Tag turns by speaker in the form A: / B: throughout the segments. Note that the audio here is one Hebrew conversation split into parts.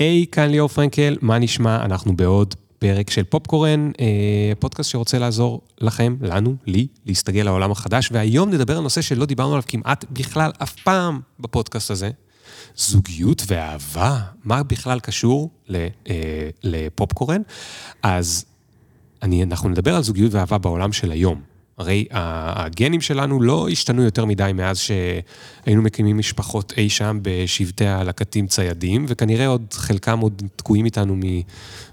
A: היי, כאן ליאור פרנקל, מה נשמע? אנחנו בעוד פרק של פופקורן, אה, פודקאסט שרוצה לעזור לכם, לנו, לי, להסתגל לעולם החדש, והיום נדבר על נושא שלא דיברנו עליו כמעט בכלל אף פעם בפודקאסט הזה, זוגיות ואהבה. מה בכלל קשור אה, לפופקורן? אז אני, אנחנו נדבר על זוגיות ואהבה בעולם של היום. הרי הגנים שלנו לא השתנו יותר מדי מאז שהיינו מקימים משפחות אי שם בשבטי הלקטים ציידים, וכנראה עוד חלקם עוד תקועים איתנו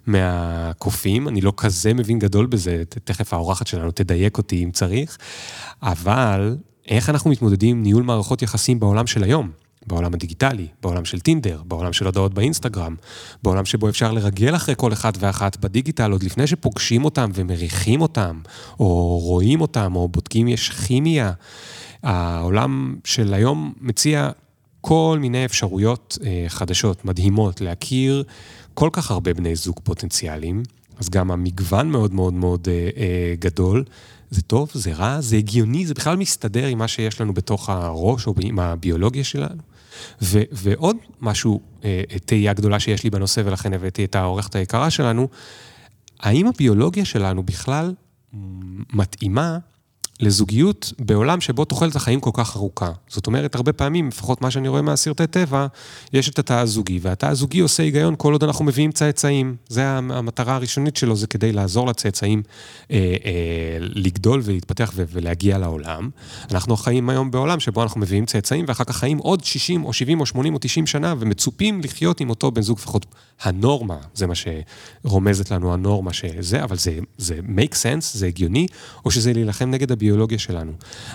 A: מהקופים. אני לא כזה מבין גדול בזה, תכף האורחת שלנו תדייק אותי אם צריך, אבל איך אנחנו מתמודדים עם ניהול מערכות יחסים בעולם של היום? בעולם הדיגיטלי, בעולם של טינדר, בעולם של הודעות באינסטגרם, בעולם שבו אפשר לרגל אחרי כל אחד ואחת בדיגיטל עוד לפני שפוגשים אותם ומריחים אותם, או רואים אותם, או בודקים יש כימיה. העולם של היום מציע כל מיני אפשרויות אה, חדשות, מדהימות, להכיר כל כך הרבה בני זוג פוטנציאליים, אז גם המגוון מאוד מאוד מאוד אה, אה, גדול. זה טוב, זה רע, זה הגיוני, זה בכלל מסתדר עם מה שיש לנו בתוך הראש או עם הביולוגיה שלנו. ו, ועוד משהו, אה, תהייה גדולה שיש לי בנושא, ולכן הבאתי את העורכת היקרה שלנו, האם הביולוגיה שלנו בכלל מתאימה לזוגיות בעולם שבו תוחלת החיים כל כך ארוכה. זאת אומרת, הרבה פעמים, לפחות מה שאני רואה מהסרטי טבע, יש את התא הזוגי, והתא הזוגי עושה היגיון כל עוד אנחנו מביאים צאצאים. זה המטרה הראשונית שלו, זה כדי לעזור לצאצאים אה, אה, לגדול ולהתפתח ולהגיע לעולם. אנחנו חיים היום בעולם שבו אנחנו מביאים צאצאים, ואחר כך חיים עוד 60 או 70 או 80 או 90 שנה, ומצופים לחיות עם אותו בן זוג, לפחות הנורמה, זה מה שרומזת לנו הנורמה שזה, אבל זה, זה make sense, זה הגיוני, או שזה להילחם נגד הביולוגיה. הביולוגיה שלנו.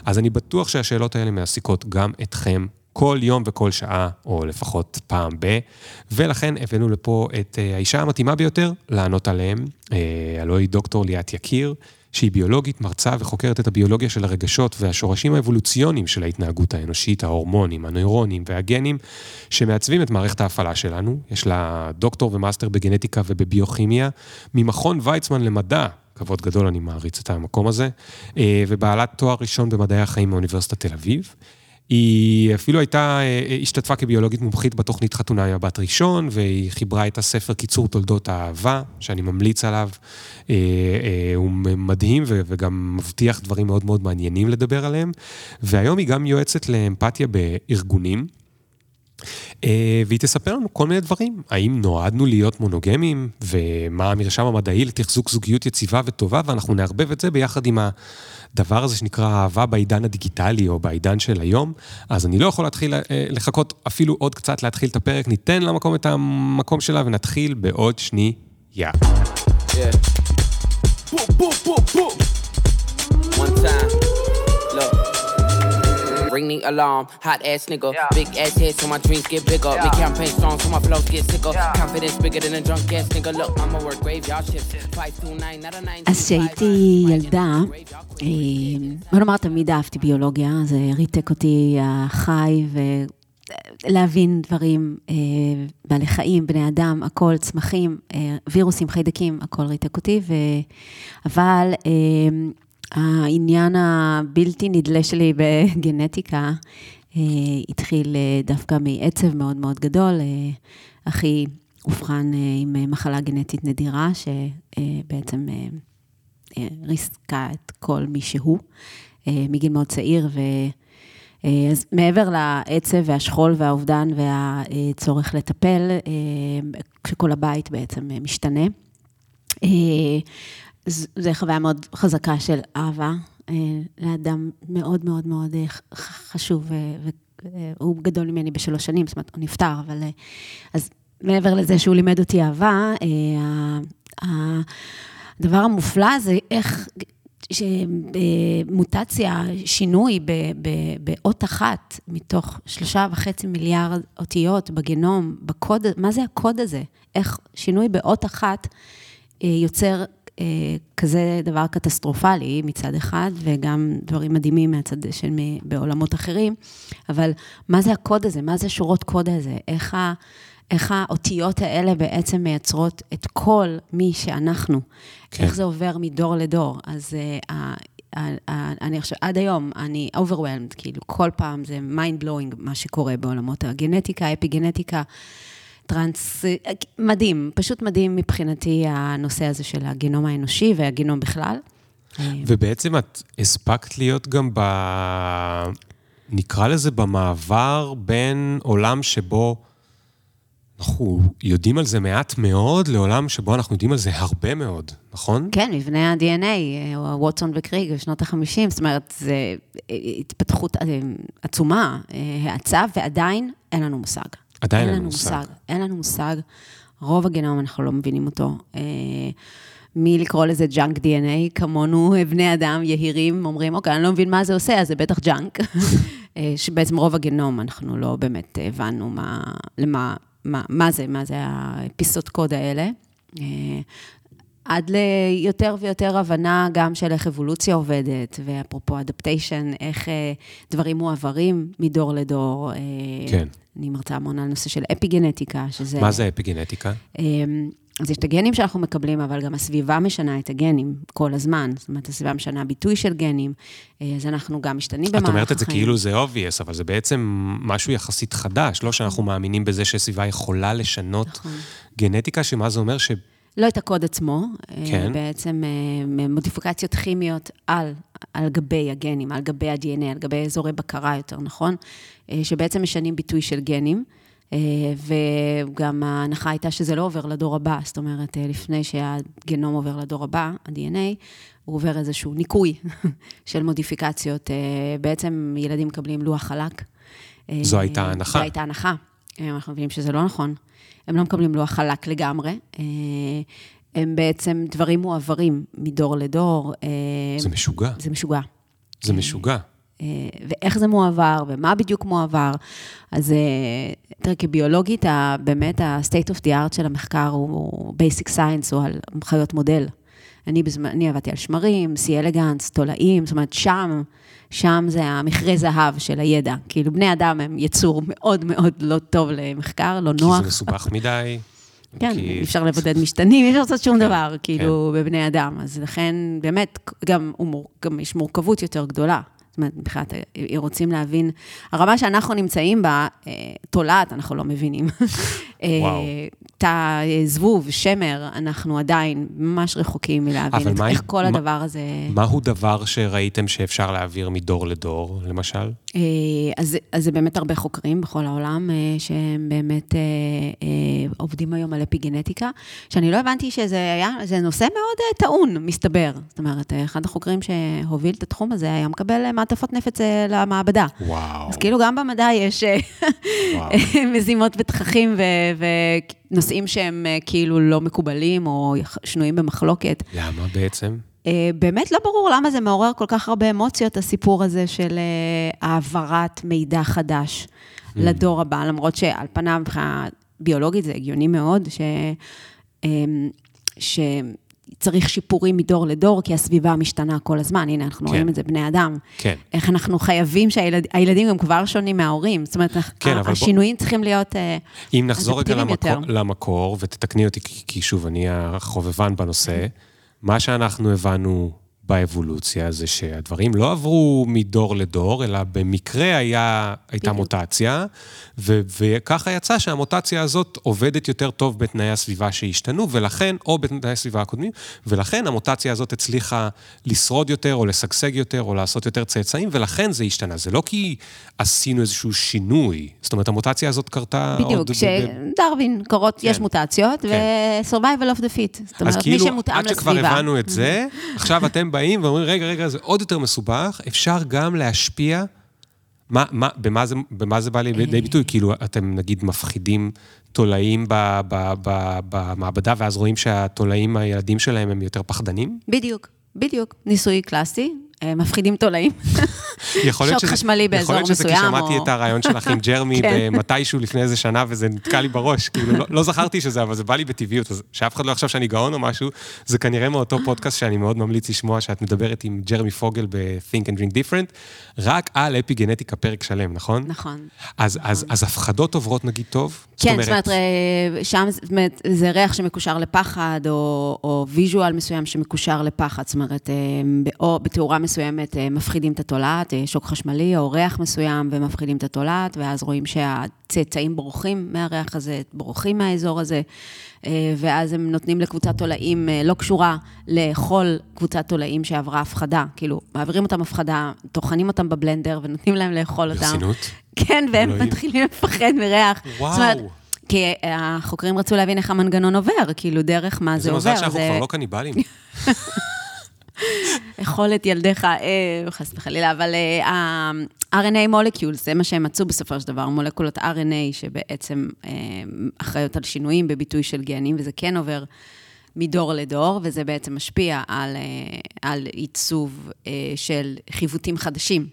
A: אז אני בטוח שהשאלות האלה מעסיקות גם אתכם כל יום וכל שעה, או לפחות פעם ב... ולכן הבאנו לפה את אה, האישה המתאימה ביותר לענות עליהם, אה, הלוא היא דוקטור ליאת יקיר, שהיא ביולוגית, מרצה וחוקרת את הביולוגיה של הרגשות והשורשים האבולוציוניים של ההתנהגות האנושית, ההורמונים, הנוירונים והגנים, שמעצבים את מערכת ההפעלה שלנו. יש לה דוקטור ומאסטר בגנטיקה ובביוכימיה, ממכון ויצמן למדע כבוד גדול, אני מעריץ את המקום הזה, אה, ובעלת תואר ראשון במדעי החיים מאוניברסיטת תל אביב. היא אפילו הייתה, אה, השתתפה כביולוגית מומחית בתוכנית חתונה עם הבת ראשון, והיא חיברה את הספר קיצור תולדות האהבה, שאני ממליץ עליו. אה, הוא מדהים וגם מבטיח דברים מאוד מאוד מעניינים לדבר עליהם. והיום היא גם יועצת לאמפתיה בארגונים. אה, והיא תספר לנו כל מיני דברים, האם נועדנו להיות מונוגמים, ומה המרשם המדעי לתחזוק זוגיות יציבה וטובה, ואנחנו נערבב את זה ביחד עם הדבר הזה שנקרא אהבה בעידן הדיגיטלי, או בעידן של היום. אז אני לא יכול להתחיל אה, לחכות אפילו עוד קצת להתחיל את הפרק, ניתן למקום את המקום שלה ונתחיל בעוד שנייה. Yeah. One time. Ring the alarm. Hot ass nigga, yeah. big ass head, so my dreams get bigger. Yeah. Me campaign strong, so my flows get sicker. Yeah. Confidence bigger than a drunk ass nigga. Look, I'ma work graveyard shifts. 529, not a 9. אז כשהייתי ילדה, בוא נאמר, תמיד אהבתי ביולוגיה, זה ריתק אותי החי ו... להבין דברים, בעלי חיים, בני אדם, הכל, צמחים, וירוסים, חיידקים, הכל ריתק אותי, ו... אבל העניין הבלתי נדלה שלי בגנטיקה אה, התחיל אה, דווקא מעצב מאוד מאוד גדול. אה, אחי אובחן עם מחלה גנטית נדירה, שבעצם ריסקה את כל מי שהוא מגיל מאוד צעיר, ו... אז מעבר לעצב והשכול והאובדן והצורך לטפל, כשכל הבית בעצם משתנה, זו חוויה מאוד חזקה של אהבה אה, לאדם מאוד מאוד מאוד אה, חשוב, והוא גדול ממני בשלוש שנים, זאת אומרת, הוא נפטר, אבל... אז מעבר לזה שהוא לימד אותי אהבה, הדבר המופלא זה איך... מוטציה, שינוי באות אחת מתוך שלושה וחצי מיליארד אותיות בגנום, בקוד, מה זה הקוד הזה? איך שינוי באות אחת יוצר אה, כזה דבר קטסטרופלי מצד אחד, וגם דברים מדהימים מהצד של בעולמות אחרים, אבל מה זה הקוד הזה? מה זה שורות קוד הזה? איך, ה, איך האותיות האלה בעצם מייצרות את כל מי שאנחנו? כן. איך זה עובר מדור לדור? אז uh, אני עכשיו, עד היום, אני overwhelmed, כאילו, כל פעם זה mind blowing מה שקורה בעולמות הגנטיקה, האפיגנטיקה.
B: טרנס, מדהים, פשוט מדהים מבחינתי הנושא הזה של הגנום האנושי והגנום בכלל.
A: ובעצם את הספקת להיות גם ב... נקרא לזה במעבר בין עולם שבו אנחנו יודעים על זה מעט מאוד, לעולם שבו אנחנו יודעים על זה הרבה מאוד, נכון?
B: כן, מבנה ה-DNA, ווטסון וקריק בשנות ה-50, זאת אומרת, זו התפתחות אה, עצומה, אה, האצה, ועדיין אין לנו מושג.
A: עדיין אין לנו מושג. מושג.
B: אין לנו מושג. רוב הגנום, אנחנו לא מבינים אותו. אה, מי לקרוא לזה junk DNA, כמונו, בני אדם יהירים, אומרים, אוקיי, אני לא מבין מה זה עושה, אז זה בטח junk. שבעצם רוב הגנום, אנחנו לא באמת הבנו מה, למה, מה, מה זה, מה זה הפיסות קוד האלה. עד ליותר ויותר הבנה גם של איך אבולוציה עובדת, ואפרופו אדפטיישן, איך דברים מועברים מדור לדור.
A: כן.
B: אני מרצה המון על נושא של אפיגנטיקה, שזה...
A: מה זה אפיגנטיקה?
B: אז יש את הגנים שאנחנו מקבלים, אבל גם הסביבה משנה את הגנים כל הזמן. זאת אומרת, הסביבה משנה ביטוי של גנים, אז אנחנו גם משתנים במהלך החיים.
A: את אומרת את זה כאילו זה obvious, אבל זה בעצם משהו יחסית חדש, לא שאנחנו מאמינים בזה שסביבה יכולה לשנות נכון. גנטיקה, שמה זה אומר ש...
B: לא את הקוד עצמו, כן. בעצם מודיפיקציות כימיות על, על גבי הגנים, על גבי ה-DNA, על גבי אזורי בקרה, יותר נכון, שבעצם משנים ביטוי של גנים. וגם ההנחה הייתה שזה לא עובר לדור הבא, זאת אומרת, לפני שהגנום עובר לדור הבא, ה-DNA, הוא עובר איזשהו ניקוי של מודיפיקציות. בעצם ילדים מקבלים לוח חלק.
A: זו הייתה הנחה.
B: זו הייתה הנחה. אנחנו מבינים שזה לא נכון. הם לא מקבלים לוח חלק לגמרי. הם בעצם דברים מועברים מדור לדור.
A: זה משוגע.
B: זה משוגע.
A: זה משוגע.
B: ואיך זה מועבר, ומה בדיוק מועבר. אז תראה, כביולוגית, באמת ה-state of the art של המחקר הוא basic science, הוא על חיות מודל. אני, בזמן, אני עבדתי על שמרים, סי אלגנס, תולעים, זאת אומרת, שם, שם זה המכרה זהב של הידע. כאילו, בני אדם הם יצור מאוד מאוד לא טוב למחקר, לא נוח.
A: כי זה מסובך מדי.
B: כן, כי... אי אפשר לבודד משתנים, אי אפשר לעשות שום כן, דבר, כאילו, כן. בבני אדם. אז לכן, באמת, גם, גם יש מורכבות יותר גדולה. זאת אומרת, מבחינת, רוצים להבין, הרמה שאנחנו נמצאים בה, תולעת, אנחנו לא מבינים. וואו. תא זבוב, שמר, אנחנו עדיין ממש רחוקים מלהבין את, איך כל מה, הדבר הזה...
A: מהו דבר שראיתם שאפשר להעביר מדור לדור, למשל?
B: אז, אז זה באמת הרבה חוקרים בכל העולם, שהם באמת עובדים היום על אפיגנטיקה, שאני לא הבנתי שזה היה, זה נושא מאוד טעון, מסתבר. זאת אומרת, אחד החוקרים שהוביל את התחום הזה היה מקבל מעטפות נפץ למעבדה.
A: וואו.
B: אז כאילו גם במדע יש מזימות ותככים. ונושאים שהם כאילו לא מקובלים או שנויים במחלוקת.
A: למה בעצם?
B: באמת לא ברור למה זה מעורר כל כך הרבה אמוציות, הסיפור הזה של העברת מידע חדש mm. לדור הבא, למרות שעל פניו, מבחינה ביולוגית זה הגיוני מאוד, ש... צריך שיפורים מדור לדור, כי הסביבה משתנה כל הזמן. הנה, אנחנו כן. רואים את זה, בני אדם.
A: כן.
B: איך אנחנו חייבים שהילדים שהילד, גם כבר שונים מההורים. זאת אומרת, כן, השינויים בוא... צריכים להיות
A: אם נחזור רגע למקור, למקור, ותתקני אותי, כי שוב, אני החובבן בנושא, מה שאנחנו הבנו באבולוציה זה שהדברים לא עברו מדור לדור, אלא במקרה היה, הייתה בדיוק. מוטציה, ו- וככה יצא שהמוטציה הזאת עובדת יותר טוב בתנאי הסביבה שהשתנו, ולכן, או בתנאי הסביבה הקודמים, ולכן המוטציה הזאת הצליחה לשרוד יותר, או לשגשג יותר, או לעשות יותר צאצאים, ולכן זה השתנה. זה לא כי עשינו איזשהו שינוי, זאת אומרת, המוטציה הזאת קרתה
B: בדיוק, עוד... בדיוק, כשדרווין, קורות, כן. יש מוטציות, כן. ו-survival of the fit. זאת אומרת, כאילו, מי שמותאם לסביבה. אז כאילו, עד
A: שכבר הבנו את זה, עכשיו אתם באים ואומרים, רגע, רגע, זה עוד יותר מסובך, אפשר גם להשפיע, מה, מה, במה, זה, במה זה בא לידי ביטוי? כאילו, אתם נגיד מפחידים תולעים במעבדה, ואז רואים שהתולעים, הילדים שלהם הם יותר פחדנים?
B: בדיוק, בדיוק. ניסוי קלאסי, מפחידים תולעים. שוק חשמלי באזור מסוים.
A: יכול להיות שזה כי שמעתי את הרעיון שלך עם ג'רמי כן. מתישהו לפני איזה שנה, וזה נתקע לי בראש. כאילו, לא, לא זכרתי שזה, אבל זה בא לי בטבעיות, אז שאף אחד לא יחשוב שאני גאון או משהו, זה כנראה מאותו פודקאסט שאני מאוד ממליץ לשמוע, שאת מדברת עם ג'רמי פוגל ב-Think and Drink Different, רק על אפי גנטיקה פרק שלם, נכון?
B: נכון.
A: אז, אז, אז הפחדות עוברות נגיד טוב?
B: כן, זאת אומרת, שם זה ריח שמקושר לפחד, או, או visual מסוים שמקושר לפחד, זאת אומרת, בתאורה מסוימת. מסוימת אה, מפחידים את התולעת, אה, שוק חשמלי או ריח מסוים ומפחידים את התולעת, ואז רואים שהצאצאים בורחים מהריח הזה, בורחים מהאזור הזה, אה, ואז הם נותנים לקבוצת תולעים לא קשורה לאכול קבוצת תולעים שעברה הפחדה. כאילו, מעבירים אותם הפחדה, טוחנים אותם בבלנדר ונותנים להם לאכול אותם.
A: ברצינות?
B: כן, והם אלוהים. מתחילים לפחד מריח.
A: וואו. זאת אומרת,
B: כי החוקרים רצו להבין איך המנגנון עובר, כאילו, דרך מה זה עובר.
A: זה מזל שאנחנו זה... כבר לא קניבלים.
B: אכל את ילדיך, אה, חס וחלילה, אבל ה-RNA אה, מולקיול, זה מה שהם מצאו בסופו של דבר, מולקולות RNA שבעצם אה, אחראיות על שינויים בביטוי של גנים, וזה כן עובר מדור לדור, וזה בעצם משפיע על, על עיצוב של חיווטים חדשים.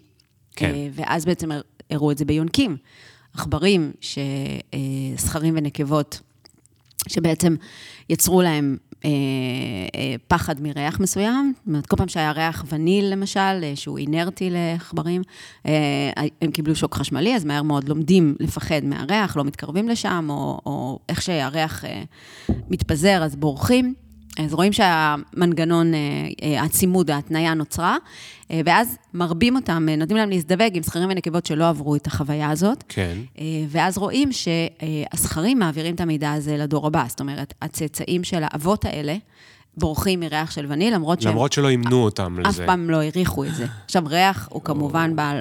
A: כן.
B: ואז בעצם הראו את זה ביונקים. עכברים, זכרים ונקבות, שבעצם יצרו להם אה, אה, פחד מריח מסוים. זאת אומרת, כל פעם שהיה ריח וניל, למשל, אה, שהוא אינרטי לעכברים, אה, הם קיבלו שוק חשמלי, אז מהר מאוד לומדים לפחד מהריח, לא מתקרבים לשם, או, או איך שהריח אה, מתפזר, אז בורחים. אז רואים שהמנגנון, אה, אה, הצימוד, ההתניה נוצרה, אה, ואז מרבים אותם, נותנים להם להזדווג עם זכרים ונקבות שלא עברו את החוויה הזאת.
A: כן.
B: ואז רואים שהזכרים מעבירים את המידע הזה לדור הבא. זאת אומרת, הצאצאים של האבות האלה, בורחים מריח של וניל, למרות
A: שהם... למרות שלא אימנו אותם לזה.
B: אף פעם לא העריכו את זה. עכשיו, ריח הוא כמובן בעל...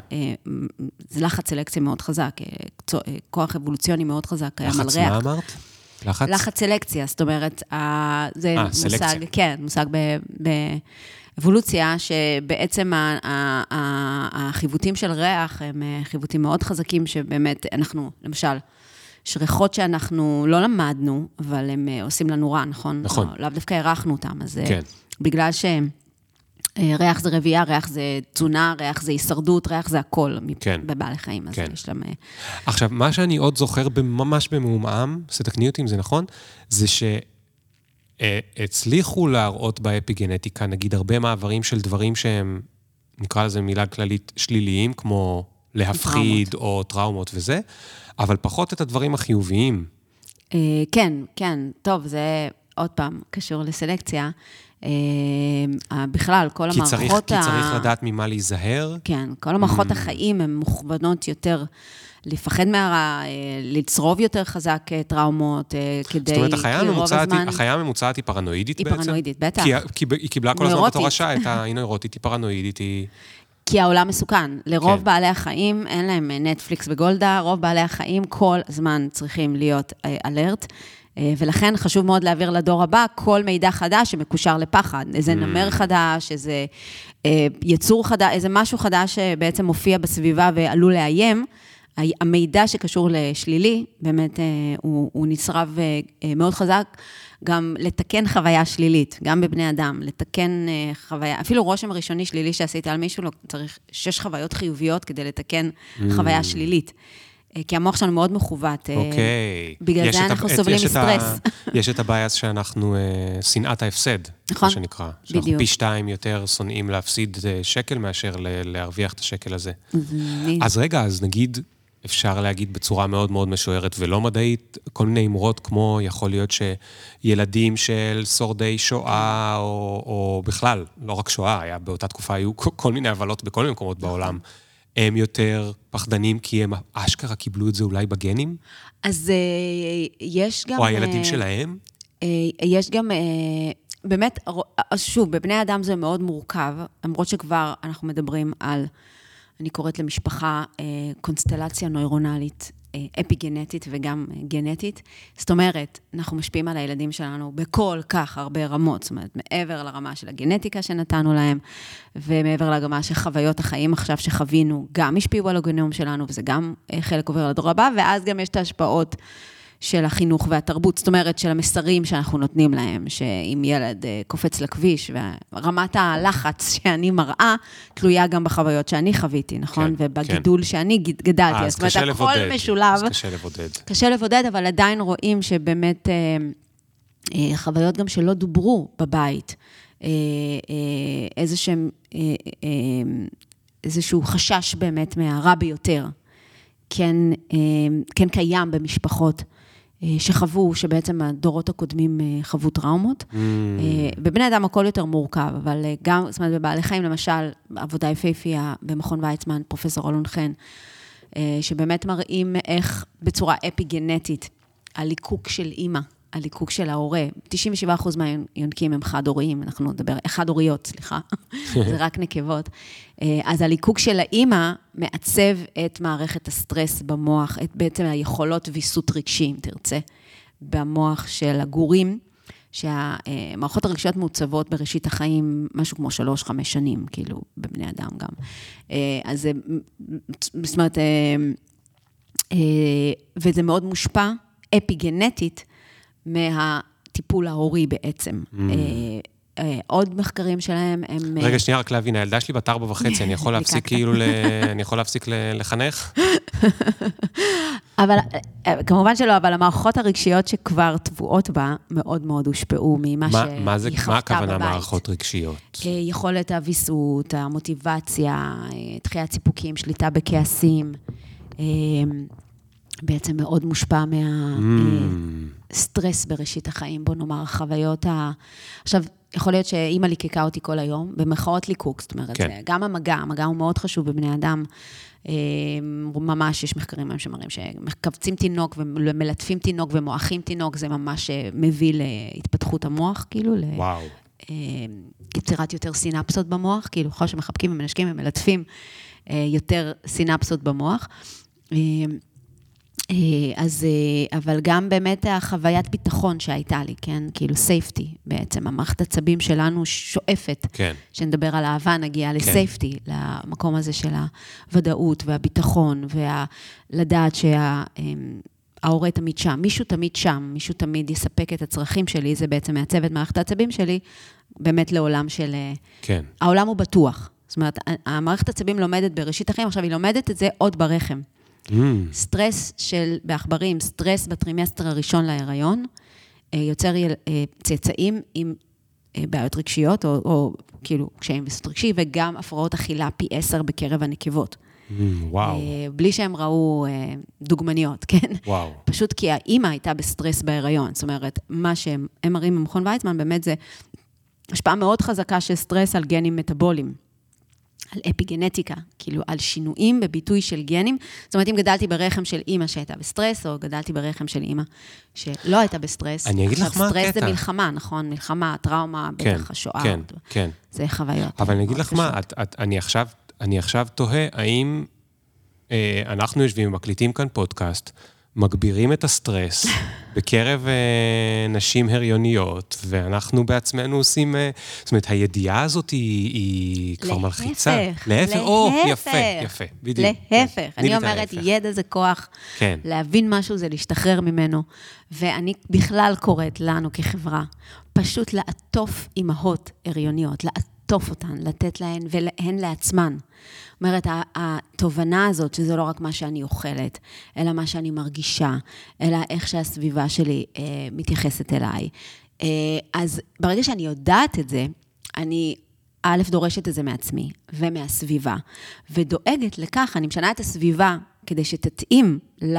B: זה לחץ סלקציה מאוד חזק, כוח אבולוציוני מאוד חזק קיים על ריח.
A: לחץ מה אמרת? לחץ?
B: לחץ סלקציה, זאת אומרת, זה 아, מושג, סלקציה. כן, מושג באבולוציה, שבעצם החיווטים של ריח הם אה, חיווטים מאוד חזקים, שבאמת, אנחנו, למשל, יש ריחות שאנחנו לא למדנו, אבל הם אה, עושים לנו רע, נכון?
A: נכון.
B: לא, לאו דווקא הערכנו אותם, אז אה,
A: כן.
B: בגלל שהם... אה, ריח זה רבייה, ריח זה תזונה, ריח זה הישרדות, ריח זה הכל
A: כן.
B: בבעלי חיים, אז
A: כן.
B: יש להם... אה,
A: עכשיו, מה שאני עוד זוכר ממש במעומעם, שתקני אותי אם זה נכון, זה שהצליחו להראות באפיגנטיקה, נגיד, הרבה מעברים של דברים שהם, נקרא לזה מילה כללית, שליליים, כמו להפחיד טראומות. או טראומות וזה, אבל פחות את הדברים החיוביים.
B: אה, כן, כן. טוב, זה עוד פעם קשור לסלקציה. אה, בכלל, כל
A: כי
B: המערכות...
A: צריך, ה... כי צריך לדעת ממה להיזהר?
B: כן, כל המערכות mm. החיים הן מוכוונות יותר לפחד מהרע, אה, לצרוב יותר חזק אה, טראומות, כדי...
A: זאת אומרת, החיה הממוצעת, הזמן... היא פרנואידית בעצם?
B: היא פרנואידית, בטח.
A: כי, כי היא קיבלה כל הזמן בתור השעה את ה... היא נוירוטית, היא פרנואידית, היא...
B: כי העולם מסוכן. לרוב כן. בעלי החיים, אין להם נטפליקס וגולדה, רוב בעלי החיים כל הזמן צריכים להיות אלרט. אה, ולכן חשוב מאוד להעביר לדור הבא כל מידע חדש שמקושר לפחד. איזה mm. נמר חדש, איזה אה, יצור חדש, איזה משהו חדש שבעצם מופיע בסביבה ועלול לאיים. המידע שקשור לשלילי, באמת אה, הוא, הוא נצרב מאוד חזק, גם לתקן חוויה שלילית, גם בבני אדם, לתקן חוויה, אפילו רושם ראשוני שלילי שעשית על מישהו, לא, צריך שש חוויות חיוביות כדי לתקן mm. חוויה שלילית. אה, כי המוח שלנו מאוד מכוות.
A: אה, אוקיי.
B: בגלל זה אנחנו סובלים מסטרס.
A: יש את הבעיה שאנחנו, אה, שנאת ההפסד, נכון, מה שנקרא. בדיוק. שאנחנו פי שתיים יותר שונאים להפסיד שקל מאשר להרוויח את השקל הזה. אז רגע, אז נגיד, אפשר להגיד בצורה מאוד מאוד משוערת ולא מדעית, כל מיני אמרות כמו, יכול להיות שילדים של שורדי שואה, או, או בכלל, לא רק שואה, היה באותה תקופה היו כל מיני הבלות בכל מיני מקומות בעולם. הם יותר פחדנים כי הם אשכרה קיבלו את זה אולי בגנים?
B: אז אה, יש גם...
A: או הילדים אה, שלהם?
B: אה, יש גם... באמת, שוב, בבני אדם זה מאוד מורכב, למרות שכבר אנחנו מדברים על, אני קוראת למשפחה קונסטלציה נוירונלית אפיגנטית וגם אה, גנטית. זאת אומרת, אנחנו משפיעים על הילדים שלנו בכל כך הרבה רמות, זאת אומרת, מעבר לרמה של הגנטיקה שנתנו להם, ומעבר לרמה של חוויות החיים עכשיו שחווינו, גם השפיעו על הגנום שלנו, וזה גם אה, חלק עובר לדור הבא, ואז גם יש את ההשפעות. של החינוך והתרבות, זאת אומרת, של המסרים שאנחנו נותנים להם, שאם ילד אה, קופץ לכביש, ורמת הלחץ שאני מראה, תלויה גם בחוויות שאני חוויתי, נכון? כן, ובגידול כן. שאני גדלתי.
A: אז זאת אומרת, הכל לבודד.
B: משולב. אז
A: קשה לבודד.
B: קשה לבודד, אבל עדיין רואים שבאמת אה, אה, חוויות גם שלא דוברו בבית, אה, אה, אה, אה, איזשהו חשש באמת מהרע ביותר, כן, אה, כן קיים במשפחות. שחוו, שבעצם הדורות הקודמים חוו טראומות.
A: Mm.
B: בבני אדם הכל יותר מורכב, אבל גם, זאת אומרת, בבעלי חיים, למשל, עבודה יפהפייה במכון ויצמן, פרופסור אלון חן, שבאמת מראים איך בצורה אפי-גנטית, הליקוק של אימא הליקוק של ההורה, 97% מהיונקים הם חד-הוריים, אנחנו נדבר, חד-הוריות, סליחה, זה רק נקבות. אה, אז הליקוק של האימא מעצב את מערכת הסטרס במוח, את בעצם היכולות ויסות רגשי, אם תרצה, במוח של הגורים, שהמערכות הרגשיות מעוצבות בראשית החיים משהו כמו שלוש-חמש שנים, כאילו, בבני אדם גם. אה, אז זאת אומרת, אה, וזה מאוד מושפע אפי-גנטית, מהטיפול ההורי בעצם. Mm. אה, אה, עוד מחקרים שלהם הם...
A: רגע, אה, שנייה, רק להבין, הילדה שלי בת ארבע וחצי, אני יכול להפסיק כאילו, אני יכול להפסיק לחנך?
B: אבל, כמובן שלא, אבל המערכות הרגשיות שכבר טבועות בה, מאוד מאוד הושפעו ממה שהיא חוותה בבית.
A: מה הכוונה מערכות רגשיות?
B: יכולת הוויסות, המוטיבציה, דחיית סיפוקים, שליטה בכעסים. בעצם מאוד מושפע מהסטרס mm. בראשית החיים, בוא נאמר, החוויות ה... עכשיו, יכול להיות שאימא ליקקה אותי כל היום, במרכאות ליקוק, זאת אומרת, כן. גם המגע, המגע הוא מאוד חשוב בבני אדם. אה, ממש יש מחקרים היום שמראים שמקבצים תינוק ומלטפים תינוק ומועכים תינוק, זה ממש אה, מביא להתפתחות המוח, כאילו,
A: וואו.
B: ליצירת יותר סינפסות במוח, כאילו, ככל שמחבקים ומנשקים ומלטפים, יותר סינפסות במוח. אה, אז, אה, אבל גם באמת החוויית ביטחון שהייתה לי, כן? כאילו סייפטי בעצם. המערכת עצבים שלנו שואפת.
A: כן.
B: שנדבר על אהבה, נגיע לסייפטי, כן. למקום הזה של הוודאות והביטחון, ולדעת שההורה אמ, תמיד שם, מישהו תמיד שם, מישהו תמיד יספק את הצרכים שלי, זה בעצם מעצב את מערכת העצבים שלי, באמת לעולם של... אה,
A: כן.
B: העולם הוא בטוח. זאת אומרת, המערכת העצבים לומדת בראשית החיים, עכשיו היא לומדת את זה עוד ברחם. Mm. סטרס של, בעכברים, סטרס בטרימסטר הראשון להיריון, אה, יוצר אה, צאצאים עם אה, בעיות רגשיות, או, או כאילו קשיים וסט רגשי, וגם הפרעות אכילה פי עשר בקרב הנקבות.
A: Mm, וואו.
B: בלי שהם ראו דוגמניות, כן?
A: וואו.
B: פשוט כי האימא הייתה בסטרס בהיריון. זאת אומרת, מה שהם מראים במכון ויצמן, באמת זה השפעה מאוד חזקה של סטרס על גנים מטאבוליים. על אפיגנטיקה, כאילו על שינויים בביטוי של גנים. זאת אומרת, אם גדלתי ברחם של אימא שהייתה בסטרס, או גדלתי ברחם של אימא שלא הייתה בסטרס,
A: אני אגיד לך מה הקטע.
B: סטרס זה מלחמה, נכון? מלחמה, טראומה,
A: כן,
B: בטח השואה.
A: כן, כן.
B: זה חוויות.
A: אבל אני אגיד לך מה, את, את, אני, עכשיו, אני עכשיו תוהה, האם אה, אנחנו יושבים ומקליטים כאן פודקאסט, מגבירים את הסטרס בקרב אה, נשים הריוניות, ואנחנו בעצמנו עושים... אה, זאת אומרת, הידיעה הזאת היא, היא כבר מלחיצה.
B: להפך. להפך. או,
A: יפה, יפה, בדיוק.
B: להפך. אני אומרת, ידע זה כוח.
A: כן.
B: להבין משהו זה להשתחרר ממנו. ואני בכלל קוראת לנו כחברה, פשוט לעטוף אימהות הריוניות, לעטוף אותן, לתת להן, והן לעצמן. אומרת, התובנה הזאת, שזה לא רק מה שאני אוכלת, אלא מה שאני מרגישה, אלא איך שהסביבה שלי אה, מתייחסת אליי. אה, אז ברגע שאני יודעת את זה, אני א', דורשת את זה מעצמי ומהסביבה, ודואגת לכך, אני משנה את הסביבה כדי שתתאים ל...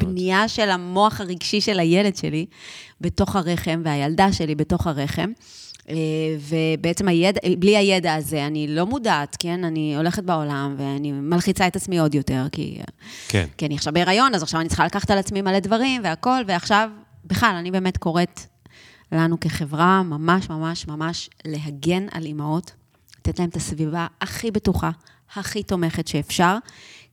B: בנייה של המוח הרגשי של הילד שלי בתוך הרחם, והילדה שלי בתוך הרחם. אה, ובעצם הידע, בלי הידע הזה, אני לא מודעת, כן? אני הולכת בעולם ואני מלחיצה את עצמי עוד יותר, כי...
A: כן.
B: כי אני עכשיו בהיריון, אז עכשיו אני צריכה לקחת על עצמי מלא דברים והכול, ועכשיו, בכלל, אני באמת קוראת לנו כחברה ממש ממש ממש להגן על אימהות, לתת להן את הסביבה הכי בטוחה, הכי תומכת שאפשר,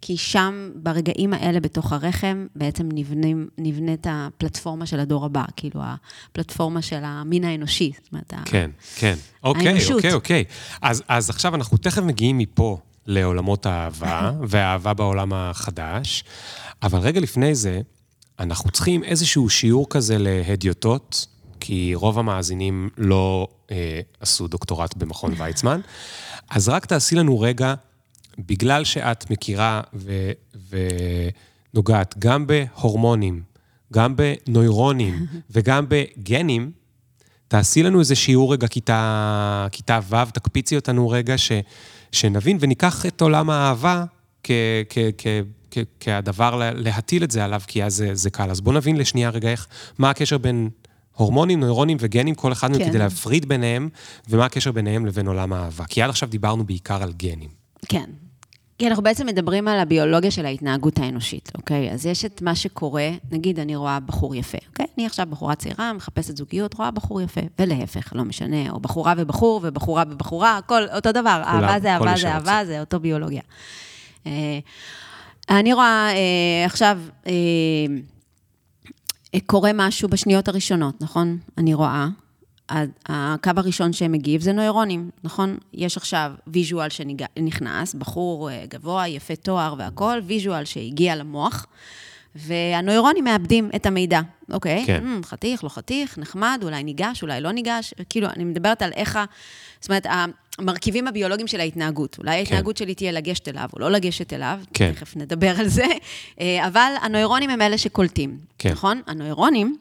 B: כי שם, ברגעים האלה בתוך הרחם, בעצם נבנים, נבנית הפלטפורמה של הדור הבא, כאילו הפלטפורמה של המין האנושי. זאת אומרת,
A: כן, כן. אוקיי, האנושות. אוקיי, אוקיי. אז, אז עכשיו אנחנו תכף מגיעים מפה לעולמות האהבה, והאהבה בעולם החדש, אבל רגע לפני זה, אנחנו צריכים איזשהו שיעור כזה להדיוטות, כי רוב המאזינים לא אה, עשו דוקטורט במכון ויצמן, אז רק תעשי לנו רגע בגלל שאת מכירה ו, ונוגעת גם בהורמונים, גם בנוירונים וגם בגנים, תעשי לנו איזה שיעור רגע כיתה, כיתה ו', תקפיצי אותנו רגע, ש, שנבין וניקח את עולם האהבה כ, כ, כ, כ- כהדבר לה- להטיל את זה עליו, כי אז זה, זה קל. אז בואו נבין לשנייה רגע איך, מה הקשר בין הורמונים, נוירונים וגנים, כל אחד מהם
B: כן.
A: כדי להפריד ביניהם, ומה הקשר ביניהם לבין עולם האהבה. כי עד עכשיו דיברנו בעיקר על גנים.
B: כן. כי אנחנו בעצם מדברים על הביולוגיה של ההתנהגות האנושית, אוקיי? אז יש את מה שקורה, נגיד אני רואה בחור יפה, אוקיי? אני עכשיו בחורה צעירה, מחפשת זוגיות, רואה בחור יפה, ולהפך, לא משנה, או בחורה ובחור, ובחורה ובחורה, הכל אותו דבר, אהבה זה אהבה זה. אהבה, זה אותו ביולוגיה. אה, אני רואה אה, עכשיו, אה, קורה משהו בשניות הראשונות, נכון? אני רואה. הקו הראשון שמגיב זה נוירונים, נכון? יש עכשיו visual שנכנס, בחור אה, גבוה, יפה תואר והכול, visual שהגיע למוח, והנוירונים מאבדים את המידע. אוקיי,
A: כן.
B: כן. חתיך, לא חתיך, נחמד, אולי ניגש, אולי לא ניגש. כאילו, אני מדברת על איך ה... זאת אומרת, המרכיבים הביולוגיים של ההתנהגות. אולי ההתנהגות שלי תהיה לגשת אליו או לא לגשת אליו,
A: כן.
B: תכף נדבר על זה, אה, אבל הנוירונים הם אלה שקולטים,
A: כן.
B: נכון? הנוירונים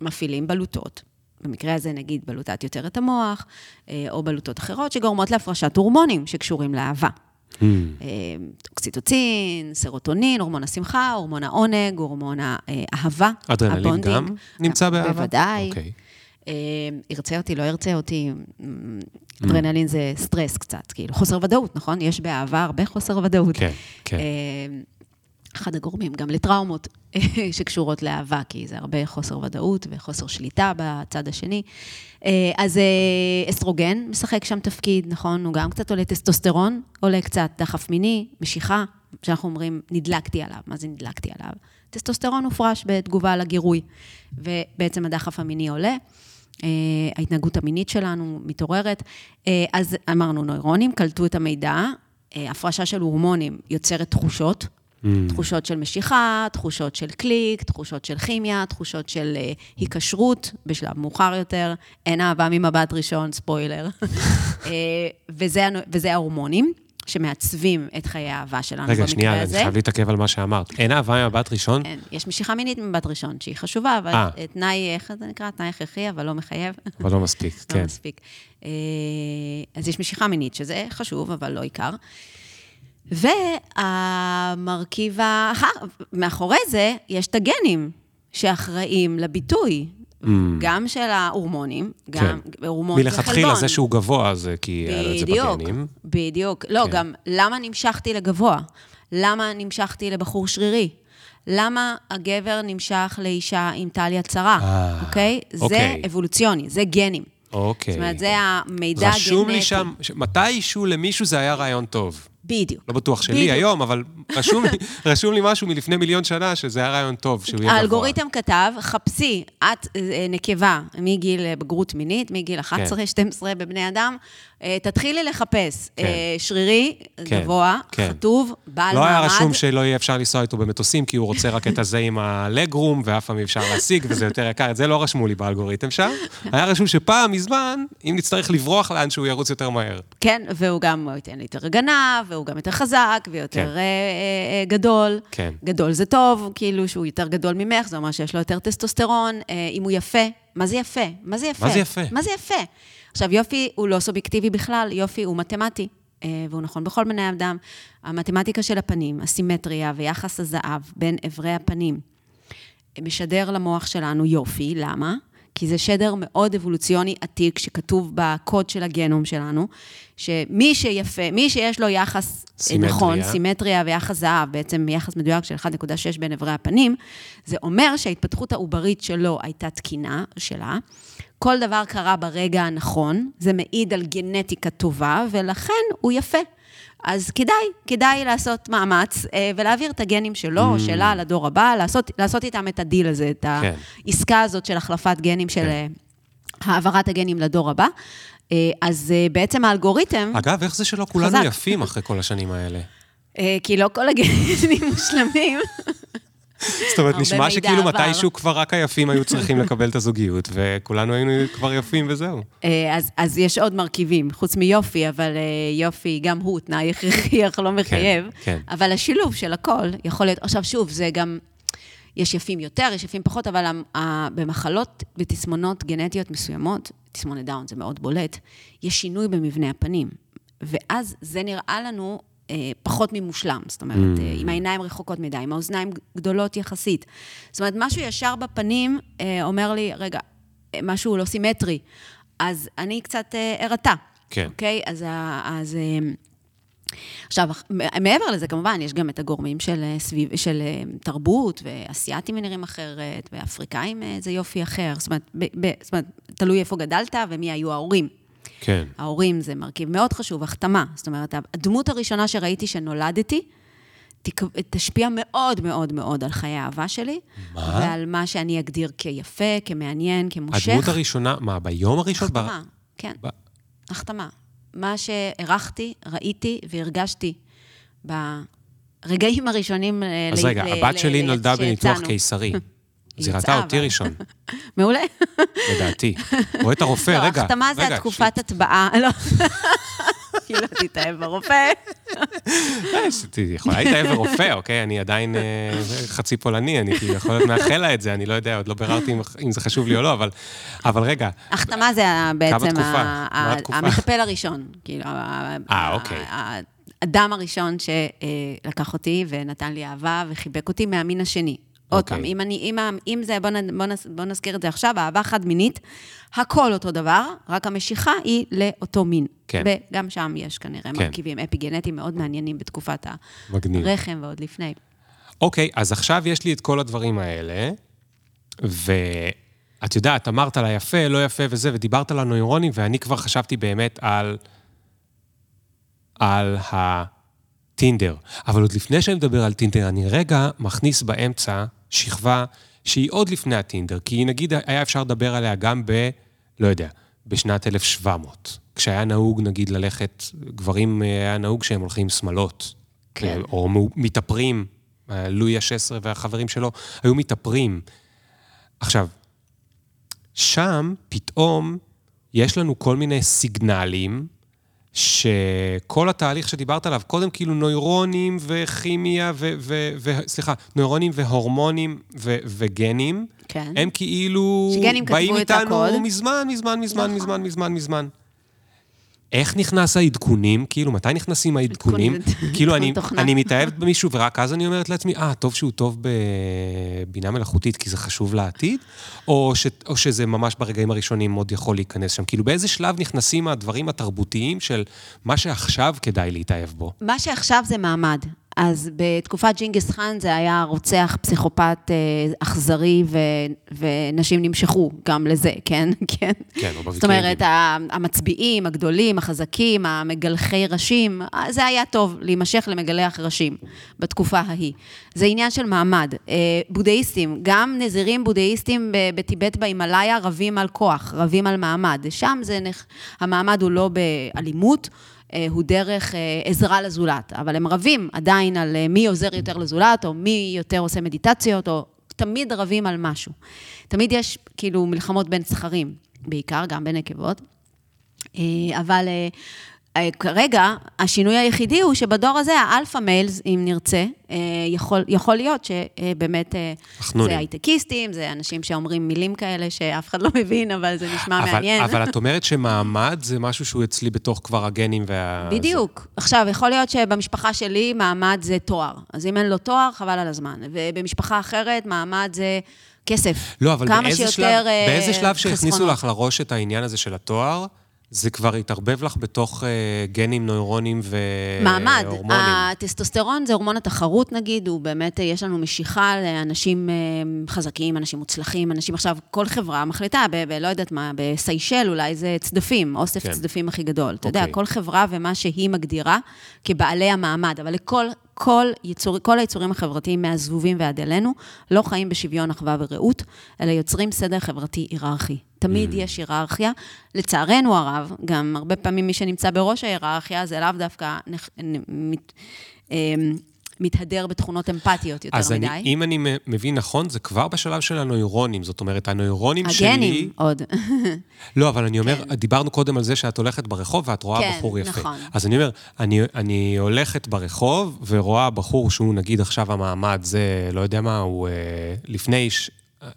B: מפעילים בלוטות. במקרה הזה נגיד בלוטת יותרת המוח, אה, או בלוטות אחרות שגורמות להפרשת הורמונים שקשורים לאהבה.
A: Hmm.
B: אה, אוקסיטוצין, סרוטונין, הורמון השמחה, הורמון העונג, הורמון האהבה,
A: אדרנלין
B: ה bonding.
A: גם נמצא באהבה?
B: בוודאי.
A: אוקיי.
B: אה, ירצה אותי, לא ירצה אותי. מ, אדרנלין זה סטרס קצת, כאילו, חוסר ודאות, נכון? יש באהבה הרבה חוסר ודאות.
A: כן, כן.
B: אה, אחד הגורמים גם לטראומות שקשורות לאהבה, כי זה הרבה חוסר ודאות וחוסר שליטה בצד השני. אה, אז אה, אסטרוגן משחק שם תפקיד, נכון? הוא גם קצת עולה טסטוסטרון, עולה קצת דחף מיני, משיכה, שאנחנו אומרים, נדלקתי עליו. מה זה נדלקתי עליו? טסטוסטרון הופרש בתגובה לגירוי, ובעצם הדחף המיני עולה. אה, ההתנהגות המינית שלנו מתעוררת. אז אמרנו, נוירונים קלטו את המידע, הפרשה של הורמונים יוצרת תחושות,
A: Hmm.
B: תחושות של משיכה, תחושות של קליק, תחושות של כימיה, תחושות של אה, היקשרות בשלב מאוחר יותר, אין אהבה ממבט ראשון, ספוילר. אה, וזה, וזה ההורמונים שמעצבים את חיי האהבה שלנו
A: רגע,
B: במקרה
A: שנייה, אני
B: הזה.
A: חייב להתעכב על מה שאמרת. אין אהבה ממבט ראשון?
B: אין, יש משיכה מינית ממבט ראשון, שהיא חשובה, אבל
A: אה.
B: אה, תנאי, איך זה נקרא? תנאי הכרחי, אבל לא מחייב.
A: אבל לא מספיק,
B: לא
A: כן.
B: מספיק. אה, אז יש משיכה מינית, שזה חשוב, אבל לא עיקר. והמרכיב האחר, מאחורי זה, יש את הגנים שאחראים לביטוי, גם של ההורמונים, גם הורמון זה חלבון.
A: Mm. מלכתחילה, זה שהוא גבוה, זה כי היה לו את זה בגנים.
B: בדיוק. לא,
A: כן.
B: גם למה נמשכתי לגבוה? למה נמשכתי לבחור שרירי? למה הגבר נמשך לאישה עם טליה צרה,
A: אה,
B: אוקיי? זה
A: אוקיי.
B: אבולוציוני, זה גנים.
A: אוקיי.
B: זאת אומרת, זה המידע הגנטי.
A: רשום לי שם, מתישהו למישהו זה היה רעיון טוב.
B: בדיוק.
A: לא בטוח שלי
B: בדיוק.
A: היום, אבל רשום לי, רשום לי משהו מלפני מיליון שנה, שזה היה רעיון טוב, שהוא יהיה גבוה.
B: האלגוריתם כתב, חפשי, את אה, נקבה מגיל אה, בגרות מינית, מגיל 11-12 בבני אדם, תתחילי לחפש
A: כן.
B: אה, שרירי,
A: כן,
B: גבוה,
A: כן.
B: חטוב, בעל
A: לא
B: מעמד.
A: היה רשום שלא יהיה אפשר לנסוע איתו במטוסים, כי הוא רוצה רק את הזה עם הלגרום, ואף פעם אי אפשר להשיג, וזה יותר יקר. את זה לא רשמו לי באלגוריתם שם. היה רשום שפעם, מזמן, אם נצטרך לברוח לאן, שהוא ירוץ יותר מהר.
B: כן, והוא גם ייתן לי יותר הגנה, והוא גם יותר חזק, ויותר
A: כן.
B: אה, אה, אה, גדול.
A: כן.
B: גדול זה טוב, כאילו שהוא יותר גדול ממך, זה אומר שיש לו יותר טסטוסטרון. אה, אם הוא יפה, מה זה יפה? מה זה יפה?
A: מה זה יפה?
B: מה זה יפה? עכשיו, יופי הוא לא סובייקטיבי בכלל, יופי הוא מתמטי, אה, והוא נכון בכל בני אדם. המתמטיקה של הפנים, הסימטריה ויחס הזהב בין אברי הפנים, משדר למוח שלנו יופי, למה? כי זה שדר מאוד אבולוציוני עתיק, שכתוב בקוד של הגנום שלנו, שמי שיפה, מי שיש לו יחס
A: סימטריה.
B: נכון, סימטריה ויחס זהב, בעצם יחס מדויק של 1.6 בין אברי הפנים, זה אומר שההתפתחות העוברית שלו הייתה תקינה שלה. כל דבר קרה ברגע הנכון, זה מעיד על גנטיקה טובה, ולכן הוא יפה. אז כדאי, כדאי לעשות מאמץ אה, ולהעביר את הגנים שלו או שלה לדור הבא, לעשות, לעשות איתם את הדיל הזה, את
A: כן.
B: העסקה הזאת של החלפת גנים, של אה, העברת הגנים לדור הבא. אה, אז בעצם האלגוריתם,
A: אגב, איך זה שלא כולנו
B: חזק.
A: יפים אחרי כל השנים האלה?
B: כי לא כל הגנים מושלמים,
A: זאת אומרת, נשמע שכאילו. מתישהו כבר רק היפים היו צריכים לקבל את הזוגיות, וכולנו היינו כבר יפים וזהו.
B: אה, אז, אז יש עוד מרכיבים, חוץ מיופי, אבל אה, יופי, גם הוא תנאי הכרחי, אך לא מחייב.
A: כן.
B: אבל השילוב של הכל יכול להיות, עכשיו שוב, זה גם, יש יפים יותר, יש יפים פחות, אבל במחלות ותסמונות גנטיות מסוימות, תסמונת דאון זה מאוד בולט, יש שינוי במבנה הפנים. ואז זה נראה לנו, פחות ממושלם. זאת אומרת, אה, עם העיניים רחוקות מדי, עם האוזניים גדולות יחסית. זאת אומרת, משהו ישר בפנים אה, אומר לי, רגע, אה, משהו לא סימטרי. אז אני קצת אה, ערתה.
A: כן.
B: אוקיי? אז... אז אה, עכשיו, מעבר לזה, כמובן, יש גם את הגורמים של, אה, סביב, של אה, תרבות, ואסייתים נראים אחרת, ואפריקאים אה, זה יופי אחר. זאת אומרת, ב, ב, זאת אומרת, תלוי איפה גדלת ומי היו ההורים.
A: כן.
B: ההורים זה מרכיב מאוד חשוב, החתמה. זאת אומרת, הדמות הראשונה שראיתי שנולדתי, תשפיע מאוד מאוד מאוד על חיי האהבה שלי.
A: מה?
B: ועל מה שאני אגדיר כיפה, כמעניין, כמושך.
A: הדמות הראשונה, מה, ביום הראשון? ב-
B: החתמה, כן.
A: ב-
B: החתמה. מה שהערכתי, ראיתי והרגשתי ברגעים הראשונים... אה,
A: אז
B: ל-
A: רגע,
B: ל-
A: הבת
B: ל-
A: שלי
B: ל-
A: נולדה בניתוח
B: שיצאנו. היא
A: זה ראתה אותי ראשון,
B: מעולה.
A: לדעתי. רואה את הרופא,
B: לא,
A: רגע.
B: החתמה זה התקופת הטבעה. לא. היא לא תתאהב ברופא.
A: אה, יכולה להתאהב ברופא, אוקיי? אני עדיין אה, חצי פולני, אני כאילו יכול להיות מאחל לה את זה, אני לא יודע, עוד לא ביררתי אם- זה חשוב לי או לא, אבל רגע,
B: החתמה זה בעצם? המטפל הראשון. כאילו,
A: אה, אוקיי.
B: האדם הראשון שלקח אותי ונתן לי אהבה וחיבק אותי מהמין השני. עוד
A: אוקיי.
B: פעם, אם, אני, אם, אם זה, בוא, בוא, נז, בוא נזכיר את זה עכשיו, אהבה חד-מינית, הכל אותו דבר, רק המשיכה היא לאותו מין.
A: כן.
B: וגם שם יש כנראה
A: כן.
B: מרכיבים אפיגנטיים מאוד מעניינים בתקופת
A: מגניב.
B: הרחם ועוד לפני.
A: אוקיי, אז עכשיו יש לי את כל הדברים האלה, ואת יודעת, אמרת לה יפה, לא יפה וזה, ודיברת על הנוירונים, ואני כבר חשבתי באמת על... על הטינדר. אבל עוד לפני שאני מדבר על טינדר, אני רגע מכניס באמצע שכבה שהיא עוד לפני הטינדר, כי נגיד היה אפשר לדבר עליה גם ב... לא יודע, בשנת 1700, כשהיה נהוג, נגיד, ללכת, גברים, אה, היה נהוג שהם הולכים שמלות.
B: כן.
A: או מו- מתאפרים, אה, לואי ה-16 והחברים שלו היו מתאפרים. עכשיו, שם פתאום יש לנו כל מיני סיגנלים, שכל התהליך שדיברת עליו, קודם כאילו נוירונים וכימיה, ו, ו, ו, סליחה, נוירונים והורמונים ו, וגנים,
B: כן.
A: הם כאילו
B: שגנים כתבו
A: באים איתנו. מזמן, מזמן, מזמן,
B: נכון.
A: מזמן, מזמן, מזמן. איך נכנס העדכונים? כאילו, מתי נכנסים העדכונים? כאילו, אני. אני מתאהבת במישהו, ורק אז אני אומרת לעצמי, אה, טוב שהוא טוב בבינה מלאכותית, כי זה חשוב לעתיד? או, ש, או שזה ממש ברגעים הראשונים עוד יכול להיכנס שם? כאילו, באיזה שלב נכנסים הדברים התרבותיים של מה שעכשיו כדאי להתאהב בו?
B: מה שעכשיו זה מעמד. אז בתקופת ג'ינגיס חאן זה היה רוצח, פסיכופת אה, אכזרי, ו, ונשים נמשכו גם לזה, כן? כן.
A: כן,
B: זאת אומרת, המצביעים, הגדולים, החזקים, המגלחי ראשים, אה, זה היה טוב להימשך למגלח ראשים בתקופה ההיא. זה עניין של מעמד. אה, בודהיסטים, גם נזירים בודהיסטים בטיבט בהימאליה רבים על כוח, רבים על מעמד. שם זה, נח- המעמד הוא לא באלימות. אה, הוא דרך אה, עזרה לזולת, אבל הם רבים עדיין על אה, מי עוזר יותר לזולת, או מי יותר עושה מדיטציות, או תמיד רבים על משהו. תמיד יש כאילו מלחמות בין זכרים, בעיקר, גם בין אבל כרגע, השינוי היחידי הוא שבדור הזה, האלפא מיילס, אם נרצה, אה, יכול, יכול להיות שבאמת אה,
A: החנונים.
B: זה הייטקיסטים, זה אנשים שאומרים מילים כאלה שאף אחד לא מבין, אבל זה נשמע
A: אבל,
B: מעניין.
A: אבל את אומרת שמעמד זה משהו שהוא אצלי בתוך כבר הגנים וה...
B: בדיוק. עכשיו, יכול להיות שבמשפחה שלי מעמד זה תואר. אז אם אין לו תואר, חבל על הזמן. ובמשפחה אחרת, מעמד זה כסף.
A: לא, אבל
B: כמה
A: באיזה שלב,
B: אה,
A: באיזה שלב שהכניסו. לך לראש את העניין הזה של התואר, זה כבר התערבב לך בתוך אה, גנים, נוירונים
B: מעמד.
A: והורמונים.
B: הטסטוסטרון זה הורמון התחרות, נגיד, הוא באמת, אה, יש לנו משיכה לאנשים אה, חזקים, אנשים מוצלחים, אנשים עכשיו, כל חברה מחליטה, ב- ב- לא יודעת מה, בסיישל אולי זה צדפים, אוסף
A: כן.
B: צדפים הכי גדול. אתה יודע,
A: אוקיי.
B: כל חברה ומה שהיא מגדירה כבעלי המעמד, אבל לכל... כל, יצור, כל היצורים החברתיים מהזבובים ועד אלינו לא חיים בשוויון אחווה ורעות, אלא יוצרים סדר חברתי היררכי. תמיד יש היררכיה. לצערנו הרב, גם הרבה פעמים מי שנמצא בראש ההיררכיה זה לאו דווקא נח, נ, מת, אה, מתהדר בתכונות אמפתיות יותר
A: אז
B: מדי.
A: אני, אם אני מבין נכון, זה כבר בשלב של הנוירונים. זאת אומרת, הנוירונים שלי...
B: הגנים עוד.
A: לא, אבל אני אומר, דיברנו קודם על זה שאת הולכת ברחוב ואת רואה
B: כן,
A: בחור יפה.
B: נכון.
A: אז אני אומר, אני, אני הולכת ברחוב ורואה בחור שהוא, נגיד עכשיו המעמד, זה, לא יודע מה, הוא אה, לפני...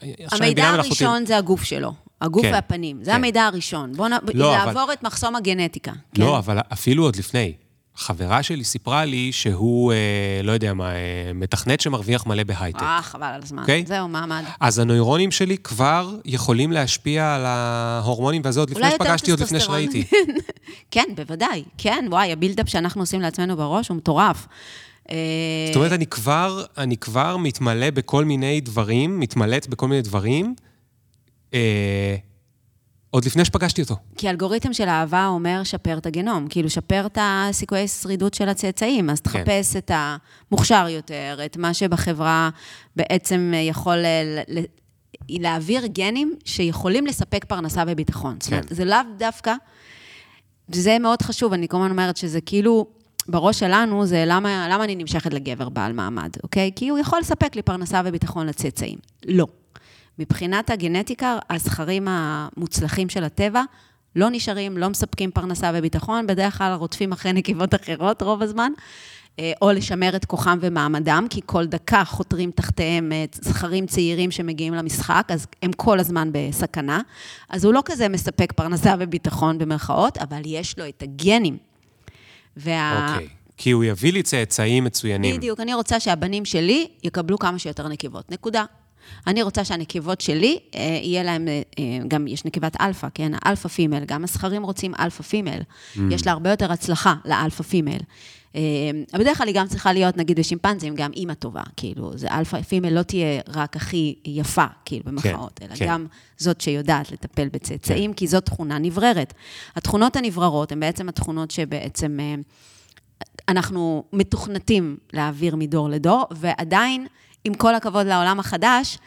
A: אני
B: המידע. הראשון זה הגוף שלו, הגוף
A: כן,
B: והפנים. זה
A: כן.
B: המידע הראשון. בואו
A: לא, אבל-
B: נעבור את מחסום הגנטיקה. כן?
A: לא, אבל אפילו עוד לפני. חברה שלי סיפרה לי שהוא, אה, לא יודע מה, אה, מתכנת שמרוויח מלא בהייטק.
B: אה, חבל על הזמן.
A: אוקיי.
B: זהו, מעמד.
A: אז הנוירונים שלי כבר יכולים להשפיע על ההורמונים, וזה עוד לפני שפגשתי, עוד לפני. שראיתי.
B: כן, בוודאי. כן, וואי, הבילדאפ שאנחנו עושים לעצמנו בראש הוא מטורף. אה,
A: זאת אומרת, אני כבר, אני כבר מתמלא בכל מיני דברים, מתמלאת בכל מיני דברים, אה, עוד לפני שפגשתי אותו.
B: כי אלגוריתם של אהבה אומר שפר את הגנום, כאילו שפר את הסיכויי שרידות של הצאצאים, אז
A: כן.
B: תחפש את המוכשר יותר, את מה שבחברה בעצם יכול ל- ל- להעביר גנים שיכולים לספק פרנסה וביטחון. זאת אומרת,
A: כן.
B: זה לאו דווקא, זה מאוד חשוב, אני כל הזמן אומרת שזה כאילו, בראש שלנו זה למה, למה אני נמשכת לגבר בעל מעמד, אוקיי? כי הוא יכול לספק לי פרנסה וביטחון לצאצאים. לא. מבחינת הגנטיקה, הזכרים המוצלחים של הטבע לא נשארים, לא מספקים פרנסה וביטחון, בדרך כלל רודפים אחרי נקבות אחרות רוב הזמן, אה, או לשמר את כוחם ומעמדם, כי כל דקה חותרים תחתיהם אה, זכרים צעירים שמגיעים למשחק, אז הם כל הזמן בסכנה. אז הוא לא כזה מספק פרנסה וביטחון במרכאות, אבל יש לו את הגנים. וה...
A: אוקיי. כי הוא יביא לי צאצאים מצוינים.
B: בדיוק, אני רוצה שהבנים שלי יקבלו כמה שיותר נקבות, נקודה. אני רוצה שהנקבות שלי, אה, יהיה להם, אה, אה, גם יש נקבת אלפא, כן? ה alpha female, גם הזכרים רוצים alpha female.
A: Mm.
B: יש לה הרבה יותר הצלחה ל alpha female. אה, אבל בדרך כלל היא גם צריכה להיות, נגיד בשימפנזים, גם אימא טובה, כאילו, זה alpha female לא תהיה רק הכי יפה, כאילו, במחאות, אלא
A: כן.
B: גם זאת שיודעת לטפל בצאצאים, כי זאת תכונה נבררת. התכונות הנבררות הן בעצם התכונות שבעצם... אה, אנחנו מתוכנתים להעביר מדור לדור, ועדיין, עם כל הכבוד לעולם החדש,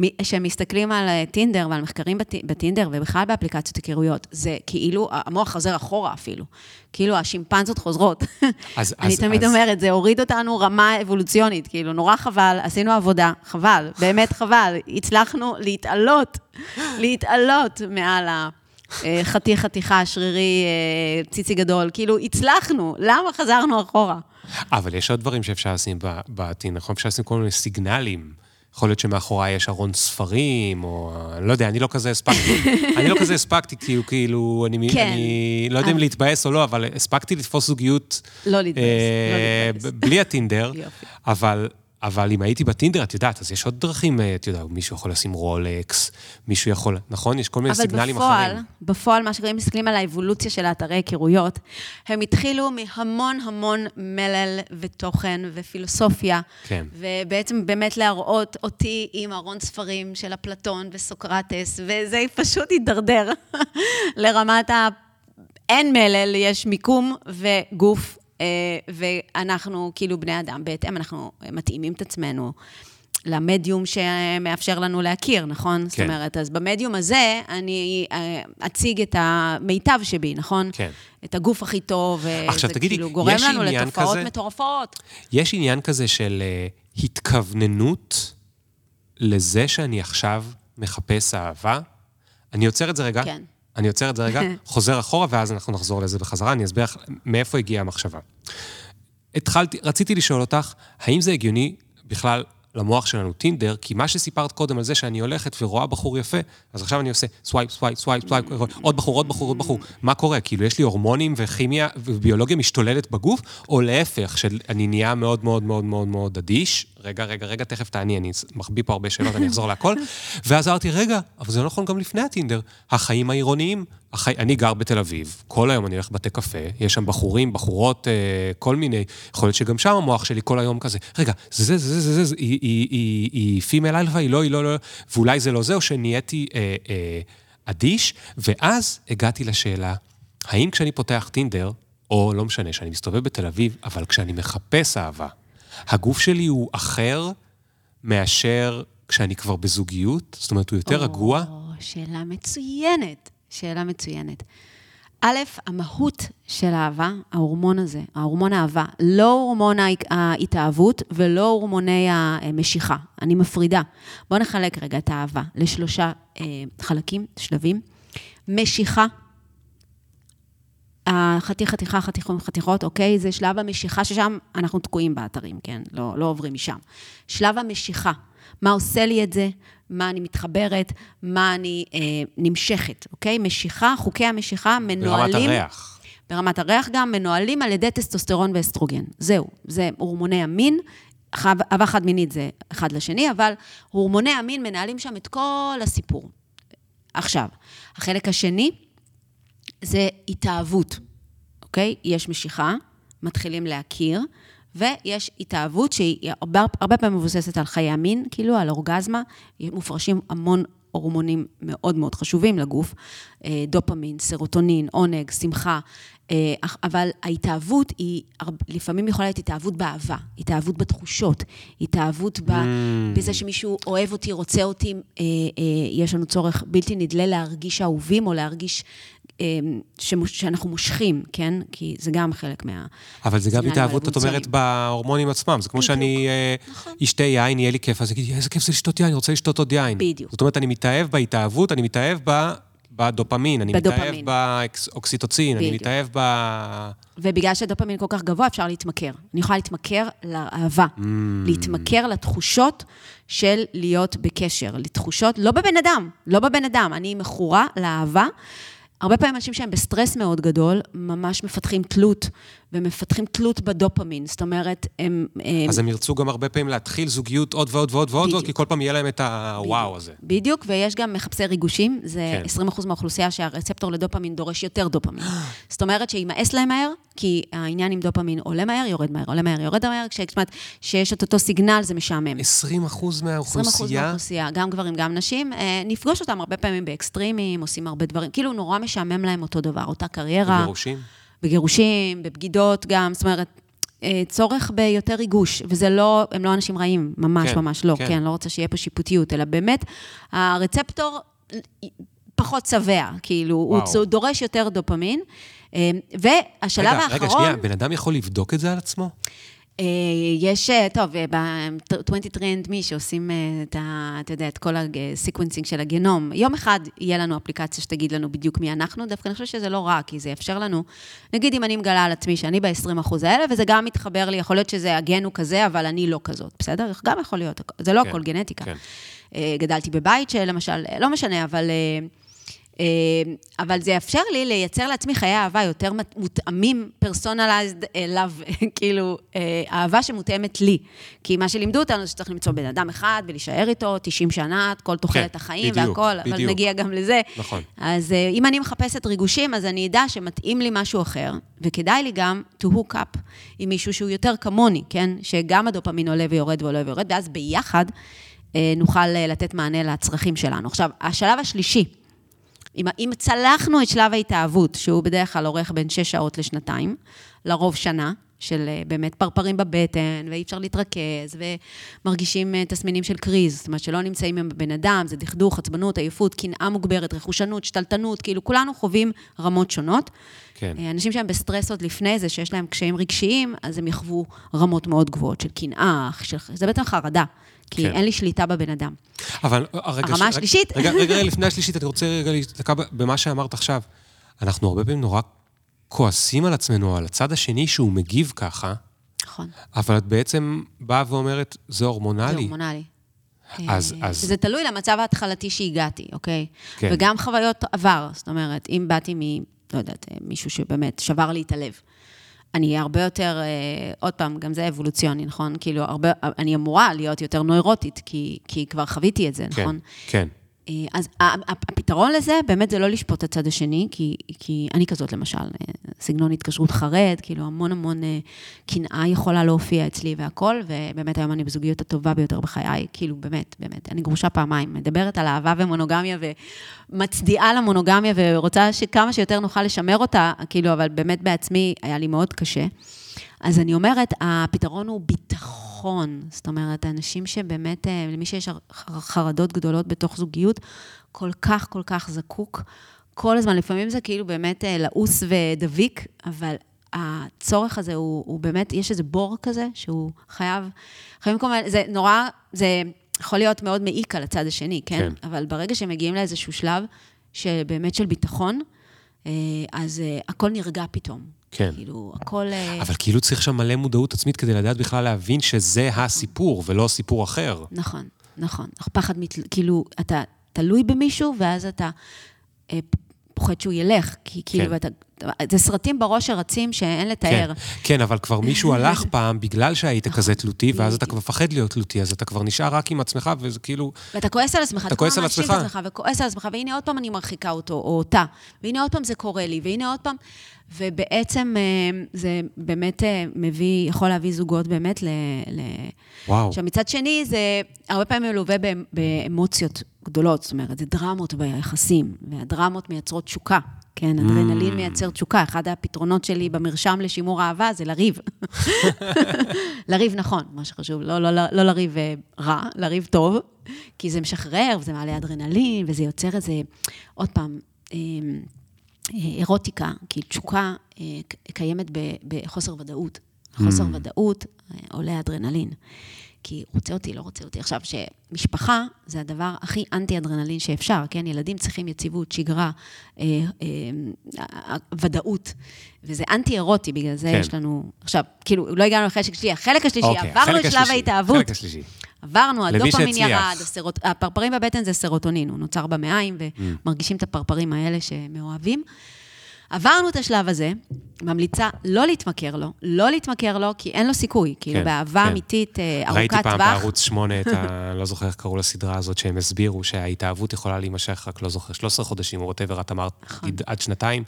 B: מ- שמסתכלים על אה, טינדר ועל מחקרים בט- בטינדר ובכלל באפליקציות היכרויות, זה כאילו, המוח חוזר אחורה אפילו. כאילו השימפנזות חוזרות.
A: אז-
B: אני
A: אז-
B: תמיד
A: אז-
B: אומרת, זה הוריד אותנו רמה אבולוציונית, כאילו, נורא חבל, עשינו עבודה, חבל, באמת חבל, הצלחנו להתעלות, להתעלות מעל ה... אה, חתיך חתיכה, שרירי, אה, ציצי גדול, כאילו, הצלחנו, למה חזרנו אחורה?
A: אבל יש עוד דברים שאפשר לשים בעתיד, נכון? אפשר לשים כל מיני סיגנלים. יכול להיות שמאחוריי יש ארון ספרים, או... אני לא יודע, אני לא כזה הספקתי. אני לא כזה הספקתי, כאילו, כאילו, אני,
B: כן.
A: אני לא יודע אם
B: אבל-
A: להתבאס או לא, אבל הספקתי לתפוס זוגיות...
B: לא להתבאס,
A: אה,
B: לא להתבאס.
A: בלי הטינדר. אבל... אבל אם הייתי בטינדר, את יודעת, אז יש עוד דרכים, אה, את יודעת, מישהו יכול לשים רולקס, מישהו יכול, נכון? יש כל מיני
B: אבל
A: סיגנלים
B: בפועל,
A: אחרים.
B: בפועל, מה שקורה, אם מסתכלים על האבולוציה של האתרי היכרויות, הם התחילו מהמון המון מלל ותוכן ופילוסופיה.
A: כן.
B: ובעצם באמת להראות אותי עם ארון ספרים של אפלטון וסוקרטס, וזה פשוט הידרדר לרמת ה... אין מלל, יש מיקום וגוף, ואנחנו כאילו בני אדם, בהתאם אנחנו מתאימים את עצמנו. למדיום שמאפשר לנו להכיר, נכון? זאת
A: כן.
B: אומרת, אז במדיום הזה אני אה, אציג את המיטב שבי, נכון?
A: כן.
B: את הגוף הכי טוב,
A: עכשיו,
B: וזה
A: תגידי,
B: כאילו גורם
A: יש
B: לנו לתופעות
A: כזה?
B: מטורפות.
A: יש עניין כזה של אה, התכווננות לזה שאני עכשיו מחפש אהבה. אני עוצר את זה רגע.
B: כן.
A: אני עוצר את זה רגע, חוזר אחורה, ואז אנחנו נחזור לזה בחזרה. אני אסביר לך מאיפה הגיעה המחשבה. התחלתי, רציתי לשאול אותך, האם זה הגיוני בכלל למוח שלנו טינדר? כי מה שסיפרת קודם על זה שאני הולכת ורואה בחור יפה, אז עכשיו אני עושה swipe, swipe, swipe, swipe, עוד בחור, עוד בחור, עוד בחור. מה קורה? כאילו, יש לי הורמונים וכימיה וביולוגיה משתוללת בגוף, או להפך, שאני נהיה מאוד מאוד מאוד מאוד מאוד אדיש. רגע, רגע, רגע, תכף תעני, אני מחביא פה הרבה שאלות, אני אחזור להכל. ואז אמרתי, רגע, אבל זה לא נכון גם לפני הטינדר. החיים העירוניים, החי... אני גר בתל אביב, כל היום אני הולך לבתי קפה, יש שם בחורים, בחורות, אה, כל מיני, יכול להיות שגם שם המוח שלי כל היום כזה, רגע, זה זה, זה זה, זה, זה, היא, היא, היא, היא female alpha, היא לא, היא לא, לא, ואולי זה לא זה, או שנהייתי אה, אה, אדיש, ואז הגעתי לשאלה, האם כשאני פותח טינדר, או לא משנה, שאני מסתובב בתל אביב, אבל כשאני מחפש אהבה, הגוף שלי הוא אחר מאשר כשאני כבר בזוגיות? זאת אומרת, הוא יותר רגוע?
B: או, שאלה מצוינת, שאלה מצוינת. א', המהות של אהבה, ההורמון הזה, ההורמון האהבה, לא הורמון ההת- ההתאהבות ולא הורמוני המשיכה. אני מפרידה. בואו נחלק רגע את האהבה לשלושה אה, חלקים, שלבים. משיכה, החתיך, חתיכה, חתיכות, חתיכות, אוקיי? זה שלב המשיכה, ששם אנחנו תקועים באתרים, כן? לא, לא עוברים משם. שלב המשיכה, מה עושה לי את זה? מה אני מתחברת? מה אני אה, נמשכת, אוקיי? משיכה, חוקי המשיכה
A: ברמת
B: מנוהלים...
A: הריח.
B: ברמת הריח גם, מנוהלים על ידי טסטוסטרון ואסטרוגן. זהו, זה הורמוני המין. אהבה חד מינית זה אחד לשני, אבל הורמוני המין מנהלים שם את כל הסיפור. עכשיו, החלק השני זה התאהבות, אוקיי? יש משיכה, מתחילים להכיר, ויש התאהבות שהיא הרבה, הרבה פעמים מבוססת על חיי המין, כאילו על אורגזמה, מופרשים המון הורמונים מאוד מאוד חשובים לגוף, אה, דופמין, סרוטונין, עונג, שמחה, אה, אבל ההתאהבות היא, לפעמים יכולה להיות התאהבות באהבה, התאהבות בתחושות, התאהבות mm. בזה שמישהו אוהב אותי, רוצה אותי, אה, יש לנו צורך בלתי נדלה להרגיש אהובים או להרגיש שאנחנו מושכים, כן? כי זה גם חלק מה...
A: אבל זה גם התאהבות, את אומרת, בהורמונים עצמם. זה כמו שאני נכון. אשתה יין, יהיה לי כיף, אז אגיד, איזה כיף זה לשתות יין, אני רוצה לשתות עוד יין.
B: בדיוק.
A: זאת אומרת, אני מתאהב בהתאהבות, אני מתאהב ב... בדופמין, אני. מתאהב באוקסיטוצין, אני מתאהב ב...
B: ובגלל שדופמין כל כך גבוה, אפשר להתמכר. אני יכולה להתמכר לאהבה, mm. להתמכר לתחושות של להיות בקשר, לתחושות, לא בבן אדם, לא בבן אדם, אני מכורה לאהבה. הרבה פעמים אנשים שהם בסטרס מאוד גדול, ממש מפתחים תלות, ומפתחים תלות בדופמין. זאת אומרת, הם...
A: אז הם ירצו גם הרבה פעמים להתחיל זוגיות עוד ועוד ועוד ועוד, ועוד, כי כל פעם יהיה להם את הוואו הזה.
B: בדיוק, ויש גם מחפשי ריגושים, זה כן. 20% מהאוכלוסייה שה receptor לדופמין דורש יותר דופמין. זאת אומרת שימאס להם מהר, כי העניין עם דופמין עולה מהר, יורד מהר, עולה מהר, יורד מהר, זאת אומרת, שיש את אותו סיגנל, זה משעמם.
A: 20% מהאוכלוסייה? 20%
B: מהאוכלוסייה, גם גברים, גם נשים. אה, נפגוש אותם הרבה פעמים באקסטרימים, עושים הרבה דברים, כאילו נורא משעמם להם אותו דבר, אותה קריירה.
A: בגירושים?
B: בגירושים, בבגידות גם, זאת אומרת, אה, צורך ביותר ריגוש, וזה לא, הם לא אנשים רעים, ממש כן, ממש לא, כן, כן, לא רוצה שיהיה פה שיפוטיות, אלא באמת, ה receptor פחות שבע, כאילו, וואו. הוא דורש יותר דופמין. אה, והשלב רגע, האחרון...
A: רגע, שנייה, בן אדם יכול לבדוק את זה על עצמו?
B: אה, יש, אה, טוב, ב-23andMe שעושים את, ה, אתה יודע, את כל ה sequencing של הגנום, יום אחד יהיה לנו אפליקציה שתגיד לנו בדיוק מי אנחנו, דווקא אני חושבת שזה לא רע, כי זה יאפשר לנו, נגיד אם אני מגלה על עצמי שאני ב-20% האלה, וזה גם מתחבר לי, יכול להיות שזה הגן הוא כזה, אבל אני לא כזאת, בסדר? גם יכול להיות, זה לא כן, הכל גנטיקה. כן. גדלתי בבית שלמשל, לא משנה, אבל... אה, אבל זה יאפשר לי לייצר לעצמי חיי אהבה יותר מותאמים, פרסונליזד אליו, כאילו, אה, אהבה שמותאמת לי. כי מה שלימדו אותנו זה שצריך למצוא בן אדם אחד ולהישאר איתו 90 שנה, כל תוחלת כן, החיים בדיוק, והכול, בדיוק. אבל נגיע גם לזה.
A: נכון.
B: אז אה, אם אני מחפשת ריגושים, אז אני אדע שמתאים לי משהו אחר, וכדאי לי גם to hook up עם מישהו שהוא יותר כמוני, כן? שגם הדופמין עולה ויורד ועולה ויורד, ואז ביחד נוכל לתת מענה לצרכים שלנו. עכשיו, השלב השלישי, אם, אם צלחנו את שלב ההתאהבות, שהוא בדרך כלל אורך בין שש שעות לשנתיים, לרוב שנה, של אה, באמת פרפרים בבטן, ואי אפשר להתרכז, ומרגישים אה, תסמינים של קריז, זאת אומרת שלא נמצאים עם הבן אדם, זה דכדוך, עצבנות, עייפות, קנאה מוגברת, רכושנות, שתלטנות, כאילו כולנו חווים רמות שונות. כן. אה, אנשים שהם בסטרס עוד לפני זה, שיש להם קשיים רגשיים, אז הם יחוו רמות מאוד גבוהות של קנאה, של... זה בעצם חרדה. כי כן. אין לי שליטה בבן אדם.
A: אבל רגע...
B: הרמה ש... השלישית...
A: רגע, רגע, לפני השלישית, אני רוצה רגע להסתכל במה שאמרת עכשיו. אנחנו הרבה פעמים נורא כועסים על עצמנו, על הצד השני שהוא מגיב ככה.
B: נכון.
A: אבל את בעצם באה ואומרת, זה הורמונלי. זה
B: הורמונלי.
A: אז, אז...
B: זה תלוי למצב ההתחלתי שהגעתי, אוקיי? כן. וגם חוויות עבר. זאת אומרת, אם באתי. לא יודעת, מישהו שבאמת שבר לי את הלב. אני אהיה הרבה יותר, אה, עוד פעם, גם זה אבולוציוני, נכון? כאילו, הרבה, אני אמורה להיות יותר נוירוטית, כי, כי כבר חוויתי את זה,
A: כן,
B: נכון?
A: כן.
B: אה, אז הפתרון לזה, באמת זה לא לשפוט את הצד השני, כי, כי אני כזאת למשל, אה, סגנון התקשרות חרד, כאילו המון המון אה, קנאה יכולה להופיע אצלי והכל, ובאמת היום אני בזוגיות הטובה ביותר בחיי, כאילו באמת, באמת, אני גרושה פעמיים, מדברת על אהבה ומונוגמיה, ומצדיעה למונוגמיה, ורוצה שכמה שיותר נוכל לשמר אותה, כאילו, אבל באמת בעצמי היה לי מאוד קשה. אז אני אומרת, הפתרון הוא ביטחון. זאת אומרת, אנשים שבאמת, אה, למי שיש חרדות גדולות בתוך זוגיות, כל כך, כל כך זקוק. כל הזמן, לפעמים זה כאילו באמת אה, לעוס ודביק, אבל הצורך הזה הוא, הוא באמת, יש איזה בור כזה שהוא חייב, חייבים כל מיני, זה נורא, זה יכול להיות מאוד מעיק על הצד השני, כן? כן. אבל ברגע שמגיעים לאיזשהו שלב שבאמת של ביטחון, אה, אז הכל נרגע פתאום.
A: כן.
B: כאילו, הכל... אה,
A: אבל כאילו צריך שם מלא מודעות עצמית כדי לדעת בכלל להבין שזה הסיפור ולא סיפור אחר.
B: נכון, נכון. פחד, מת... כאילו, אתה תלוי במישהו, ואז אתה אה, פוחד שהוא ילך, כי כאילו, כן. אתה, זה סרטים בראש שרצים שאין לתאר.
A: כן, כן, אבל כבר מישהו הלך פעם בגלל שהיית כזה תלותי, ואז אתה כבר מפחד להיות תלותי, אז אתה כבר נשאר רק עם עצמך, וזה כאילו...
B: ואתה כועס על עצמך,
A: אתה כועס על עצמך.
B: עצמך, וכועס על עצמך, והנה עוד פעם אני מרחיקה אותו, או אותה, והנה עוד פעם זה קורה לי, והנה עוד פעם... ובעצם אה, זה באמת אה, מביא, יכול להביא זוגות באמת ל... ל...
A: וואו.
B: עכשיו, מצד שני, זה הרבה פעמים מלווה באמ- באמוציות גדולות, זאת אומרת, זה דרמות ביחסים, והדרמות מייצרות תשוקה. כן, אדרנלין מייצר תשוקה. אחד הפתרונות שלי במרשם לשימור אהבה זה לריב. לריב נכון, מה שחשוב, לא, לא, לא, לא לריב אה, רע, לריב טוב, כי זה משחרר, וזה מעלה אדרנלין, וזה יוצר איזה, עוד פעם, אה, אה, אירוטיקה, כי תשוקה אה, קיימת בחוסר ודאות. חוסר ודאות עולה אדרנלין. כי רוצה אותי, לא רוצה אותי. עכשיו, שמשפחה זה הדבר הכי אנטי-אדרנלין שאפשר, כן? ילדים צריכים יציבות, שגרה, אה, אה, אה, ודאות, וזה אנטי-אירוטי, בגלל זה
A: כן.
B: יש לנו... עכשיו, כאילו, לא הגענו לחלק השלישי, החלק השלישי,
A: אוקיי,
B: עברנו את שלב ההתאהבות,
A: החלק השלישי.
B: עברנו, הדופמין. ירד, הסרוט... הפרפרים בבטן זה סרוטונין, הוא נוצר במעיים, ומרגישים את הפרפרים האלה שמאוהבים. עברנו את השלב הזה, ממליצה לא להתמכר לו, לא להתמכר לו, כי אין לו סיכוי. כאילו,
A: כן,
B: באהבה
A: כן.
B: אמיתית, אה,
A: ראיתי
B: ארוכת
A: פעם
B: טווח.
A: בערוץ 8 את ה... לא זוכר איך קראו לסדרה הזאת, שהם הסבירו שההתאהבות יכולה להימשך רק, לא זוכר, 13 חודשים, או ווטאבר, את אמרת,
B: נכון.
A: עד שנתיים,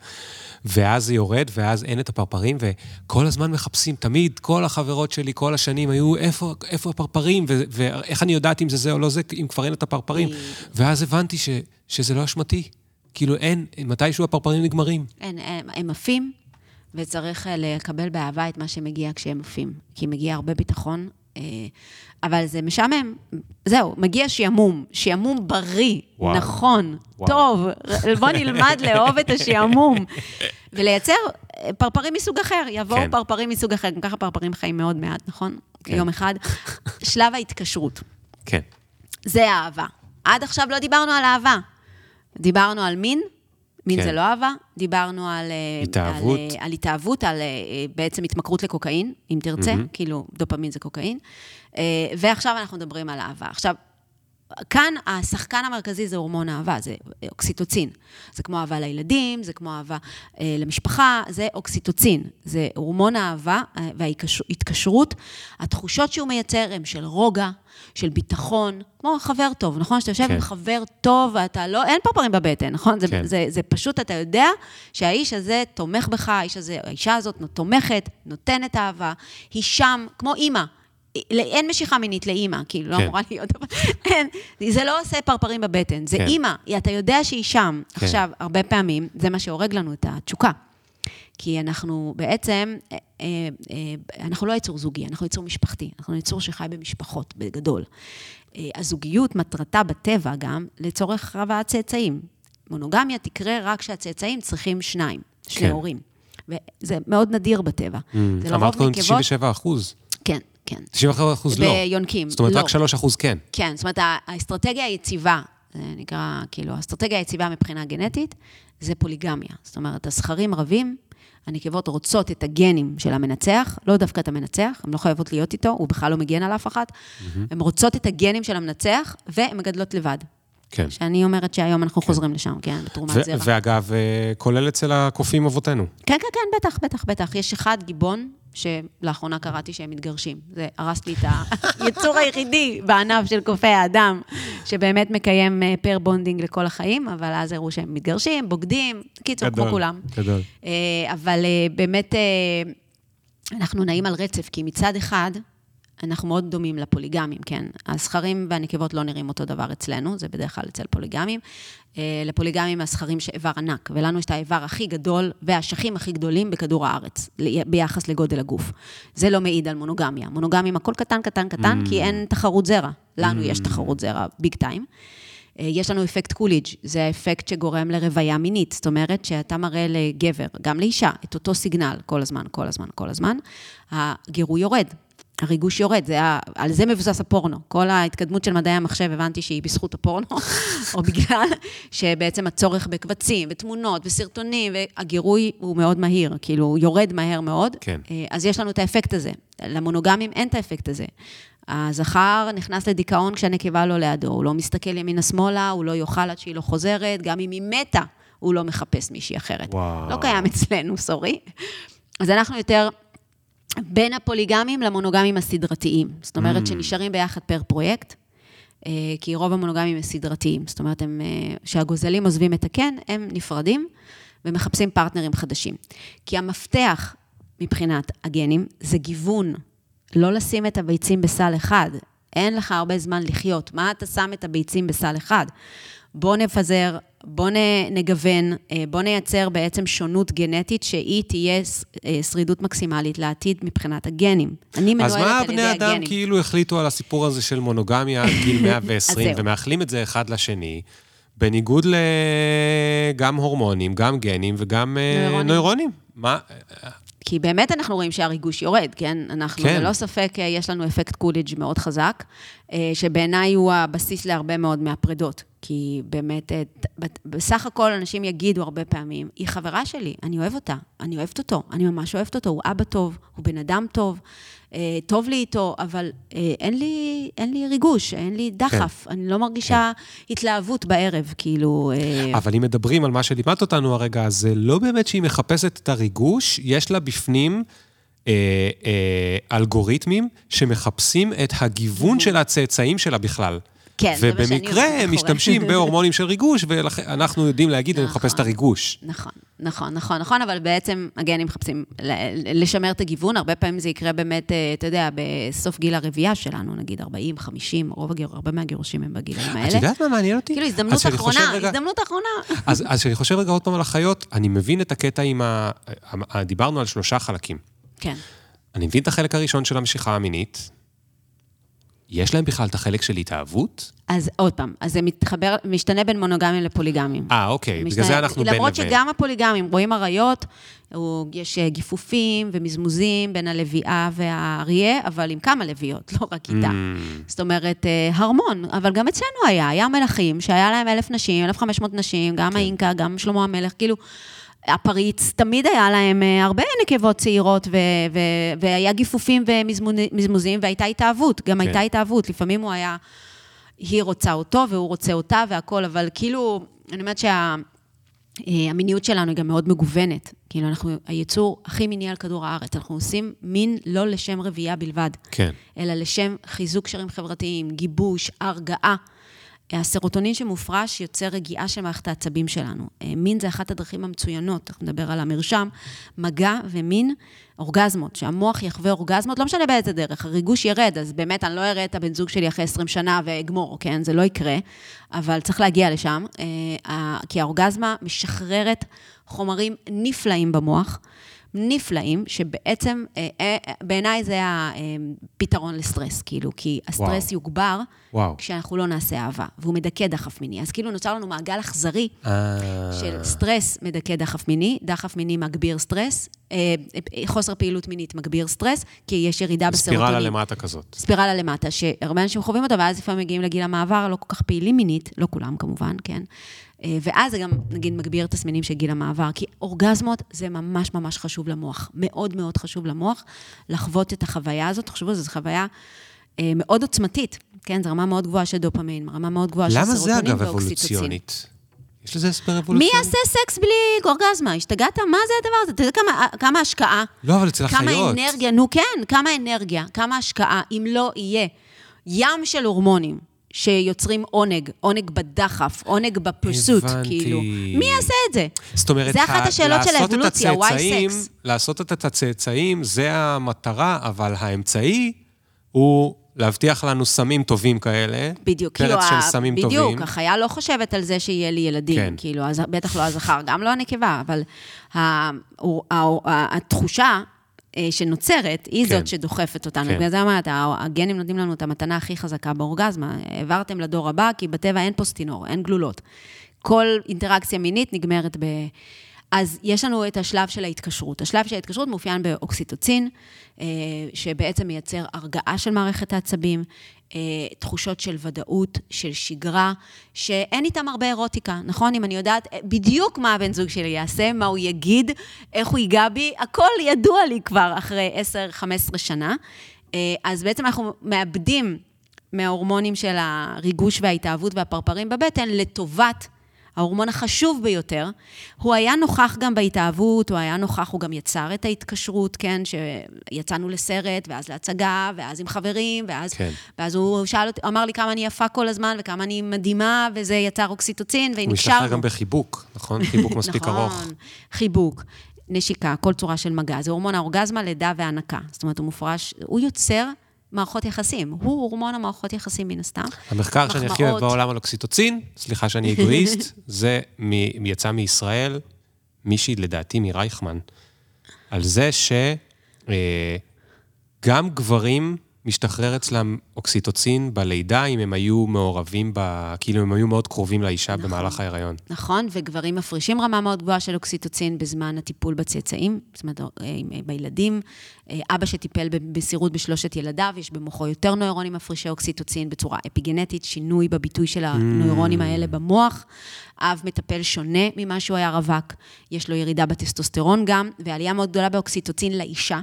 A: ואז זה יורד, ואז אין את הפרפרים, וכל הזמן מחפשים, תמיד, כל החברות שלי, כל השנים, היו, איפה, איפה הפרפרים, ו- ואיך אני יודעת אם זה זה או לא זה, אם כבר אין את הפרפרים. ואז הבנתי ש- שזה לא אשמתי. כאילו, אין, מתישהו הפרפרים נגמרים.
B: אין, הם, הם עפים, וצריך אה, לקבל באהבה את מה שמגיע כשהם עפים. כי מגיע הרבה ביטחון, אה, אבל זה משעמם. זהו, מגיע שעמום, שעמום בריא,
A: וואו.
B: נכון,
A: וואו.
B: טוב, בוא נלמד לאהוב את השעמום. ולייצר אה, פרפרים מסוג אחר, יבואו
A: כן.
B: פרפרים מסוג אחר, גם ככה פרפרים חיים מאוד מעט, נכון?
A: כן.
B: יום אחד. שלב ההתקשרות.
A: כן.
B: זה אהבה. עד עכשיו לא דיברנו על אהבה. דיברנו על מין, מין
A: כן.
B: זה לא אהבה. דיברנו על... אה,
A: התאהבות.
B: על, אה, על התאהבות, על אה, בעצם התמכרות לקוקאין, אם תרצה, כאילו דופמין זה קוקאין. ועכשיו אנחנו מדברים על אהבה. עכשיו, כאן השחקן המרכזי זה הורמון אהבה, זה אוקסיטוצין. זה כמו אהבה לילדים, זה כמו אהבה אה, למשפחה, זה אוקסיטוצין. זה הורמון האהבה אה, וההתקשרות. התחושות שהוא מייצר הן של רוגע, של ביטחון, כמו חבר טוב, נכון? שאתה יושב
A: כן.
B: עם חבר טוב ואתה לא, אין פרפרים בבטן, נכון? זה,
A: כן.
B: זה, זה פשוט, אתה יודע שהאיש הזה תומך בך, האיש הזה, האישה הזאת תומכת, נותנת אהבה, היא שם, כמו אימא. אין משיכה מינית לאימא, כאילו, לא
A: כן.
B: אמורה להיות, אבל אין, זה לא עושה פרפרים בבטן, זה
A: כן.
B: אימא, אתה יודע שהיא שם.
A: כן.
B: עכשיו, הרבה פעמים, זה מה שהורג לנו את התשוקה. כי אנחנו בעצם, אה, אה, אה, אנחנו לא יצור זוגי, אנחנו יצור משפחתי, אנחנו יצור שחי במשפחות, בגדול. הזוגיות, מטרתה בטבע גם, לצורך הבאת צאצאים. מונוגמיה תקרה רק כשהצאצאים צריכים שניים, שני
A: כן.
B: הורים. וזה מאוד נדיר בטבע. זה לרוב
A: אמרת קודם
B: נקבות-
A: 97 אחוז.
B: כן, כן.
A: 97 אחוז לא.
B: ביונקים,
A: זאת אומרת,
B: לא.
A: רק 3 אחוז כן.
B: כן, זאת אומרת, האסטרטגיה היציבה, זה נקרא, כאילו, האסטרטגיה היציבה מבחינה גנטית, זה פוליגמיה. זאת אומרת, הזכרים רבים, הנקבות רוצות את הגנים של המנצח, לא דווקא את המנצח, הן לא חייבות להיות איתו, הוא בכלל לא מגן על אף אחת. הן רוצות את הגנים של המנצח, והן מגדלות לבד.
A: כן.
B: שאני אומרת שהיום אנחנו חוזרים לשם, כן, בתרומת
A: ו-
B: זרע.
A: ואגב, אה, כולל אצל הקופים אבותינו.
B: כן, כן, כן, בטח, בטח, בטח. יש אחד, גיבון, שלאחרונה קראתי שהם מתגרשים. זה הרס לי את היצור היחידי בענף של קופי האדם, שבאמת מקיים pair bonding לכל החיים, אבל אז הראו שהם מתגרשים, בוגדים, קיצור, כמו כולם.
A: גדול.
B: אה, אבל אה, באמת, אה, אנחנו נעים על רצף, כי מצד אחד, אנחנו מאוד דומים לפוליגמים, כן? הזכרים והנקבות לא נראים אותו דבר אצלנו, זה בדרך כלל אצל פוליגמים. אה, לפוליגמים הזכרים יש איבר ענק, ולנו יש את האיבר הכי גדול והאשכים הכי גדולים בכדור הארץ, ביחס לגודל הגוף. זה לא מעיד על מונוגמיה. מונוגמים הכל קטן, קטן, קטן, כי אין תחרות זרע. לנו יש תחרות זרע big time. אה, יש לנו אפקט קולידג', זה האפקט שגורם לרוויה מינית. זאת אומרת, שאתה מראה לגבר, גם לאישה, את אותו סיגנל כל הזמן, כל הזמן, כל הזמן, הגירוי יורד. הריגוש יורד, זה ה... על זה מבוסס הפורנו. כל ההתקדמות של מדעי המחשב, הבנתי שהיא בזכות הפורנו, או בגלל שבעצם הצורך בקבצים, ותמונות, וסרטונים, והגירוי הוא מאוד מהיר, כאילו, הוא יורד מהר מאוד.
A: כן.
B: אה, אז יש לנו את האפקט הזה. למונוגמים אין את האפקט הזה. הזכר נכנס לדיכאון כשהנקבה לא לידו, הוא לא מסתכל ימינה-שמאלה, הוא לא יאכל עד שהיא לא חוזרת, גם אם היא מתה, הוא לא מחפש מישהי אחרת.
A: וואו.
B: לא קיים אצלנו, סורי. אז אנחנו יותר בין הפוליגמים למונוגמים הסדרתיים. זאת אומרת, שנשארים ביחד פר פרויקט, אה, כי רוב המונוגמים הם סדרתיים. זאת אומרת, הם, אה, כשהגוזלים עוזבים את הקן, הם נפרדים ומחפשים פרטנרים חדשים. כי המפתח מבחינת הגנים זה גיוון, לא לשים את הביצים בסל אחד. אין לך הרבה זמן לחיות. מה אתה שם את הביצים בסל אחד? בוא נפזר, בוא נגוון, אה, בוא נייצר בעצם שונות גנטית שהיא תהיה אה, שרידות מקסימלית לעתיד מבחינת הגנים. אני מנוהלת
A: אז
B: על
A: מה
B: ידי
A: בני
B: הגנים.
A: אדם כאילו החליטו על הסיפור הזה של מונוגמיה עד גיל 120,
B: אז זהו.
A: ומאחלים את זה אחד לשני, בניגוד לגם הורמונים, גם גנים וגם אה,
B: נוירונים.
A: נוירונים? מה?
B: כי באמת אנחנו רואים שהריגוש יורד, כן? אנחנו,
A: כן.
B: ללא ספק, יש לנו אפקט קוליג' מאוד חזק, שבעיניי הוא הבסיס להרבה מאוד מהפרידות. כי באמת, אה, ת- בת- בסך הכל אנשים יגידו הרבה פעמים, היא חברה שלי, אני אוהב אותה, אני אוהבת אותו, אני ממש אוהבת אותו, הוא אבא טוב, הוא בן אדם טוב, אה, טוב לי איתו, אבל אה, אין לי, אין לי ריגוש, אין לי דחף, אני לא מרגישה התלהבות בערב, כאילו... אה,
A: אבל אם מדברים על מה שלימדת אותנו הרגע, אז זה לא באמת שהיא מחפשת את הריגוש, יש לה בפנים אה, אה, אלגוריתמים שמחפשים את הגיוון של הצאצאים שלה בכלל.
B: כן, זה מה שאני
A: ובמקרה
B: מאחורי.
A: משתמשים בהורמונים של ריגוש, ואנחנו יודעים להגיד, אני מחפש את הריגוש.
B: נכון, נכון, נכון, נכון, אבל בעצם הגנים מחפשים לשמר את הגיוון, הרבה פעמים זה יקרה באמת, אה, אתה יודע, בסוף גיל הרבייה שלנו, נגיד 40, 50, רוב הגיר, הרבה מהגירושים הם בגילאים האלה.
A: את יודעת מה מעניין אותי?
B: כאילו, הזדמנות אחרונה,
A: רגע-
B: הזדמנות אחרונה.
A: אז כשאני חושב רגע עוד פעם על החיות, אני מבין את הקטע עם. ה- דיברנו על שלושה חלקים.
B: כן.
A: אני מבין את החלק הראשון של המשיכה המינית. יש להם בכלל את החלק של התאהבות?
B: אז עוד פעם, אז זה מתחבר, משתנה בין מונוגמים לפוליגמים.
A: אה, אוקיי, בגלל
B: משתנה-
A: זה אנחנו בין
B: למרות
A: לבין.
B: שגם הפוליגמים, רואים אריות, יש אה, גיפופים ומזמוזים בין הלביאה והאריה, אבל עם כמה לביאות, לא רק איתה.
A: Mm.
B: זאת אומרת, אה, הרמון, אבל גם אצלנו היה, היה מלכים שהיה להם אלף נשים, 1,500 נשים, גם האינקה, גם שלמה המלך, כאילו, הפריץ, תמיד היה להם אה, הרבה נקבות צעירות, ו- ו- והיה גיפופים ומזמוזים, והייתה התאהבות, גם
A: כן.
B: הייתה התאהבות. לפעמים הוא היה, היא רוצה אותו והוא רוצה אותה והכול, אבל כאילו, אני אומרת שה... אה, המיניות שלנו היא גם מאוד מגוונת. כאילו, אנחנו היצור הכי מיני על כדור הארץ. אנחנו עושים מין לא לשם רבייה בלבד,
A: כן.
B: אלא לשם חיזוק קשרים חברתיים, גיבוש, הרגעה. הסרוטונין שמופרש יוצר רגיעה של מערכת העצבים שלנו. אה, מין זה אחת הדרכים המצוינות, אנחנו נדבר על המרשם, מגע ומין, אורגזמות, שהמוח יחווה אורגזמות, לא משנה באיזה דרך, הריגוש ירד, אז באמת אני לא אראה את הבן זוג שלי אחרי 20 שנה ואגמור, כן? זה לא יקרה, אבל צריך להגיע לשם, אה, כי האורגזמה משחררת חומרים נפלאים במוח. נפלאים, שבעצם, אה, אה, בעיניי זה הפתרון לסטרס, כאילו, כי הסטרס
A: וואו.
B: יוגבר
A: וואו.
B: כשאנחנו לא נעשה אהבה, והוא מדכא דחף מיני. אז כאילו נוצר לנו מעגל אכזרי
A: אה,
B: של סטרס מדכא דחף מיני, דחף מיני מגביר סטרס, אה, אה, חוסר פעילות מינית מגביר סטרס, כי יש ירידה בסרוטונין.
A: ספירלה למטה כזאת.
B: ספירלה למטה, שהרבה אנשים חווים אותה, ואז לפעמים מגיעים לגיל המעבר, לא כל כך פעילים מינית, לא כולם כמובן, כן? אה, ואז זה גם, נגיד, מגביר תסמינים של גיל המעבר, כי אורגזמות זה ממש ממש חשוב למוח, מאוד מאוד חשוב למוח לחוות את החוויה הזאת. תחשבו, זו חוויה אה, מאוד עוצמתית, כן? זו רמה מאוד גבוהה של דופמין, רמה מאוד גבוהה של
A: למה זה אגב
B: ואוקסיטוצין.
A: אבולוציונית? יש לזה הסבר
B: מי
A: אבולוציוני?
B: יעשה סקס בלי אורגזמה? השתגעת? מה זה הדבר הזה? אתה יודע כמה, כמה השקעה?
A: לא, אבל אצל
B: כמה
A: החיות.
B: אנרגיה, נו כן, כמה אנרגיה, כמה השקעה, אם לא יהיה ים של הורמונים שיוצרים עונג, עונג בדחף, עונג בפרסוט,
A: הבנתי.
B: כאילו. מי יעשה את זה?
A: זאת אומרת,
B: זה אחת השאלות של האבולוציה, why
A: הצאצאים-
B: sex?
A: לעשות את הצאצאים זה המטרה, אבל האמצעי הוא להבטיח לנו סמים טובים כאלה.
B: בדיוק,
A: פרץ
B: כאילו,
A: של
B: ה-
A: סמים
B: בדיוק,
A: טובים.
B: החיה לא חושבת על זה שיהיה לי ילדים,
A: כן.
B: כאילו, אז בטח לא הזכר, גם לא הנקבה, אבל ה- ה- ה- התחושה שנוצרת, היא
A: כן.
B: זאת שדוחפת אותנו.
A: כן.
B: בגלל זה אמרת, הגנים נותנים לנו את המתנה הכי חזקה באורגזמה. העברתם לדור הבא, כי בטבע אין פוסטינור, אין גלולות. כל אינטראקציה מינית נגמרת ב... אז יש לנו את השלב של ההתקשרות. השלב של ההתקשרות מאופיין באוקסיטוצין, אה, שבעצם מייצר הרגעה של מערכת העצבים, אה, תחושות של ודאות, של שגרה, שאין איתם הרבה אירוטיקה, נכון? אם אני יודעת אה, בדיוק מה הבן זוג שלי יעשה, מה הוא יגיד, איך הוא ייגע בי, הכל ידוע לי כבר אחרי 10-15 שנה. אז בעצם אנחנו מאבדים מההורמונים של הריגוש וההתאהבות והפרפרים בבטן לטובת ההורמון החשוב ביותר, הוא היה נוכח גם בהתאהבות, הוא היה נוכח, הוא גם יצר את ההתקשרות, כן, שיצאנו לסרט, ואז להצגה, ואז עם חברים, ואז,
A: כן.
B: ואז הוא שאל, אותי- אמר לי כמה אני יפה כל הזמן, וכמה אני מדהימה, וזה יצר אוקסיטוצין,
A: הוא
B: ונקשרנו.
A: משתחרר גם בחיבוק, נכון? חיבוק מספיק ארוך.
B: נכון, חיבוק, נשיקה, כל צורה של מגע. זה הורמון האורגזמה, לידה והנקה. זאת אומרת, הוא מופרש, הוא יוצר מערכות יחסים. הוא הורמון המערכות יחסים מן הסתם.
A: המחקר שאני הכי אוהב. בעולם על אוקסיטוצין, סליחה שאני אגואיסט, זה מ- יצא מישראל, מישהי לדעתי מרייכמן, על זה שגם גברים משתחרר אצלם אוקסיטוצין בלידה, אם הם היו מעורבים ב... כאילו, הם היו מאוד קרובים לאישה במהלך ההיריון.
B: נכון, וגברים מפרישים רמה מאוד גבוהה של אוקסיטוצין בזמן הטיפול בצאצאים, זאת אומרת, אה, אה, בילדים. אה, אבא שטיפל במסירות בשלושת ילדיו, יש במוחו יותר נוירונים מפרישי אוקסיטוצין בצורה אפיגנטית, שינוי בביטוי של הנוירונים האלה במוח. אב מטפל שונה ממה שהוא היה רווק, יש לו ירידה בטסטוסטרון גם, ועלייה מאוד גדולה באוקסיטוצין לאישה,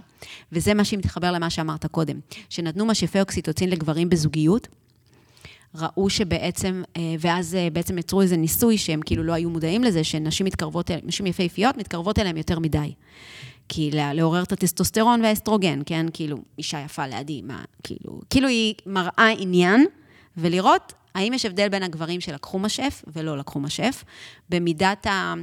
B: וזה מה שמתחבר למה שאמרת קודם, שנתנו משאפי אוקסיטוצין לגברים בזוגיות, ראו שבעצם, אה, ואז אה, בעצם יצרו איזה ניסוי שהם כאילו לא היו מודעים לזה, שנשים מתקרבות, נשים יפהפיות מתקרבות אליהם יותר מדי. כי לעורר את הטסטוסטרון והאסטרוגן, כן? כאילו, אישה יפה לידי, מה, כאילו, כאילו היא מראה עניין, ולראות האם יש הבדל בין הגברים שלקחו משאף ולא לקחו משאף, במידת ה...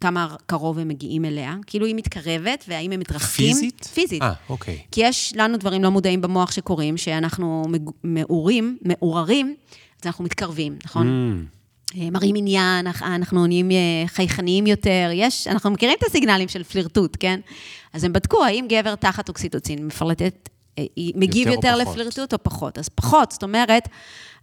B: כמה קרוב הם מגיעים אליה, כאילו היא מתקרבת, והאם הם מתרחקים.
A: פיזית?
B: פיזית.
A: אה, אוקיי.
B: כי יש לנו דברים לא מודעים במוח שקורים, שאנחנו מעורים, מעורערים, אז אנחנו מתקרבים, נכון?
A: Mm,
B: אה, מראים עניין, אנחנו נהיים אה, חייכניים יותר, יש, אנחנו מכירים את הסיגנלים של פלירטוט, כן? אז הם בדקו האם גבר תחת אוקסיטוצין מפלטת, מגיב
A: יותר
B: יותר? לפלירטוט או פחות. אז פחות, זאת אומרת,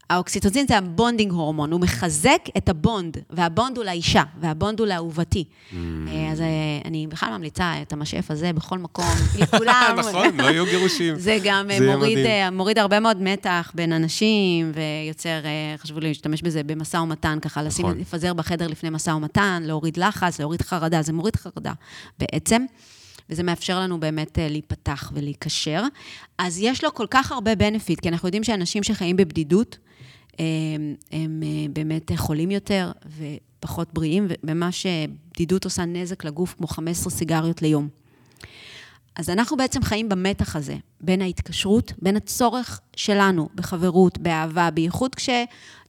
B: האוקסיטוצין זה ה bonding הורמון, הוא מחזק את ה bond, וה bond הוא לאישה, וה bond הוא לאהובתי.
A: אממ.
B: אה, אז אה, אני בכלל ממליצה את המשאף הזה בכל מקום, לכולם.
A: נכון, לא יהיו גירושים.
B: זה גם אה,
A: זה
B: מוריד. אה, מוריד הרבה מאוד מתח בין אנשים, ויוצר, אה, חשבו לי להשתמש בזה במשא ומתן, ככה לשים,
A: נכון.
B: לפזר בחדר לפני משא ומתן, להוריד לחץ, להוריד חרדה, זה מוריד חרדה בעצם. וזה מאפשר לנו באמת אה, להיפתח ולהיקשר. אז יש לו כל כך הרבה בנפיט, כי אנחנו יודעים שאנשים שחיים בבדידות, אה, הם אה, באמת חולים יותר ופחות בריאים, ובמה שבדידות עושה נזק לגוף כמו 15 סיגריות ליום. אז אנחנו בעצם חיים במתח הזה, בין ההתקשרות, בין הצורך שלנו בחברות, באהבה, בייחוד כש...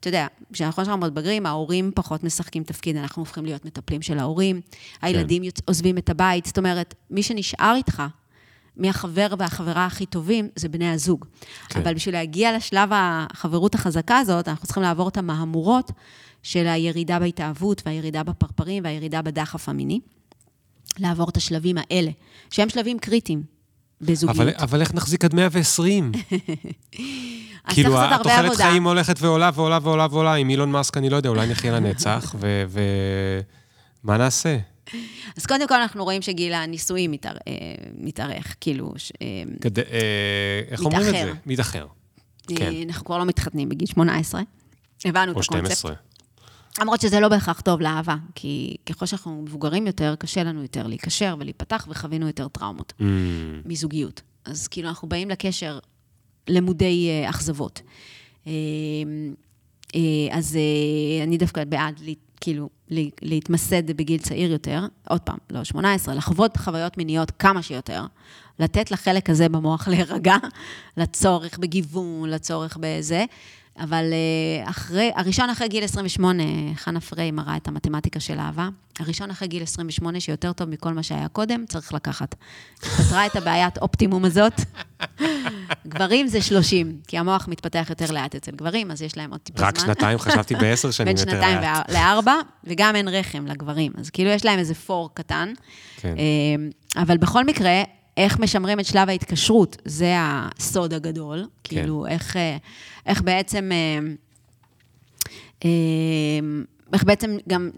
B: אתה יודע, כשאנחנו עכשיו מתבגרים, ההורים פחות משחקים תפקיד, אנחנו הופכים להיות מטפלים של ההורים, הילדים יוצ... עוזבים את הבית, זאת אומרת, מי שנשאר איתך, מהחבר והחברה הכי טובים, זה בני הזוג.
A: כן.
B: כן. אבל בשביל להגיע לשלב החברות החזקה הזאת, אנחנו צריכים לעבור את המהמורות של הירידה בהתאהבות, והירידה בפרפרים, והירידה בדחף המיני. לעבור את השלבים האלה, שהם שלבים קריטיים בזוגיות.
A: אבל, אבל איך נחזיק עד 120?
B: אז
A: כאילו, התוחלת. חיים הולכת ועולה ועולה ועולה ועולה, עם אילון מאסק, אני לא יודע, אולי נחיה לנצח, ו... ו... נעשה?
B: אז קודם כל אנחנו רואים שגיל הנישואים מתאר, אה, מתארך, כאילו, ש, אה,
A: כדי, אה, איך אומרים את
B: מתאחר.
A: זה? מתאחר. כן.
B: אנחנו כבר לא מתחתנים בגיל 18. הבנו את
A: או
B: הקונספט.
A: 12.
B: למרות שזה לא בהכרח טוב לאהבה, כי ככל שאנחנו מבוגרים יותר, קשה לנו יותר להיקשר ולהיפתח, וחווינו יותר טראומות
A: Mm,
B: מזוגיות. אז כאילו, אנחנו באים לקשר למודי אה, אכזבות. אה, אה, אז אה, אני דווקא בעד, לה- כאילו, לה- להתמסד בגיל צעיר יותר, עוד פעם, לא 18, לחוות חוויות מיניות כמה שיותר, לתת לחלק הזה במוח להירגע, לצורך בגיוון, לצורך בזה. אבל אה, אחרי, הראשון אחרי גיל 28, חנה פריי מראה את המתמטיקה של אהבה. הראשון אחרי גיל 28, שיותר טוב מכל מה שהיה קודם, צריך לקחת. פתרה את הבעיית אופטימום הזאת. גברים זה 30, כי המוח מתפתח יותר לאט אצל גברים, אז יש להם עוד טיפה זמן.
A: רק שנתיים, חשבתי בעשר שנים
B: בין
A: יותר
B: שנתיים
A: לאט.
B: ואר- לארבע, וגם אין רחם לגברים. אז כאילו יש להם איזה פור קטן.
A: כן.
B: אה, אבל בכל מקרה, איך משמרים את שלב ההתקשרות, זה הסוד הגדול.
A: כן.
B: כאילו, איך, אה, איך בעצם... אה, אה, איך בעצם גם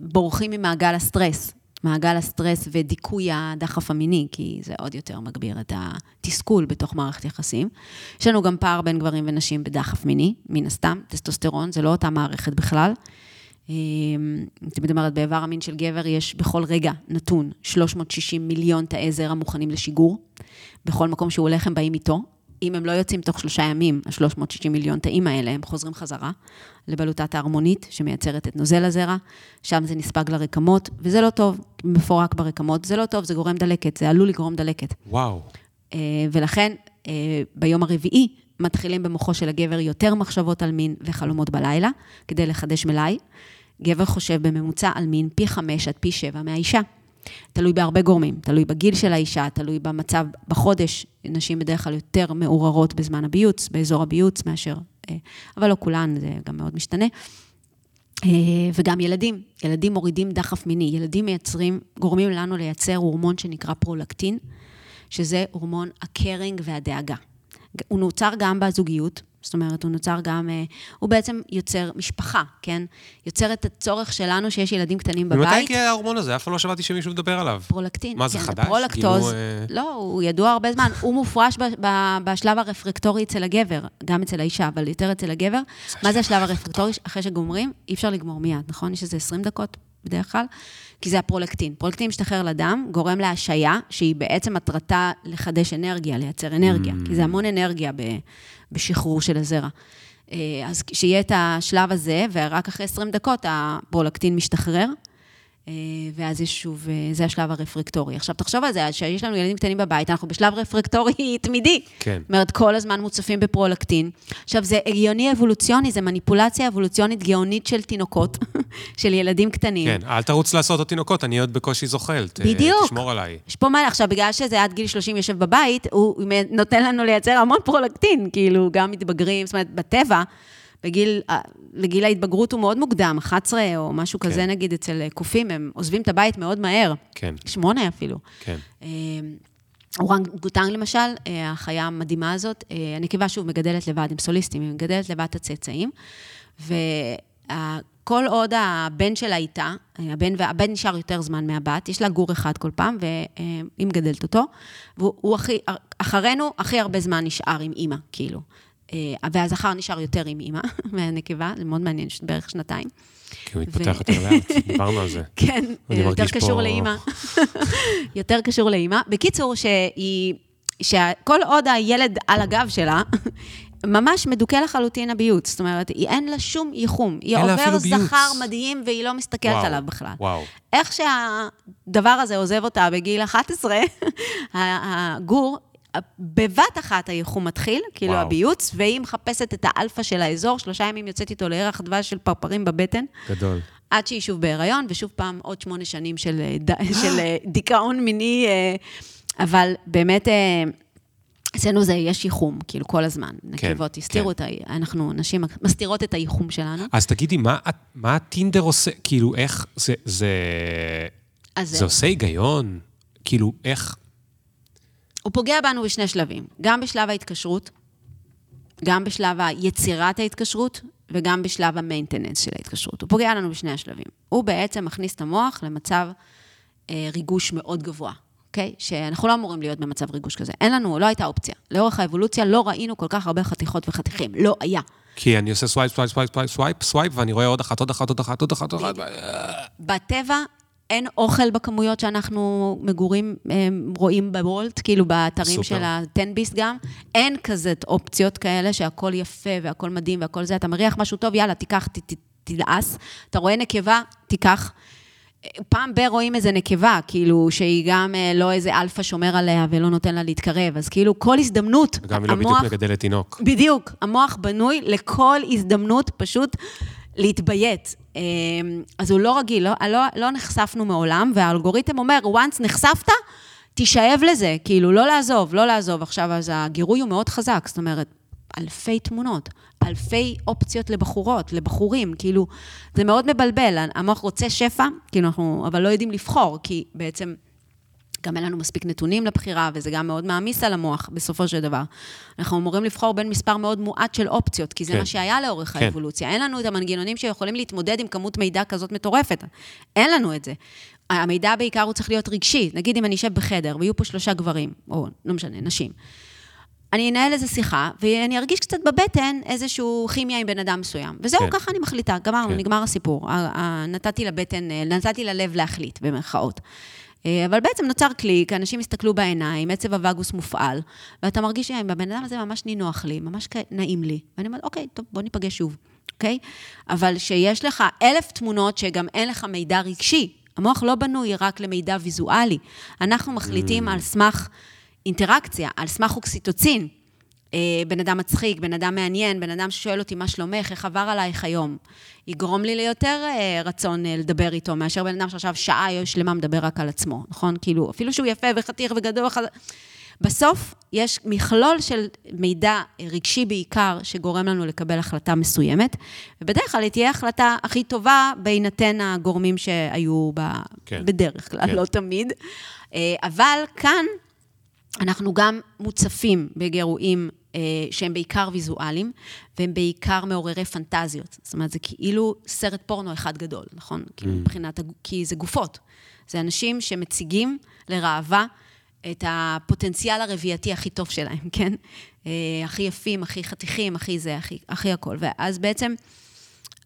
B: בורחים ממעגל הסטרס, מעגל הסטרס ודיכוי הדחף המיני, כי זה עוד יותר מגביר את התסכול בתוך מערכת יחסים. יש לנו גם פער בין גברים ונשים בדחף מיני, מן הסתם, טסטוסטרון, זה לא אותה מערכת בכלל. אה, תמיד אומרת, באיבר המין של גבר יש בכל רגע נתון 360 מיליון תאי זרע מוכנים לשיגור. בכל מקום שהוא הולך הם באים איתו. אם הם לא יוצאים תוך שלושה ימים, ה-360 מיליון תאים האלה, הם חוזרים חזרה לבלוטת ההרמונית, שמייצרת את נוזל הזרע, שם זה נספג לרקמות, וזה לא טוב, מפורק ברקמות, זה לא טוב, זה גורם דלקת, זה עלול לגרום דלקת.
A: וואו.
B: אה, ולכן, אה, ביום הרביעי מתחילים במוחו של הגבר יותר מחשבות על מין וחלומות בלילה, כדי לחדש מלאי. גבר חושב בממוצע על מין פי חמש עד פי שבע מהאישה. תלוי בהרבה גורמים, תלוי בגיל של האישה, תלוי במצב בחודש. נשים בדרך כלל יותר מעוררות בזמן הביוץ, באזור הביוץ, מאשר... אה, אבל לא כולן, זה גם מאוד משתנה. אה, וגם ילדים, ילדים מורידים דחף מיני, ילדים מייצרים, גורמים לנו לייצר הורמון שנקרא פרולקטין, שזה הורמון הקרינג והדאגה. הוא נוצר גם בזוגיות, זאת אומרת, הוא נוצר גם, אה, הוא בעצם יוצר משפחה, כן? יוצר את הצורך שלנו שיש ילדים קטנים בבית.
A: ממתי הגיע ההורמון הזה? אף פעם לא שמעתי שמישהו מדבר עליו.
B: פרולקטין.
A: מה, זה
B: כן,
A: חדש?
B: פרולקטוז,
A: כאילו, אה,
B: לא, הוא ידוע הרבה זמן. הוא מופרש ב- ב- בשלב הרפרקטורי אצל הגבר, גם אצל האישה, אבל יותר אצל הגבר. מה זה השלב הרפרקטורי? אחרי שגומרים, אי אפשר לגמור מיד, נכון? יש איזה 20 דקות בדרך כלל, כי זה הפרולקטין. פרולקטין משתחרר לדם, גורם להשעיה, שהיא בעצם מטרתה לחדש אנרגיה, לייצר אנרגיה, כי זה המון אנרגיה ב- בשחרור של הזרע. אה, אז שיהיה את השלב הזה, ורק אחרי 20 דקות הפרולקטין משתחרר. אה, ואז יש שוב, אה, זה השלב הרפרקטורי. עכשיו, תחשוב על זה, שיש לנו ילדים קטנים בבית, אנחנו בשלב רפרקטורי תמידי.
A: כן.
B: זאת אומרת, כל הזמן מוצפים בפרולקטין. עכשיו, זה הגיוני אבולוציוני, זה מניפולציה אבולוציונית גאונית של תינוקות, של ילדים קטנים.
A: כן, אל תרוץ לעשות עוד תינוקות, אני עוד בקושי זוחל. ת-
B: בדיוק.
A: תשמור עליי.
B: יש פה מה, עכשיו, בגלל שזה עד גיל 30 יושב בבית, הוא נותן לנו לייצר המון פרולקטין, כאילו, גם מתבגרים, זאת אומרת, בטבע, בגיל, אה, לגיל ההתבגרות הוא מאוד מוקדם, 11 או משהו
A: כן.
B: כזה, נגיד, אצל אה, קופים, הם עוזבים את הבית מאוד מהר,
A: כן,
B: שמונה אפילו.
A: כן.
B: אה, אורנגוטנג למשל, אה, החיה המדהימה הזאת, הנקבה שוב מגדלת לבד, עם סוליסטים, היא מגדלת לבד את הצאצאים, וכל עוד הבן שלה איתה, הבן, והבן נשאר יותר זמן מהבת, יש לה גור אחד כל פעם, והיא מגדלת אותו, והוא הכי, אחרינו הכי הרבה זמן נשאר עם אימא, כאילו. אה, והזכר נשאר יותר עם אימא מהנקבה, זה מאוד מעניין, בערך שנתיים.
A: כי הוא מתפתח יותר לאט, דיברנו על זה.
B: כן,
A: אני
B: יותר קשור
A: פה-
B: לאימא. יותר קשור לאימא. בקיצור, שהיא, שכל עוד הילד על הגב שלה, ממש מדוכא לחלוטין הביוץ. זאת אומרת, היא, אין לה שום ייחום. היא עובר
A: אפילו ביוץ.
B: זכר מדהים והיא לא מסתכלת
A: וואו,
B: עליו בכלל.
A: וואו.
B: איך שהדבר הזה עוזב אותה בגיל 11, הגור, בבת אחת הייחום מתחיל, כאילו
A: וואו.
B: הביוץ, והיא מחפשת את האלפא של האזור, שלושה ימים יוצאת איתו לירח דבש של פרפרים בבטן.
A: גדול.
B: עד שהיא שוב בהיריון, ושוב פעם עוד שמונה שנים של, אה, של אה, דיכאון מיני, אה, אבל באמת, אצלנו זה, יש ייחום, כאילו, כל הזמן. נקבות הסתירו את ה... אנחנו, נשים מסתירות את הייחום שלנו.
A: אז תגידי, מה, מה הטינדר עושה? כאילו, איך זה... זה, זה עושה היגיון? כאילו, איך...
B: הוא פוגע בנו בשני שלבים, גם בשלב ההתקשרות, גם בשלב יצירת ההתקשרות, וגם בשלב המיינטננס של ההתקשרות. הוא פוגע לנו בשני השלבים. הוא בעצם מכניס את המוח למצב אה, ריגוש מאוד גבוה, אוקיי? שאנחנו לא אמורים להיות במצב ריגוש כזה. אין לנו, לא הייתה אופציה. לאורך האבולוציה לא ראינו כל כך הרבה חתיכות וחתיכים. לא היה.
A: כי אני עושה swipe, swipe, swipe, swipe, swipe, swipe, ואני רואה עוד אחת, עוד אחת, עוד אחת, עוד אחת, עוד אחת.
B: בטבע אין אוכל בכמויות שאנחנו מגורים, אה, רואים בוולט, כאילו באתרים
A: סופר.
B: של ה-תן ביס גם. אין כזה אופציות כאלה שהכל יפה והכל מדהים והכל זה. אתה מריח משהו טוב, יאללה, תיקח, ת, ת, תדעס. אתה רואה נקבה, תיקח. פעם ב- רואים איזה נקבה, כאילו, שהיא גם אה, לא איזה אלפא שומר עליה ולא נותן לה להתקרב. אז כאילו, כל הזדמנות,
A: וגם היא לא בדיוק מגדלת תינוק.
B: בדיוק, המוח בנוי לכל הזדמנות פשוט להתביית. אמ, אז הוא לא רגיל, לא, לא, לא נחשפנו מעולם, והאלגוריתם אומר, once נחשפת, תישאב לזה, כאילו, לא לעזוב, לא לעזוב. עכשיו, אז הגירוי הוא מאוד חזק, זאת אומרת, אלפי תמונות, אלפי אופציות לבחורות, לבחורים, כאילו, זה מאוד מבלבל. המוח רוצה שפע, כאילו, אנחנו, אבל לא יודעים לבחור, כי בעצם... גם אין לנו מספיק נתונים לבחירה, וזה גם מאוד מעמיס על המוח בסופו של דבר. אנחנו אמורים לבחור בין מספר מאוד מועט של אופציות, כי זה
A: כן.
B: מה שהיה לאורך
A: כן.
B: האבולוציה. אין לנו את המנגנונים שיכולים להתמודד עם כמות מידע כזאת מטורפת. אין לנו את זה. המידע בעיקר הוא צריך להיות רגשי. נגיד אם אני אשב בחדר ויהיו פה שלושה גברים, או לא משנה, נשים. אני אנהל איזו שיחה, ואני ארגיש קצת בבטן איזושהי כימיה עם בן אדם מסוים. וזהו,
A: כן.
B: ככה אני מחליטה, גמרנו,
A: כן.
B: נגמר הסיפור. נתתי לבטן, נתתי ללב להחליט, במרכאות. אה, אבל בעצם נוצר קליק, אנשים הסתכלו בעיניים, עצב הווגוס מופעל, ואתה מרגיש עם הבן אדם הזה ממש נינוח לי, ממש נעים לי. ואני אומרת, אוקיי, טוב, בוא ניפגש שוב, אוקיי? אבל שיש לך אלף תמונות שגם אין לך מידע רגשי, המוח לא בנוי רק למידע ויזואלי. אנחנו מחליטים mm. על סמך אינטראקציה, על סמך אוקסיטוצין. אה, בן אדם מצחיק, בן אדם מעניין, בן אדם ששואל אותי מה שלומך, איך עבר עלייך היום. יגרום לי ליותר אה, רצון אה, לדבר איתו, מאשר בן אדם שעכשיו שעה שלמה מדבר רק על עצמו, נכון? כאילו, אפילו שהוא יפה וחתיך וגדול. בסוף יש מכלול של מידע רגשי בעיקר, שגורם לנו לקבל החלטה מסוימת, ובדרך כלל היא תהיה החלטה הכי טובה בהינתן הגורמים שהיו ב... כן. בדרך כלל, כן. לא תמיד. אבל כאן אנחנו גם מוצפים בגירויים שהם בעיקר ויזואליים, והם בעיקר מעוררי פנטזיות. זאת אומרת, זה כאילו סרט פורנו אחד גדול, נכון? Mm. כאילו מבחינת, כי זה גופות. זה אנשים שמציגים לראווה את הפוטנציאל הרבייתי הכי טוב שלהם, כן? אה, הכי יפים, הכי חתיכים, הכי זה, הכי, הכי הכל. ואז בעצם,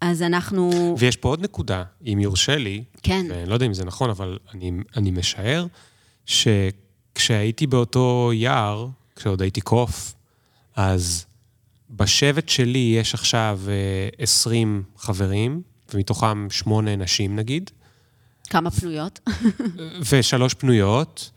B: אז אנחנו...
A: ויש פה עוד נקודה, אם יורשה לי, כן. ואני לא יודע אם זה נכון, אבל אני, אני משער, שכשהייתי באותו יער, כשעוד הייתי קוף, אז בשבט שלי יש עכשיו 20 אה, חברים, ומתוכם שמונה נשים נגיד.
B: כמה פנויות?
A: ושלוש פנויות,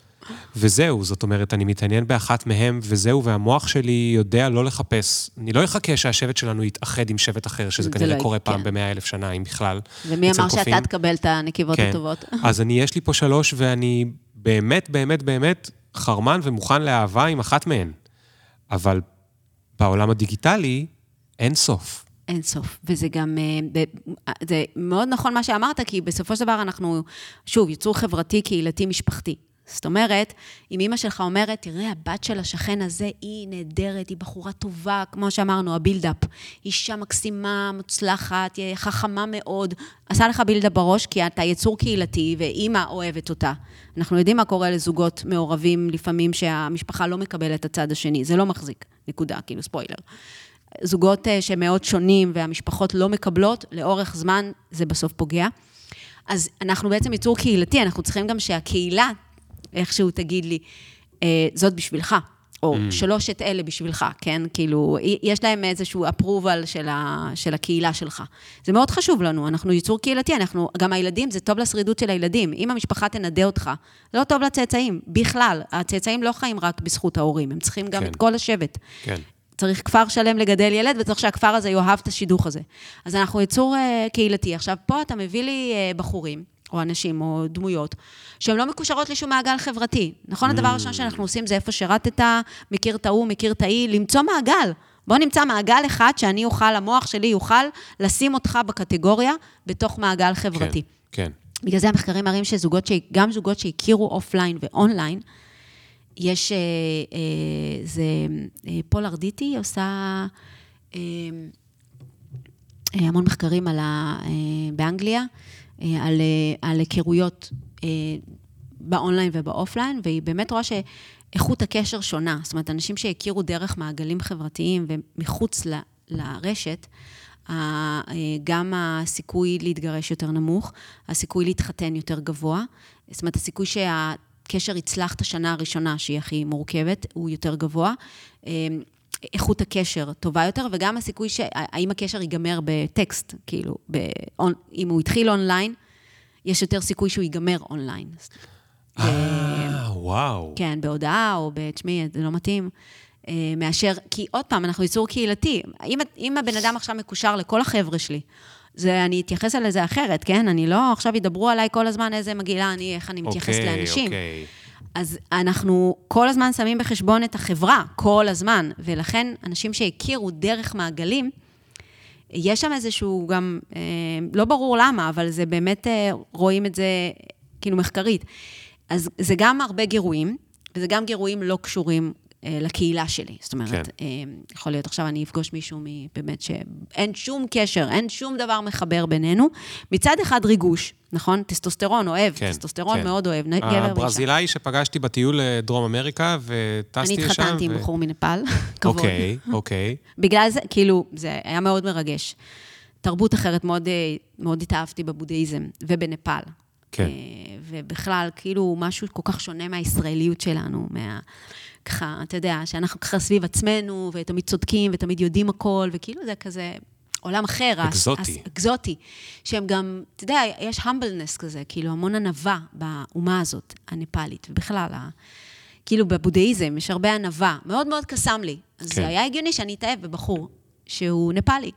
A: וזהו, זאת אומרת, אני מתעניין באחת מהם, וזהו, והמוח שלי יודע לא לחפש. אני לא אחכה שהשבט שלנו יתאחד עם שבט אחר, שזה כנראה לא, קורה כן. פעם במאה אלף שנה, אם בכלל.
B: ומי אמר שאתה תקבל את הנקיבות כן. הטובות?
A: אז אני, יש לי פה שלוש, ואני באמת, באמת, באמת חרמן ומוכן לאהבה עם אחת מהן. אבל בעולם הדיגיטלי, אין סוף.
B: אין סוף. וזה גם, אה, זה מאוד נכון מה שאמרת, כי בסופו של דבר אנחנו, שוב, יצור חברתי, קהילתי, משפחתי. זאת אומרת, אם אימא שלך אומרת, תראה, הבת של השכן הזה היא נהדרת, היא בחורה טובה, כמו שאמרנו, הבילדאפ. אישה מקסימה, מוצלחת, חכמה מאוד. עשה לך בילדאפ בראש, כי אתה יצור קהילתי, ואימא אוהבת אותה. אנחנו יודעים מה קורה לזוגות מעורבים, לפעמים שהמשפחה לא מקבלת את הצד השני. זה לא מחזיק, נקודה, כאילו ספוילר. זוגות אה, שמאוד שונים והמשפחות לא מקבלות, לאורך זמן זה בסוף פוגע. אז אנחנו בעצם יצור קהילתי, אנחנו צריכים גם שהקהילה איכשהו תגיד לי, אה, זאת בשבילך, או mm. שלושת אלה בשבילך, כן? כאילו, יש להם איזשהו approval של, ה, של הקהילה שלך. זה מאוד חשוב לנו, אנחנו ייצור קהילתי, אנחנו, גם הילדים, זה טוב לשרידות של הילדים. אם המשפחה תנדה אותך, זה לא טוב לצאצאים, בכלל. הצאצאים לא חיים רק בזכות ההורים, הם צריכים גם כן. את כל השבט. כן. צריך כפר שלם לגדל ילד, וצריך שהכפר הזה יאהב את השידוך הזה. אז אנחנו יצור uh, קהילתי. עכשיו, פה אתה מביא לי uh, בחורים, או אנשים, או דמויות, שהן לא מקושרות לשום מעגל חברתי. נכון? אממ. הדבר הראשון שאנחנו עושים זה איפה שירתת, מכיר את ההוא, מכיר את ההיא, למצוא מעגל. בוא נמצא מעגל אחד שאני אוכל, המוח שלי יוכל לשים אותך בקטגוריה בתוך מעגל חברתי.
A: כן, כן.
B: בגלל זה המחקרים מראים שזוגות, ש... גם זוגות שהכירו offline ו online, יש, אה, אה, זה, אה, פול ארדיטי עושה אה, אה, המון מחקרים על ה, אה, באנגליה, על, אה, על היכרויות אה, ב online וב offline, והיא באמת רואה שאיכות הקשר שונה. זאת אומרת, אנשים שהכירו דרך מעגלים חברתיים ומחוץ ל, לרשת, גם הסיכוי להתגרש יותר נמוך, הסיכוי להתחתן יותר גבוה. זאת אומרת, הסיכוי שהקשר יצלח את השנה הראשונה, שהיא הכי מורכבת, הוא יותר גבוה. איכות הקשר טובה יותר, וגם הסיכוי שהאם הקשר ייגמר בטקסט, כאילו, ב on, אם הוא התחיל אונליין, יש יותר סיכוי שהוא ייגמר אונליין.
A: אה, וואו.
B: כן, בהודעה או תשמעי, זה לא מתאים. אה, מאשר, כי עוד פעם, אנחנו יצור קהילתי. אם, אם הבן אדם עכשיו מקושר לכל החבר'ה שלי, זה, אני אתייחס על זה אחרת, כן? אני לא, עכשיו ידברו עליי כל הזמן איזה מגעילה אני, איך אני מתייחס okay, אוקיי, לאנשים. אוקיי. Okay. אז אנחנו כל הזמן שמים בחשבון את החברה, כל הזמן, ולכן אנשים שהכירו דרך מעגלים, יש שם איזשהו גם, אה, לא ברור למה, אבל זה באמת, אה, רואים את זה כאילו מחקרית. אז זה גם הרבה גירויים, וזה גם גירויים לא קשורים לקהילה שלי. זאת אומרת, כן. אה, יכול להיות עכשיו אני אפגוש מישהו באמת שאין שום קשר, אין שום דבר מחבר בינינו. מצד אחד ריגוש, נכון? טסטוסטרון אוהב, כן, טסטוסטרון כן. מאוד אוהב, גבר ואישה.
A: הברזילאי שפגשתי בטיול לדרום אמריקה וטסתי לשם.
B: אני התחתנתי עם בחור מנפאל, כבוד.
A: אוקיי, אוקיי.
B: בגלל זה, כאילו, זה היה מאוד מרגש. תרבות אחרת, מאוד, אה, מאוד התאהבתי בבודהיזם ובנפאל.
A: כן.
B: ובכלל, כאילו, משהו כל כך שונה מהישראליות שלנו, מה... ככה, אתה יודע, שאנחנו ככה סביב עצמנו, ותמיד צודקים, ותמיד יודעים הכל, וכאילו זה כזה עולם אחר.
A: אקזוטי.
B: הס, אקזוטי. שהם גם, אתה יודע, יש המבלנס כזה, כאילו המון ענווה באומה הזאת, הנפאלית, ובכלל, ה, כאילו בבודהיזם יש הרבה ענווה, מאוד מאוד קסם לי. אז
A: כן.
B: זה היה הגיוני שאני אתאהב בבחור שהוא נפאלי.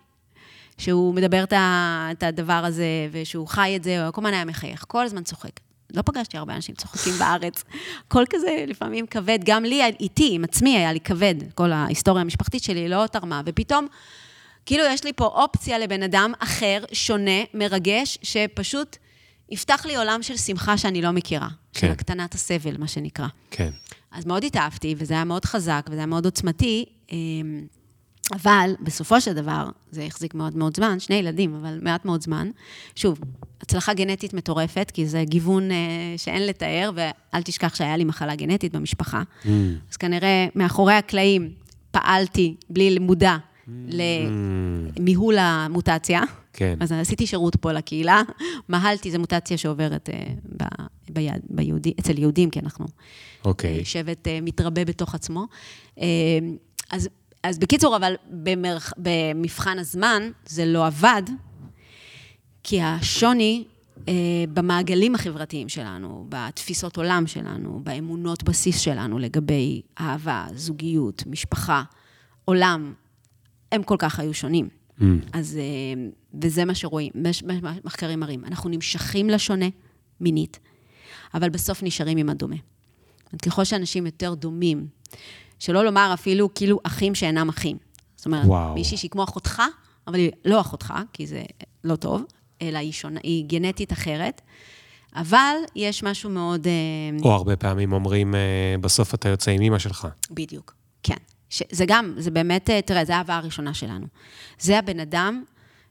B: שהוא מדבר את הדבר הזה, ושהוא חי את זה, הוא כל הזמן היה מחייך, כל הזמן צוחק. לא פגשתי הרבה אנשים צוחקים בארץ. הכל כזה לפעמים כבד, גם לי, איתי, עם עצמי היה לי כבד. כל ההיסטוריה המשפחתית שלי לא תרמה, ופתאום, כאילו יש לי פה אופציה לבן אדם אחר, שונה, מרגש, שפשוט יפתח לי עולם של שמחה שאני לא מכירה.
A: כן.
B: של הקטנת הסבל, מה שנקרא.
A: כן.
B: אז מאוד התאהבתי, וזה היה מאוד חזק, וזה היה מאוד עוצמתי. אבל בסופו של דבר, זה החזיק מאוד מאוד זמן, שני ילדים, אבל מעט מאוד זמן. שוב, הצלחה גנטית מטורפת, כי זה גיוון אה, שאין לתאר, ואל תשכח שהיה לי מחלה גנטית במשפחה.
A: Mm.
B: אז כנראה מאחורי הקלעים פעלתי בלי מודע למיהול המוטציה.
A: כן.
B: אז עשיתי שירות פה לקהילה, מהלתי, זו מוטציה שעוברת אה, ב, ביד, ביהודי, אצל יהודים, כי אנחנו
A: אוקיי.
B: אה, שבט אה, מתרבה בתוך עצמו. אה, אז, אז בקיצור, אבל במרח, במבחן הזמן זה לא עבד, כי השוני אה, במעגלים החברתיים שלנו, בתפיסות עולם שלנו, באמונות בסיס שלנו לגבי אהבה, זוגיות, משפחה, עולם, הם כל כך היו שונים.
A: Mm.
B: אז, אה, וזה מה שרואים, מחקרים מראים. אנחנו נמשכים לשונה מינית, אבל בסוף נשארים עם הדומה. ככל שאנשים יותר דומים, שלא לומר אפילו כאילו אחים שאינם אחים. זאת אומרת,
A: וואו.
B: מישהי שהיא כמו אחותך, אבל היא לא אחותך, כי זה לא טוב, אלא היא, שונה, היא גנטית אחרת, אבל יש משהו מאוד... אה,
A: או הרבה פעמים אומרים, אה, בסוף אתה יוצא עם אימא שלך.
B: בדיוק, כן. זה גם, זה באמת, אה, תראה, זו האהבה הראשונה שלנו. זה הבן אדם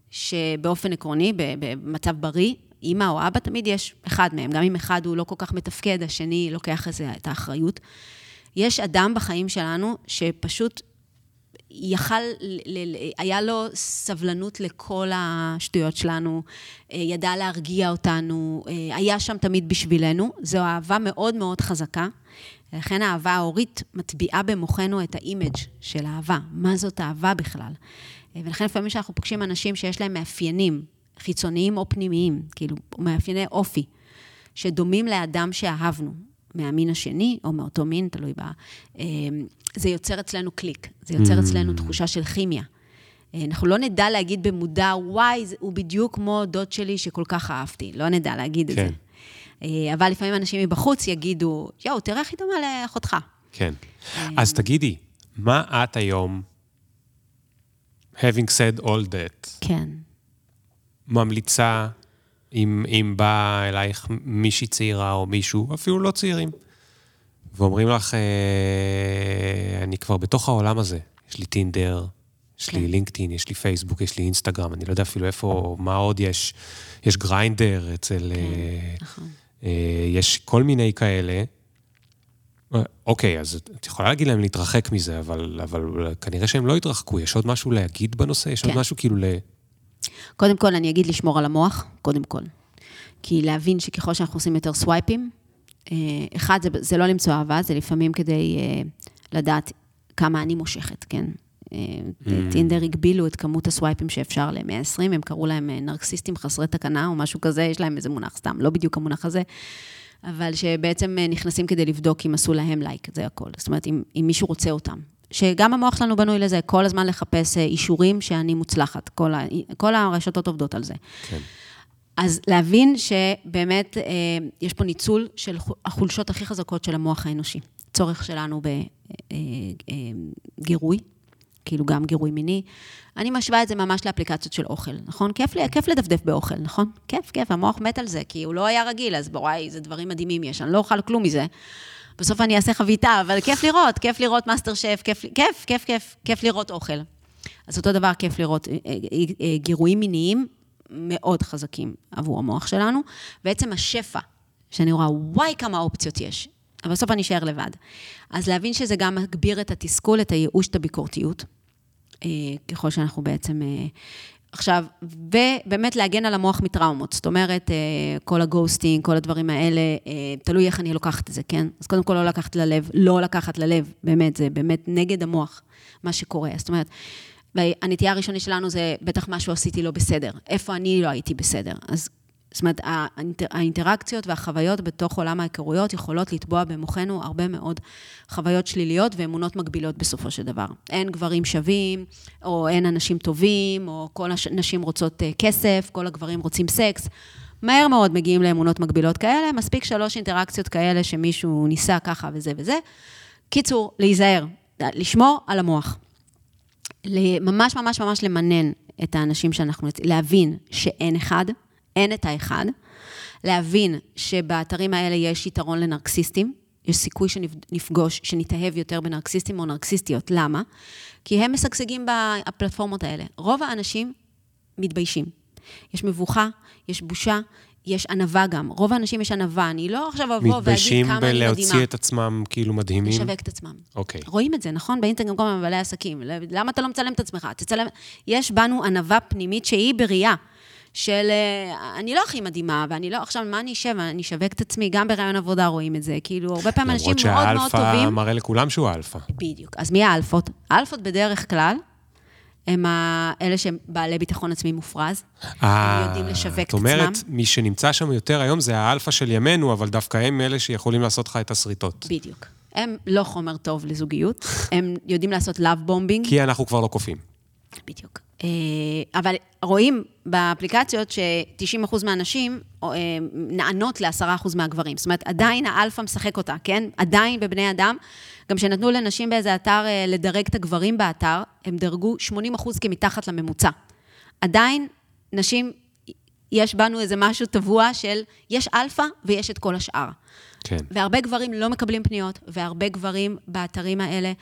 B: שבאופן עקרוני, במצב בריא, אימא או אבא, תמיד יש אחד מהם. גם אם אחד הוא לא כל כך מתפקד, השני לוקח את האחריות. יש אדם בחיים שלנו שפשוט יכל, היה לו סבלנות לכל השטויות שלנו, אה, ידע להרגיע אותנו, אה, היה שם תמיד בשבילנו. זו אהבה מאוד מאוד חזקה. לכן האהבה ההורית מטביעה במוחנו את ה image של אהבה. מה זאת אהבה בכלל? אה, ולכן לפעמים כשאנחנו פוגשים אנשים שיש להם מאפיינים, חיצוניים או פנימיים, כאילו, מאפייני אופי, שדומים לאדם שאהבנו, מהמין השני, או מאותו מין, תלוי בה, אה, זה יוצר אצלנו קליק, זה יוצר אצלנו תחושה של כימיה. אה, אנחנו לא נדע להגיד במודע, וואי, זה- הוא בדיוק כמו דוד שלי שכל כך אהבתי. לא נדע להגיד את
A: כן.
B: זה. אה, אבל לפעמים אנשים מבחוץ יגידו, יואו, תראה איך היא דומה לאחותך.
A: כן. אז תגידי, מה את היום, having said all that,
B: כן.
A: ממליצה אם, אם באה אלייך מישהי צעירה או מישהו, אפילו לא צעירים, ואומרים לך, אה, אני כבר בתוך העולם הזה, יש לי טינדר, יש לי
B: כן.
A: לינקדאין, יש לי פייסבוק, יש לי אינסטגרם, אני לא יודע אפילו איפה, מה עוד יש, יש גריינדר אצל... אה,
B: נכון.
A: אה, יש כל מיני כאלה. אה, אוקיי, אז את- יכולה להגיד להם להתרחק מזה, אבל, אבל כנראה שהם לא יתרחקו. יש עוד משהו להגיד בנושא? יש עוד
B: כן.
A: משהו כאילו ל...
B: קודם כל, אני אגיד לשמור על המוח, קודם כל. כי להבין שככל שאנחנו עושים יותר סווייפים, אה, אחד, זה, זה לא למצוא אהבה, זה לפעמים כדי אה, לדעת כמה אני מושכת, כן? אה, טינדר הגבילו את כמות הסווייפים שאפשר ל-120, הם קראו להם נרקסיסטים חסרי תקנה או משהו כזה, יש להם איזה מונח סתם, לא בדיוק המונח הזה, אבל שבעצם נכנסים כדי לבדוק אם עשו להם לייק, זה הכל. זאת אומרת, אם, אם מישהו רוצה אותם. שגם המוח שלנו בנוי לזה, כל הזמן לחפש אה, אישורים שאני מוצלחת. כל, ה, כל הרשתות עובדות על זה.
A: כן.
B: אז להבין שבאמת אה, יש פה ניצול של חו- החולשות הכי חזקות של המוח האנושי. צורך שלנו בגירוי, כאילו גם גירוי מיני. אני משווה את זה ממש לאפליקציות של אוכל, נכון? כיף, לי- כיף לדפדף באוכל, נכון? כיף, כיף, המוח מת על זה, כי הוא לא היה רגיל, אז וואי, איזה דברים מדהימים יש, אני לא אוכל כלום מזה. בסוף אני אעשה חביתה, אבל כיף לראות, כיף לראות מאסטר שף, כיף, כיף, כיף, כיף, כיף לראות אוכל. אז אותו דבר כיף לראות אה, אה, אה, גירויים מיניים מאוד חזקים עבור המוח שלנו. בעצם השפע, שאני רואה, וואי, כמה אופציות יש. אבל בסוף אני אשאר לבד. אז להבין שזה גם מגביר את התסכול, את הייאוש, את הביקורתיות. ככל שאנחנו בעצם עכשיו, ובאמת להגן על המוח מטראומות. זאת אומרת, אה, כל הגוסטינג, כל הדברים האלה, אה, תלוי איך אני לוקחת את זה, כן? אז קודם כל לא לקחת ללב, לא לקחת ללב, באמת, זה באמת נגד המוח, מה שקורה. זאת אומרת, והנטייה הראשונית שלנו זה בטח משהו עשיתי לא בסדר. איפה אני לא הייתי בסדר? אז זאת אומרת, האינטר, האינטראקציות והחוויות בתוך עולם ההיכרויות יכולות לתבוע במוחנו הרבה מאוד חוויות שליליות ואמונות מגבילות בסופו של דבר. אין גברים שווים, או אין אנשים טובים, או כל הנשים רוצות אה, כסף, כל הגברים רוצים סקס. מהר מאוד מגיעים לאמונות מגבילות כאלה, מספיק שלוש אינטראקציות כאלה שמישהו ניסה ככה וזה וזה. קיצור, להיזהר, לשמור על המוח. ממש ממש ממש למנן את האנשים שאנחנו, להבין שאין אחד, אין את האחד, להבין שבאתרים האלה יש יתרון לנרקסיסטים, יש סיכוי שנפגוש, שנתאהב יותר בנרקסיסטים או נרקסיסטיות. למה? כי הם משגשגים בפלטפורמות האלה. רוב האנשים מתביישים. יש מבוכה, יש בושה, יש ענווה גם. רוב האנשים יש ענווה. אני לא עכשיו אבוא ואגיד כמה אני מדהימה.
A: מתביישים בלהוציא את עצמם כאילו מדהימים?
B: לשווק את עצמם.
A: אוקיי. Okay.
B: רואים את זה, נכון? באינסטגרם כל מיני בעלי עסקים. למה אתה לא מצלם את עצמך? תצלם... יש בנו ענווה פנימית שהיא בריאה. של אה, אני לא הכי מדהימה, ואני לא, עכשיו, מה אני אשב? אני אשווק את עצמי, גם ברעיון עבודה רואים את זה. כאילו, הרבה פעמים אנשים מאוד מאוד טובים...
A: למרות שהאלפא מראה לכולם שהוא האלפא.
B: בדיוק. אז מי האלפות? האלפות בדרך כלל... הם אלה שהם בעלי ביטחון עצמי מופרז, הם אה, יודעים לשווק את עצמם.
A: את אומרת, מי שנמצא שם יותר היום זה האלפא של ימינו, אבל דווקא הם אלה שיכולים לעשות לך את השריטות.
B: בדיוק. הם לא חומר טוב לזוגיות, הם יודעים לעשות love bombing.
A: כי אנחנו כבר לא קופים.
B: בדיוק. אה, אבל רואים באפליקציות ש-90% מהנשים אה, נענות ל-10% מהגברים. זאת אומרת, עדיין האלפא משחק אותה, כן? עדיין בבני אדם. גם כשנתנו לנשים באיזה אתר אה, לדרג את הגברים באתר, הם דרגו 80% כמתחת לממוצע. עדיין, נשים, יש בנו איזה משהו טבוע של, יש אלפא ויש את כל השאר.
A: כן.
B: והרבה גברים לא מקבלים פניות, והרבה גברים באתרים האלה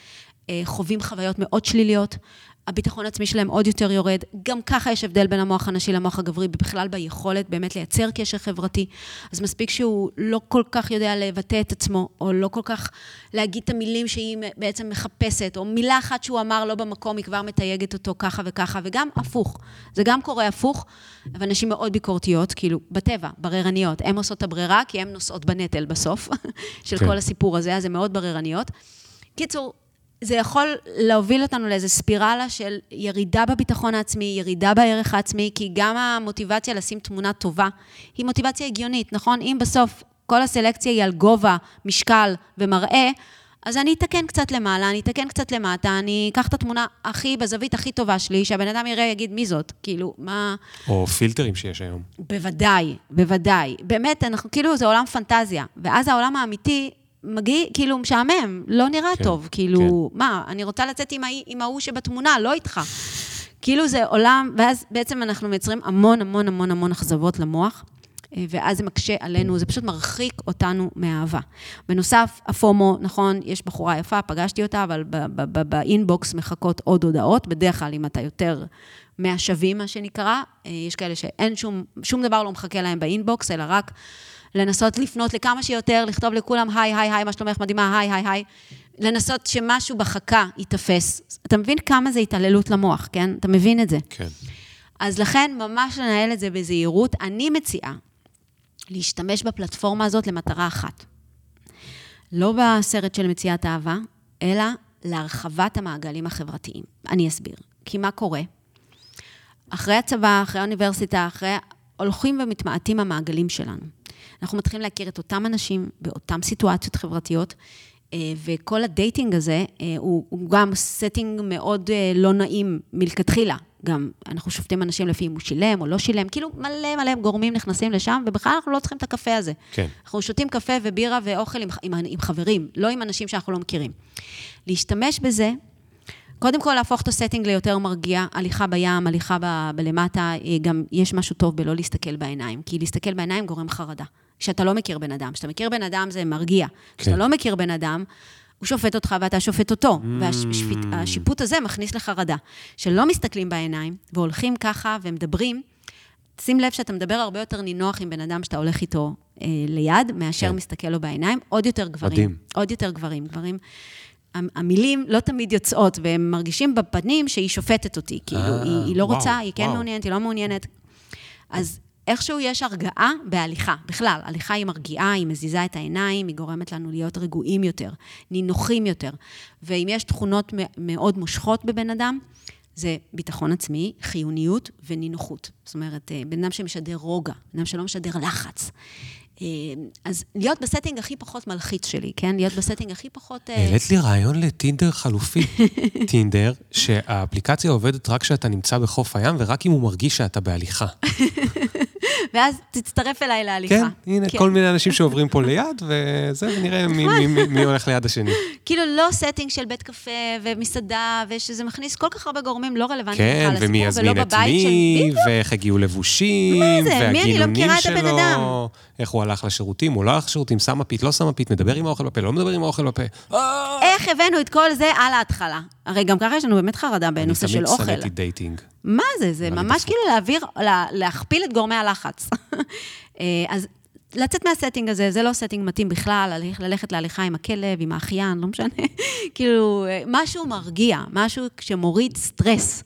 B: חווים חוויות מאוד שליליות, הביטחון העצמי שלהם עוד יותר יורד. גם ככה יש הבדל בין המוח הנשי למוח הגברי, בכלל ביכולת באמת לייצר קשר חברתי. אז מספיק שהוא לא כל כך יודע לבטא את עצמו, או לא כל כך להגיד את המילים שהיא בעצם מחפשת, או מילה אחת שהוא אמר לא במקום, היא כבר מתייגת אותו ככה וככה, וגם הפוך. זה גם קורה הפוך, אבל נשים מאוד ביקורתיות, כאילו, בטבע, בררניות. הן עושות את הברירה, כי הן נושאות בנטל בסוף, של כן. כל הסיפור הזה, אז הן מאוד בררניות. קיצור, זה יכול להוביל אותנו לאיזו ספירלה של ירידה בביטחון העצמי, ירידה בערך העצמי, כי גם המוטיבציה לשים תמונה טובה היא מוטיבציה הגיונית, נכון? אם בסוף כל הסלקציה היא על גובה, משקל ומראה, אז אני אתקן קצת למעלה, אני אתקן קצת למטה, אני אקח את התמונה הכי, בזווית הכי טובה שלי, שהבן אדם יראה, יגיד, מי זאת? כאילו, מה...
A: או פילטרים שיש היום.
B: בוודאי, בוודאי. באמת, אנחנו, כאילו, זה עולם פנטזיה. ואז העולם האמיתי מגיע, כאילו, משעמם, לא נראה כן, טוב. כאילו, כן. מה, אני רוצה לצאת עם, עם ההוא שבתמונה, לא איתך. כאילו זה עולם, ואז בעצם אנחנו מייצרים המון המון המון המון אכזבות למוח, אה, ואז זה מקשה עלינו, זה פשוט מרחיק אותנו מאהבה. בנוסף, הפומו, נכון, יש בחורה יפה, פגשתי אותה, אבל באינבוקס מחכות עוד הודעות, בדרך כלל אם אתה יותר מהשווים, מה שנקרא, אה, יש כאלה שאין שום, שום דבר לא מחכה להם באינבוקס, אלא רק... לנסות לפנות לכמה שיותר, לכתוב לכולם, היי, היי, היי, מה שלומך, מדהימה, היי, היי, היי. לנסות שמשהו בחכה ייתפס. אתה מבין כמה זה התעללות למוח, כן? אתה מבין את זה.
A: כן.
B: אז לכן, ממש לנהל את זה בזהירות. אני מציעה להשתמש בפלטפורמה הזאת למטרה אחת. לא בסרט של מציאת אהבה, אלא להרחבת המעגלים החברתיים. אני אסביר. כי מה קורה? אחרי הצבא, אחרי האוניברסיטה, אחרי... הולכים ומתמעטים המעגלים שלנו. אנחנו מתחילים להכיר את אותם אנשים באותן סיטואציות חברתיות, אה, וכל ה dating הזה אה, הוא, הוא גם setting מאוד אה, לא נעים מלכתחילה. גם אנחנו שופטים אנשים לפי אם הוא שילם או לא שילם, כאילו מלא מלא גורמים נכנסים לשם, ובכלל אנחנו לא צריכים את הקפה הזה.
A: כן.
B: אנחנו שותים קפה ובירה ואוכל עם, עם, עם חברים, לא עם אנשים שאנחנו לא מכירים. להשתמש בזה קודם כל, להפוך את הסטינג ליותר מרגיע, הליכה בים, הליכה ב- בלמטה, גם יש משהו טוב בלא להסתכל בעיניים, כי להסתכל בעיניים גורם חרדה. כשאתה לא מכיר בן אדם. כשאתה מכיר בן אדם זה מרגיע. כן. כשאתה לא מכיר בן אדם, הוא שופט אותך ואתה שופט אותו. Mm. והשיפוט הזה מכניס לחרדה. שלא מסתכלים בעיניים והולכים ככה ומדברים, שים לב שאתה מדבר הרבה יותר נינוח עם בן אדם שאתה הולך איתו אה, ליד, מאשר כן. מסתכל לו בעיניים. עוד יותר גברים. מדהים. עוד יותר גברים. גברים המילים לא תמיד יוצאות, והם מרגישים בפנים שהיא שופטת אותי. כאילו,
A: אה,
B: היא, היא לא
A: וואו,
B: רוצה, היא כן
A: וואו.
B: מעוניינת, היא לא מעוניינת. אז איכשהו יש הרגעה בהליכה. בכלל, הליכה היא מרגיעה, היא מזיזה את העיניים, היא גורמת לנו להיות רגועים יותר, נינוחים יותר. ואם יש תכונות מאוד מושכות בבן אדם, זה ביטחון עצמי, חיוניות ונינוחות. זאת אומרת, אה, בן אדם שמשדר רוגע, בן אדם שלא משדר לחץ. אה, אז להיות ב setting הכי פחות מלחיץ שלי, כן? להיות ב setting הכי פחות... אה,
A: העלית לי רעיון לטינדר חלופי. טינדר, שהאפליקציה עובדת רק כשאתה נמצא בחוף הים, ורק אם הוא מרגיש שאתה בהליכה.
B: ואז תצטרף אליי להליכה.
A: כן, הנה, כל מיני אנשים שעוברים פה ליד, וזה, ונראה מי- מי- מי- מי הולך ליד השני.
B: כאילו לא setting של בית קפה ומסעדה, ושזה מכניס כל כך הרבה גורמים לא רלוונטיים
A: כן,
B: בכלל
A: ומי
B: לסיפור, ולא
A: יזמין את
B: בבית של...
A: מי,
B: בדיוק.
A: ואיך הגיעו לבושים,
B: מה זה? מי? אני לא
A: והגינונים
B: את
A: שלו. איך הוא הלך לשירותים, הוא לא הלך לשירותים, שם מפית, לא שם מפית, מדבר עם האוכל בפה, לא מדבר עם האוכל בפה. אה!
B: איך הבאנו את כל זה על ההתחלה? הרי גם ככה יש לנו באמת חרדה בנושא של
A: אני
B: אוכל.
A: תמיד שנאתי dating.
B: מה זה? זה ממש. כאילו להעביר, לה- להכפיל את גורמי הלחץ. אה, אז לצאת מה setting הזה, זה לא setting מתאים בכלל, ללכת- להליכה עם הכלב, עם האחיין, לא משנה. כאילו, אה, משהו מרגיע, משהו שמוריד סטרס.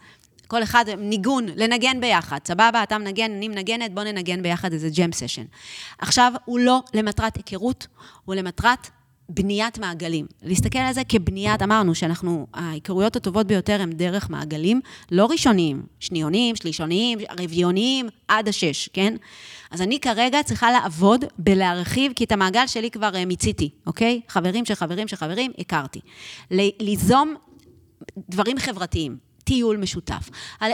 B: כל אחד, ניגון, לנגן ביחד. סבבה, אתה מנגן, אני מנגנת, בוא ננגן ביחד איזה ג'ם סשן. עכשיו, הוא לא למטרת היכרות, הוא למטרת בניית מעגלים. להסתכל על זה כבניית, אמרנו שאנחנו, ההיכרויות הטובות ביותר הן דרך מעגלים, לא ראשוניים, שניוניים, שלישוניים, רביעוניים, עד השש, כן? אז אני כרגע צריכה לעבוד בלהרחיב, כי את המעגל שלי כבר אה, מיציתי, אוקיי? חברים של חברים של חברים, הכרתי. ליזום דברים חברתיים. טיול משותף.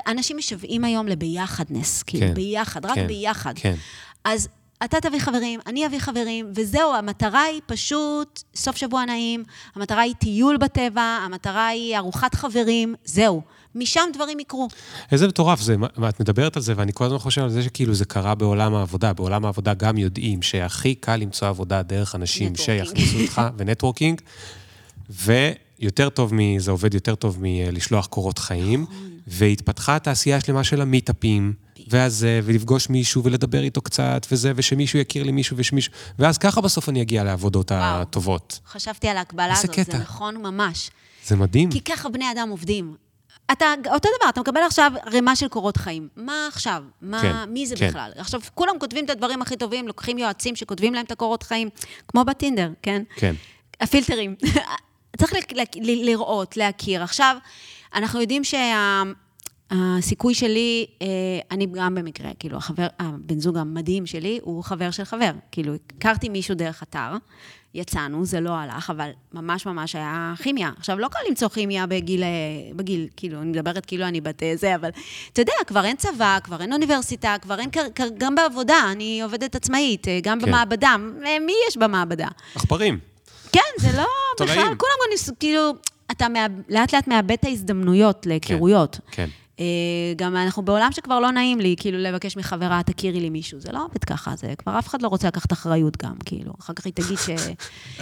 B: אנשים משוועים היום לביחדנס, כאילו,
A: כן,
B: ביחד, רק
A: כן,
B: ביחד.
A: כן.
B: אז אתה תביא חברים, אני אביא חברים, וזהו, המטרה היא פשוט סוף שבוע נעים, המטרה היא טיול בטבע, המטרה היא ארוחת חברים, זהו. משם דברים יקרו.
A: איזה מטורף זה, מה- את מדברת על זה, ואני כל הזמן חושב על זה שכאילו זה קרה בעולם העבודה. בעולם העבודה גם יודעים שהכי קל למצוא עבודה דרך אנשים. שיכניסו אותך, ו networking, ויותר טוב מ... זה עובד יותר טוב מלשלוח קורות חיים, והתפתחה תעשייה שלמה של המיטאפים, ואז, ולפגוש מישהו ולדבר איתו קצת, וזה, ושמישהו יכיר לי מישהו ושמישהו, ואז ככה בסוף אני אגיע לעבודות
B: וואו.
A: הטובות.
B: חשבתי על ההקבלה הזאת,
A: קטע.
B: זה נכון ממש.
A: זה מדהים.
B: כי ככה בני אדם עובדים. אתה, אותו דבר, אתה מקבל עכשיו ערימה של קורות חיים. מה עכשיו? מה,
A: כן,
B: מי זה
A: כן.
B: בכלל? עכשיו, כולם כותבים את הדברים הכי טובים, לוקחים יועצים שכותבים להם את הקורות חיים, כמו בטינדר, כן?
A: כן.
B: הפילטרים. צריך ל- ל- ל- לראות, להכיר. עכשיו, אנחנו יודעים שהסיכוי שלי, אה, אני גם במקרה, כאילו, החבר, הבן זוג המדהים שלי הוא חבר של חבר. כאילו, הכרתי מישהו דרך אתר, יצאנו, זה לא הלך, אבל ממש ממש היה כימיה. עכשיו, לא קל למצוא כימיה בגיל, אה, בגיל, כאילו, אני מדברת כאילו אני בת אה, זה, אבל אתה יודע, כבר אין צבא, כבר אין אוניברסיטה, כבר אין, גם בעבודה, אני עובדת עצמאית, גם
A: כן.
B: במעבדה. מי יש במעבדה?
A: עכברים.
B: כן, זה לא... בכלל, כולם. כאילו, אתה מאב... לאט לאט מאבד את ההזדמנויות להיכרויות.
A: כן.
B: אה, גם אנחנו בעולם שכבר לא נעים לי, כאילו, לבקש מחברה, תכירי לי מישהו. זה לא עובד ככה, זה כבר אף אחד לא רוצה לקחת אחריות גם, כאילו. אחר כך היא תגיד ש...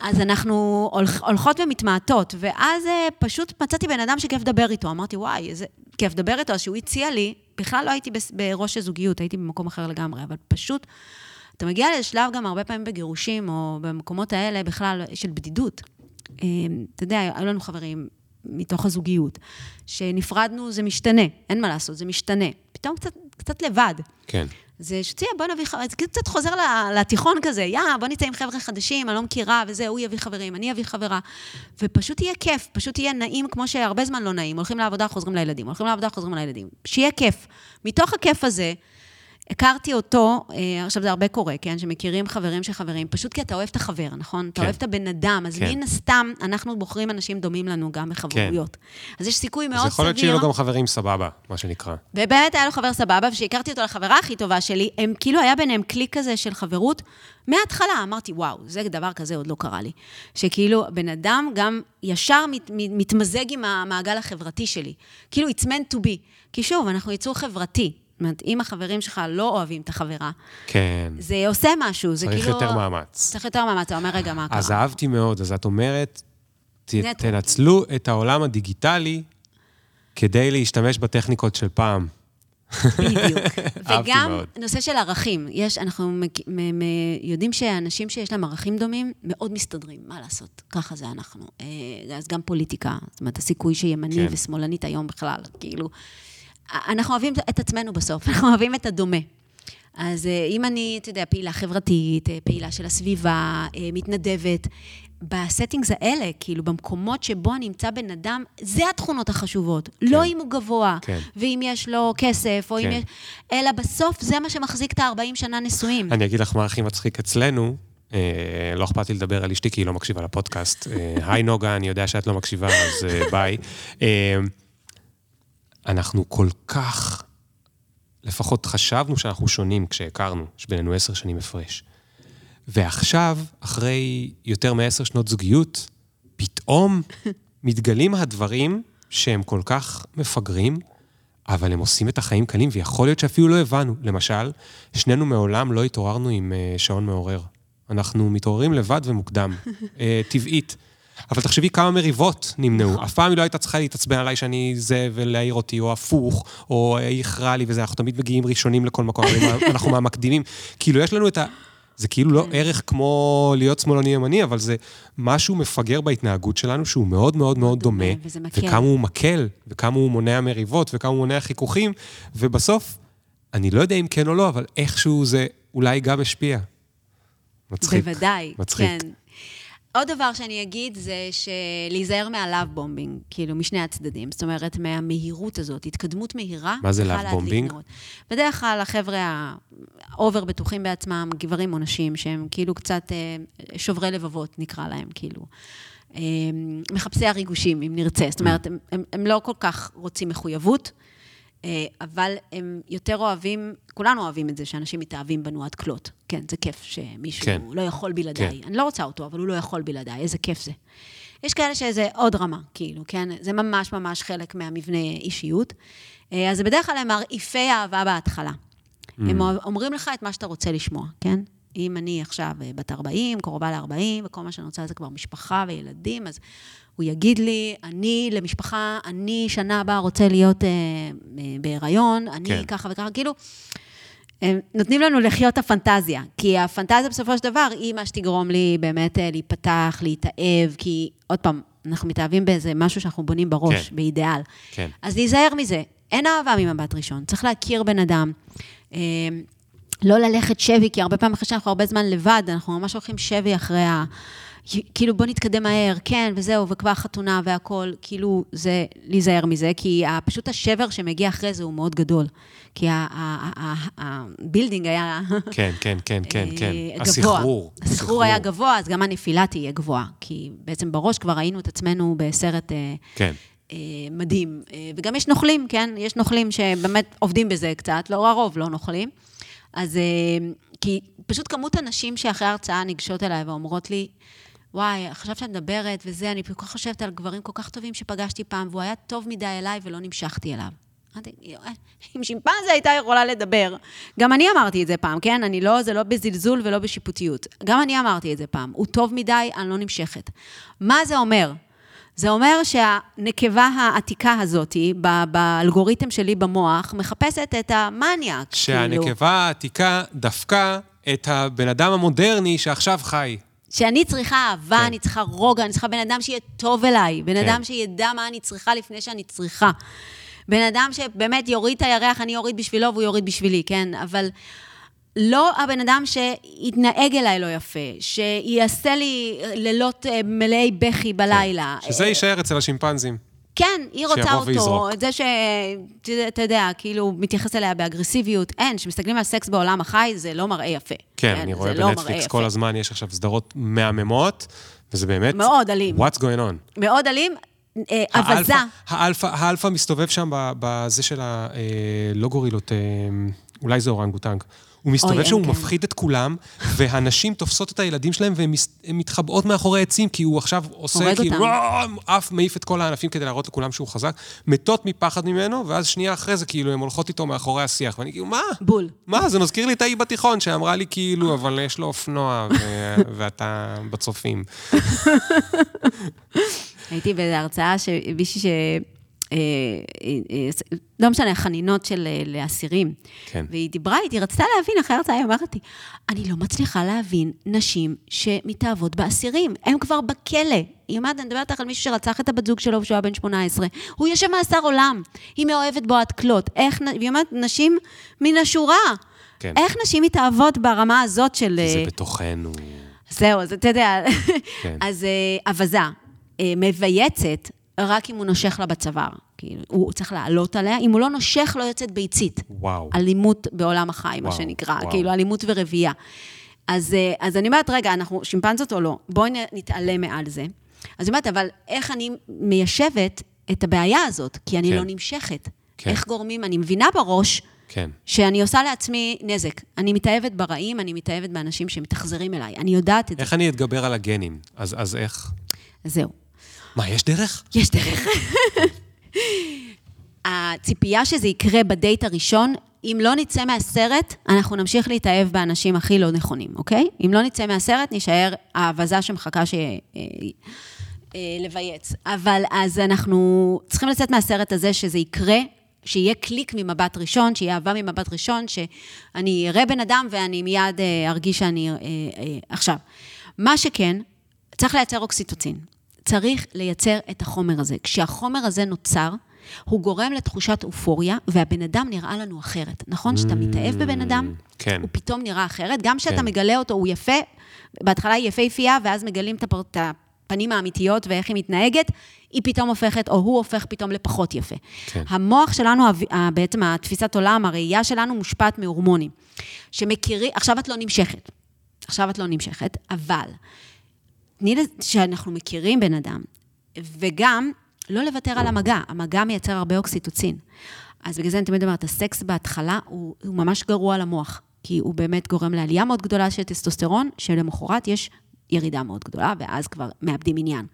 B: אז אנחנו הולכ- הולכות ומתמעטות, ואז אה, פשוט מצאתי בן אדם שכיף לדבר איתו. אמרתי, וואי, איזה כיף לדבר איתו, אז שהוא הציע לי, בכלל לא הייתי בראש הזוגיות, הייתי במקום אחר לגמרי, אבל פשוט, אתה מגיע לשלב גם הרבה פעמים בגירושים, או במקומות האלה בכלל של בדידות. אה, אתה יודע, היו לנו חברים מתוך הזוגיות, שנפרדנו, זה משתנה, אין מה לעשות, זה משתנה. פתאום קצת, קצת לבד.
A: כן.
B: זה שתהיה, בוא נביא חברים, זה קצת חוזר לתיכון כזה, יא, בוא נצא עם חבר'ה חדשים, אני לא מכירה, וזה, הוא יביא חברים, אני אביא חברה. ופשוט יהיה כיף, פשוט יהיה נעים כמו שהרבה זמן לא נעים. הולכים לעבודה, חוזרים לילדים, הולכים לעבודה, חוזרים לילדים. שיהיה כיף. מתוך הכיף הזה, הכרתי אותו, אה, עכשיו זה הרבה קורה, כן? שמכירים חברים של חברים, פשוט כי אתה אוהב את החבר, נכון? אתה
A: כן.
B: אוהב את הבן אדם, אז
A: כן.
B: מן הסתם, אנחנו בוחרים אנשים דומים לנו גם בחברויות. אז יש סיכוי מאוד
A: אז
B: סביר.
A: יכול להיות שיהיו לו גם חברים סבבה, מה שנקרא.
B: ובאמת היה לו חבר סבבה, וכשהכרתי אותו לחברה הכי טובה שלי, הם כאילו היה ביניהם קליק כזה של חברות. מההתחלה אמרתי, וואו, זה דבר כזה עוד לא קרה לי. שכאילו, בן אדם גם ישר מת, מת, מתמזג עם המעגל החברתי שלי. כאילו, it's meant to be. כי שוב, אנחנו יצור חברתי. זאת אומרת, אם החברים שלך לא אוהבים את החברה,
A: כן.
B: זה עושה משהו, זה
A: צריך
B: כאילו...
A: יותר מאמץ.
B: צריך יותר מאמץ, אתה אומר, רגע, מה קרה?
A: אז אהבתי מאוד, אז את אומרת, ת. תנצלו את העולם הדיגיטלי כדי להשתמש בטכניקות של פעם.
B: בדיוק. וגם
A: מאוד.
B: נושא של ערכים. יש, אנחנו מק- מ- מ- יודעים שאנשים שיש להם ערכים דומים, מאוד מסתדרים, מה לעשות? ככה זה אנחנו. אה, אז גם פוליטיקה, זאת אומרת, הסיכוי שימני
A: כן.
B: ושמאלנית היום בכלל, כאילו... אנחנו אוהבים את עצמנו בסוף, אנחנו אוהבים את הדומה. אז אה, אם אני, אתה יודע, פעילה חברתית, אה, פעילה של הסביבה, אה, מתנדבת, ב settings האלה, כאילו, במקומות שבו נמצא בן אדם, זה התכונות החשובות. כן. לא אם הוא גבוה,
A: כן.
B: ואם יש לו כסף, או
A: כן.
B: אם יש... אלא בסוף זה מה שמחזיק את ה-40 שנה נשואים.
A: אני אגיד לך מה הכי מצחיק אצלנו, אה, לא אכפת לי לדבר על אשתי, כי היא לא מקשיבה לפודקאסט. אה, היי נוגה, אני יודע שאת לא מקשיבה, אז אה, ביי. אה, אנחנו כל כך, לפחות חשבנו שאנחנו שונים כשהכרנו, יש בינינו עשר שנים הפרש. ועכשיו, אחרי יותר מעשר שנות זוגיות, פתאום מתגלים הדברים שהם כל כך מפגרים, אבל הם עושים את החיים קלים, ויכול להיות שאפילו לא הבנו. למשל, שנינו מעולם לא התעוררנו עם uh, שעון מעורר. אנחנו מתעוררים לבד ומוקדם, uh, טבעית. אבל תחשבי כמה מריבות נמנעו. אף פעם היא לא הייתה צריכה להתעצבן עליי שאני זה ולהעיר אותי, או הפוך, או היא איחרה לי וזה, אנחנו תמיד מגיעים ראשונים לכל מקום, אנחנו מהמקדימים. כאילו, יש לנו את ה... זה כאילו לא ערך כמו להיות שמאלני ימני, אבל זה משהו מפגר בהתנהגות שלנו, שהוא מאוד מאוד מאוד דומה. וכמה הוא מקל, וכמה הוא מונע מריבות, וכמה הוא מונע חיכוכים, ובסוף, אני לא יודע אם כן או לא, אבל איכשהו זה אולי גם השפיע. מצחיק.
B: בוודאי,
A: מצחיק.
B: כן. עוד דבר שאני אגיד זה שלהיזהר מה love bombing, כאילו, משני הצדדים. זאת אומרת, מהמהירות הזאת, התקדמות מהירה.
A: מה זה bombing?
B: נרות. בדרך כלל החבר'ה ה over בטוחים בעצמם, גברים או נשים, שהם כאילו קצת אה, שוברי לבבות, נקרא להם, כאילו. אה, מחפשי הריגושים, אם נרצה. זאת אומרת, הם, הם, הם לא כל כך רוצים מחויבות. אה, אבל הם יותר אוהבים, כולנו אוהבים את זה, שאנשים מתאהבים בנו עד כלות. כן, זה כיף שמישהו
A: כן.
B: לא יכול בלעדיי.
A: כן.
B: אני לא רוצה אותו, אבל הוא לא יכול בלעדיי, איזה כיף זה. יש כאלה שזה עוד רמה, כאילו, כן? זה ממש ממש חלק מהמבנה אישיות. אה, אז זה בדרך כלל הם מרעיפי אהבה בהתחלה. הם אומרים לך את מה שאתה רוצה לשמוע, כן? אם אני עכשיו אה, בת 40, קרובה ל-40, וכל מה שאני רוצה זה כבר משפחה וילדים, אז הוא יגיד לי, אני למשפחה, אני שנה הבאה רוצה להיות אה, אה, בהיריון, אני
A: כן.
B: ככה וככה, כאילו, הם נותנים לנו לחיות את הפנטזיה, כי הפנטזיה בסופו של דבר היא מה שתגרום לי באמת אה, להיפתח, להתאהב, כי עוד פעם, אנחנו מתאהבים באיזה משהו שאנחנו בונים בראש,
A: כן.
B: באידיאל.
A: כן.
B: אז להיזהר מזה. אין אהבה ממבט ראשון, צריך להכיר בן אדם. אה, לא ללכת שבי, כי הרבה פעמים אחרי שאנחנו הרבה זמן לבד, אנחנו ממש הולכים שבי אחרי ה... כאילו, בוא נתקדם מהר, כן, וזהו, וכבר חתונה והכול, כאילו, זה להיזהר מזה, כי פשוט השבר שמגיע אחרי זה הוא מאוד גדול. כי ה building היה...
A: כן, כן, כן, כן, כן.
B: אה.
A: הסחרור.
B: הסחרור היה גבוה, אז גם הנפילה תהיה גבוהה. כי בעצם בראש כבר ראינו את עצמנו בסרט אה,
A: כן.
B: אה, מדהים. וגם יש נוכלים, כן? יש נוכלים שבאמת עובדים בזה קצת, לא הרוב לא נוכלים. אז כי פשוט כמות הנשים שאחרי ההרצאה ניגשות אליי ואומרות לי, וואי, עכשיו שאת מדברת וזה, אני כל כך חושבת על גברים כל כך טובים שפגשתי פעם, והוא היה טוב מדי אליי ולא נמשכתי אליו. "אה, אם שימפנזה הייתה יכולה לדבר, גם אני אמרתי את זה פעם, כן? אני לא, זה לא בזלזול ולא בשיפוטיות. גם אני אמרתי את זה פעם. הוא טוב מדי, אני לא נמשכת. מה זה אומר? זה אומר שהנקבה העתיקה הזאת, באלגוריתם שלי במוח, מחפשת את המניאק. כאילו.
A: שהנקבה העתיקה דפקה את הבן אדם המודרני שעכשיו חי.
B: שאני צריכה אהבה,
A: כן.
B: אני צריכה רוגע, אני צריכה בן אדם שיהיה טוב אליי, בן
A: כן.
B: אדם שידע מה אני צריכה לפני שאני צריכה. בן אדם שבאמת יוריד את הירח, אני אוריד בשבילו והוא יוריד בשבילי, כן? אבל לא הבן אדם שיתנהג אליי לא יפה, שיעשה לי לילות אה, מלאי בכי בלילה.
A: שזה
B: אה,
A: יישאר אצל השימפנזים.
B: כן, היא רוצה
A: שיבוא
B: אותו,
A: ויזרוק.
B: את זה שאתה יודע, כאילו, מתייחס אליה באגרסיביות. אין, כשמסתכלים על סקס בעולם החי, זה לא מראה יפה.
A: כן, אני רואה
B: לא
A: בנטפליקס
B: יפה.
A: כל הזמן, יש עכשיו סדרות מהממות, וזה באמת...
B: מאוד אלים.
A: What's going on?
B: מאוד אלים, אה, אבזה.
A: האלפא- האלפא, מסתובב שם בזה של ה... אה, לא גורילות, אה, אולי זה אורנגאוטן. הוא מסתובב
B: אוי,
A: שם, הוא
B: אין, כן.
A: מפחיד את כולם, והנשים תופסות את הילדים שלהם והן מתחבאות מאחורי עצים, כי הוא עכשיו עושה כאילו, עף, מעיף את כל הענפים כדי להראות לכולם שהוא חזק, מתות מפחד ממנו, ואז שנייה אחרי זה, כאילו, הן הולכות איתו מאחורי השיח, ואני כאילו, מה?
B: בול.
A: מה? זה מזכיר לי את ההיא בתיכון, שאמרה לי כאילו, אבל יש לו אופנוע, ו- ואתה בצופים.
B: הייתי באיזו הרצאה שמישהי אה, לא משנה, חנינות של לאסירים.
A: כן.
B: והיא דיברה איתי, רצתה להבין, אחרי הרצאה היא אמרת לי, אני לא מצליחה להבין נשים שמתאהבות באסירים, הם כבר בכלא. היא אומרת, אני מדברת איתך על מישהו שרצח את הבת זוג שלו כשהוא היה בן 18. הוא יושב מאסר עולם, היא מאוהבת בו עד כלות. איך, והיא אומרת, נשים מן השורה. כן. איך נשים מתאהבות ברמה הזאת של...
A: זה בתוכנו.
B: זהו, אז אתה יודע, כן. אז אווזה, מבייצת, רק אם הוא נושך לה בצוואר. כאילו, הוא צריך לעלות עליה, אם הוא לא נושך, לא יוצאת ביצית.
A: וואו.
B: אלימות בעולם החי, מה שנקרא, וואו. כאילו, אלימות ורבייה. אז, אה, אז אני אומרת, רגע, אנחנו שימפנזות או לא? בואי נתעלם מעל זה. אז אני אומרת, אבל איך אני מיישבת את הבעיה הזאת? כי אני כן. לא נמשכת. כן. איך גורמים, אני מבינה בראש,
A: כן.
B: שאני עושה לעצמי נזק. אני מתאהבת ברעים, אני מתאהבת באנשים שמתאכזרים אליי. אני יודעת את
A: איך זה. איך אני אתגבר על הגנים? אז, אז איך?
B: זהו.
A: מה, יש דרך?
B: יש דרך. הציפייה שזה יקרה בדייט הראשון, אם לא נצא מהסרט, אנחנו נמשיך להתאהב באנשים הכי לא נכונים, אוקיי? אם לא נצא מהסרט, נישאר האווזה שמחכה ש... אה, אה, לבייץ. אבל אז אנחנו צריכים לצאת מהסרט הזה שזה יקרה, שיהיה קליק ממבט ראשון, שיהיה אהבה ממבט ראשון, שאני אראה בן אדם ואני מיד אה, ארגיש שאני... עכשיו, מה שכן, צריך לייצר אוקסיטוצין. צריך לייצר את החומר הזה. כשהחומר הזה נוצר, הוא גורם לתחושת אופוריה, והבן אדם נראה לנו אחרת. נכון? כשאתה מתאהב בבן אדם,
A: כן.
B: הוא פתאום נראה אחרת. גם כשאתה
A: כן.
B: מגלה אותו, הוא יפה, בהתחלה היא יפהפייה, ואז מגלים את הפנים האמיתיות ואיך היא מתנהגת, היא פתאום הופכת, או הוא הופך פתאום לפחות יפה.
A: כן.
B: המוח שלנו, בעצם התפיסת עולם, הראייה שלנו מושפעת מהורמונים. שמכירים, עכשיו את לא נמשכת. עכשיו את לא נמשכת, אבל תני שאנחנו מכירים בן אדם, וגם לא לוותר על המגע. המגע מייצר הרבה אוקסיטוצין. אז בגלל זה אני תמיד אומרת, הסקס בהתחלה הוא, הוא ממש גרוע למוח, כי הוא באמת גורם לעלייה מאוד גדולה של טסטוסטרון, שלמחרת יש ירידה מאוד גדולה, ואז כבר מאבדים עניין.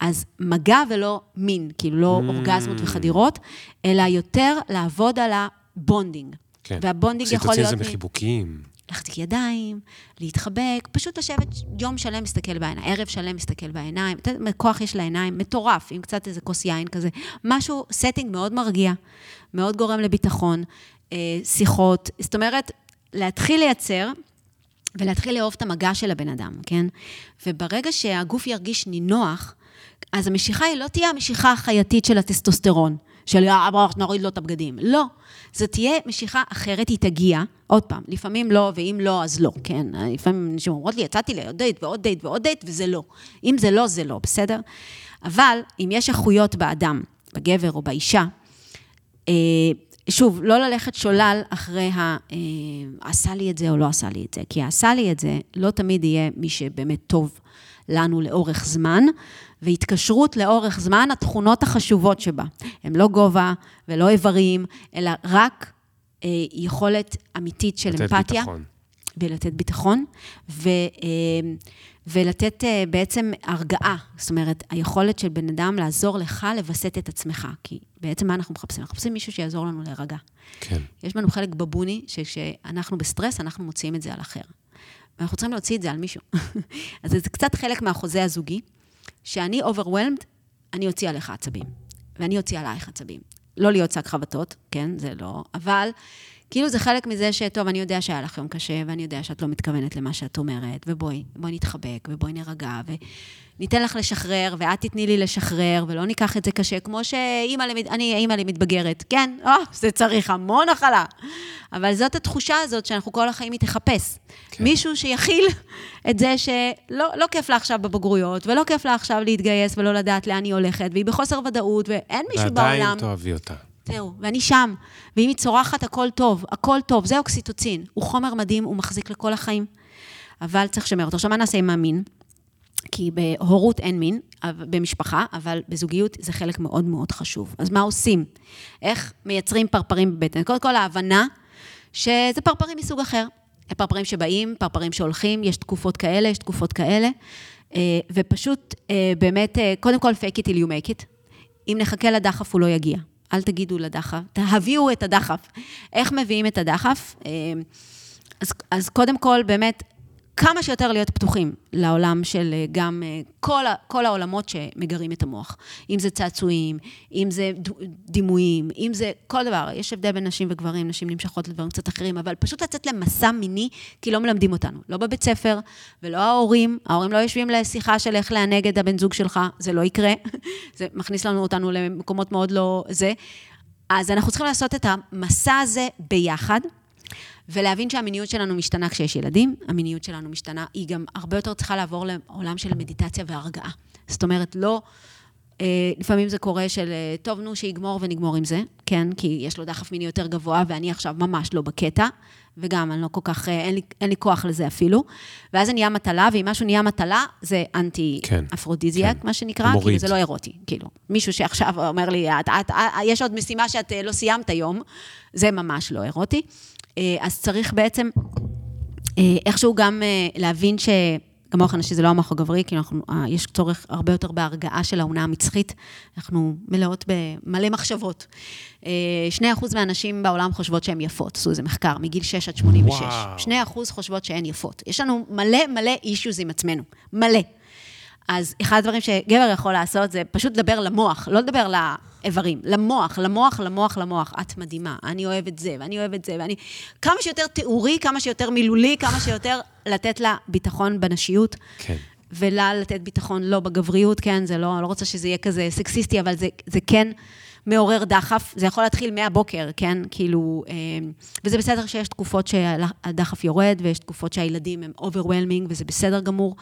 B: אז מגע ולא מין, כאילו לא mm. אורגזמות וחדירות, אלא יותר לעבוד על ה bonding.
A: כן.
B: וה bonding יכול להיות...
A: זה מחיבוקים.
B: להחזיק ידיים, להתחבק, פשוט לשבת יום שלם, מסתכל בעיניים, ערב שלם, מסתכל בעיניים. אתה יודע, כוח יש לעיניים, מטורף, עם קצת איזה כוס יין כזה. משהו, setting מאוד מרגיע, מאוד גורם לביטחון, אה, שיחות. זאת אומרת, להתחיל לייצר ולהתחיל לאהוב את המגע של הבן אדם, כן? וברגע שהגוף ירגיש נינוח, אז המשיכה היא לא תהיה המשיכה החייתית של הטסטוסטרון. של יאללה, בואו נוריד לו את הבגדים. לא. זו תהיה משיכה אחרת, היא תגיע. עוד פעם, לפעמים לא, ואם לא, אז לא, כן? לפעמים אנשים אומרות לי, יצאתי לעוד דייט ועוד דייט ועוד דייט, וזה לא. אם זה לא, זה לא, בסדר? אבל אם יש איכויות באדם, בגבר או באישה, אה, שוב, לא ללכת שולל אחרי ה... אה, עשה לי את זה או לא עשה לי את זה. כי עשה לי את זה, לא תמיד יהיה מי שבאמת טוב לנו לאורך זמן, והתקשרות לאורך זמן, התכונות החשובות שבה. הם לא גובה ולא איברים, אלא רק אה, יכולת אמיתית של
A: לתת
B: אמפתיה.
A: ביטחון.
B: ולתת ביטחון, ו, אה, ולתת אה, בעצם הרגעה. זאת אומרת, היכולת של בן אדם לעזור לך לווסת את עצמך. כי בעצם מה אנחנו מחפשים? אנחנו מחפשים מישהו שיעזור לנו להירגע.
A: כן.
B: יש לנו חלק בבוני, שכשאנחנו בסטרס, אנחנו מוציאים את זה על אחר. ואנחנו צריכים להוציא את זה על מישהו. אז זה קצת חלק מהחוזה הזוגי. שאני overwhelmed, אני אוציא עליך עצבים. ואני אוציא עלייך עצבים. לא להיות שק חבטות, כן, זה לא, אבל כאילו זה חלק מזה שטוב, אני יודע שהיה לך יום קשה, ואני יודע שאת לא מתכוונת למה שאת אומרת, ובואי, בואי נתחבק, ובואי נירגע, וניתן לך לשחרר, ואת תתני לי לשחרר, ולא ניקח את זה קשה, כמו שאימא לי, אני אימא לי מתבגרת. כן, או, זה צריך המון הכלה. אבל זאת התחושה הזאת שאנחנו כל החיים היא תחפש. כן. מישהו שיכיל את זה שלא לא כיף לה עכשיו בבגרויות, ולא כיף לה עכשיו להתגייס ולא לדעת לאן היא הולכת, והיא בחוסר ודאות, ואין מישהו בעולם...
A: ועדיין תאהבי אותה.
B: זהו, ואני שם. ואם היא צורחת, הכל טוב, הכל טוב. זה אוקסיטוצין. הוא חומר מדהים, הוא מחזיק לכל החיים. אבל צריך לשמר אותו. עכשיו, מה נעשה עם המין? כי בהורות אין מין, במשפחה, אבל בזוגיות זה חלק מאוד מאוד חשוב. אז מה עושים? איך מייצרים פרפרים בבטן? קודם כל, ההבנה שזה פרפרים מסוג אחר. פרפרים שבאים, פרפרים שהולכים, יש תקופות כאלה, יש תקופות כאלה. אה, ופשוט, אה, באמת, אה, קודם כל, fake it till you make it. אם נחכה לדחף, הוא לא יגיע. אל תגידו לדחף, תביאו את הדחף. איך מביאים את הדחף? אז, אז קודם כל, באמת, כמה שיותר להיות פתוחים לעולם של אה, גם אה, כל, כל העולמות שמגרים את המוח. אם זה צעצועים, אם זה דימויים, אם זה כל דבר. יש הבדל בין נשים וגברים, נשים נמשכות לדברים קצת אחרים, אבל פשוט לצאת למסע מיני, כי לא מלמדים אותנו. לא בבית ספר, ולא ההורים. ההורים לא יושבים לשיחה של איך לענג את הבן זוג שלך, זה לא יקרה. זה מכניס לנו אותנו למקומות מאוד לא... זה. אז אנחנו צריכים לעשות את המסע הזה ביחד. ולהבין שהמיניות שלנו משתנה כשיש ילדים, המיניות שלנו משתנה, היא גם הרבה יותר צריכה לעבור לעולם של מדיטציה והרגעה. זאת אומרת, לא... אה, לפעמים זה קורה של, אה, טוב, נו, שיגמור ונגמור עם זה, כן? כי יש לו דחף מיני יותר גבוה, ואני עכשיו ממש לא בקטע, וגם אני לא כל כך, אה, אין לי, אין לי כוח לזה אפילו. ואז זה נהיה מטלה, ואם משהו נהיה מטלה, זה אנטי-אפרודיזיאק, כן, מה שנקרא, מוריד. כאילו זה לא אירוטי, כאילו. מישהו שעכשיו אומר לי, את, את, את, יש עוד משימה שאת לא סיימת היום, זה ממש לא אירוטי. אה, אז צריך בעצם אה, איכשהו גם אה, להבין ש... גם המוח הנשי זה לא המוח הגברי, כי אנחנו, יש צורך הרבה יותר בהרגעה של האונה המצחית. אנחנו מלאות במלא מחשבות. 2% מהנשים בעולם חושבות שהן יפות, עשו איזה מחקר, מגיל 6 עד 86. וואו. 2% חושבות שהן יפות. יש לנו מלא מלא אישוז עם עצמנו, מלא. אז אחד הדברים שגבר יכול לעשות זה פשוט לדבר למוח, לא לדבר לאיברים, למוח, למוח, למוח, למוח. את מדהימה, אני אוהב את זה, ואני אוהב את זה, ואני... כמה שיותר תיאורי, כמה שיותר מילולי, כמה שיותר לתת לה ביטחון בנשיות. כן. ולה לתת ביטחון לא בגבריות, כן, זה לא, אני לא רוצה שזה יהיה כזה סקסיסטי, אבל זה, זה כן מעורר דחף, זה יכול להתחיל מהבוקר, כן? כאילו, אה, וזה בסדר שיש תקופות שהדחף יורד, ויש תקופות שהילדים הם overwhelming, וזה בסדר גמור,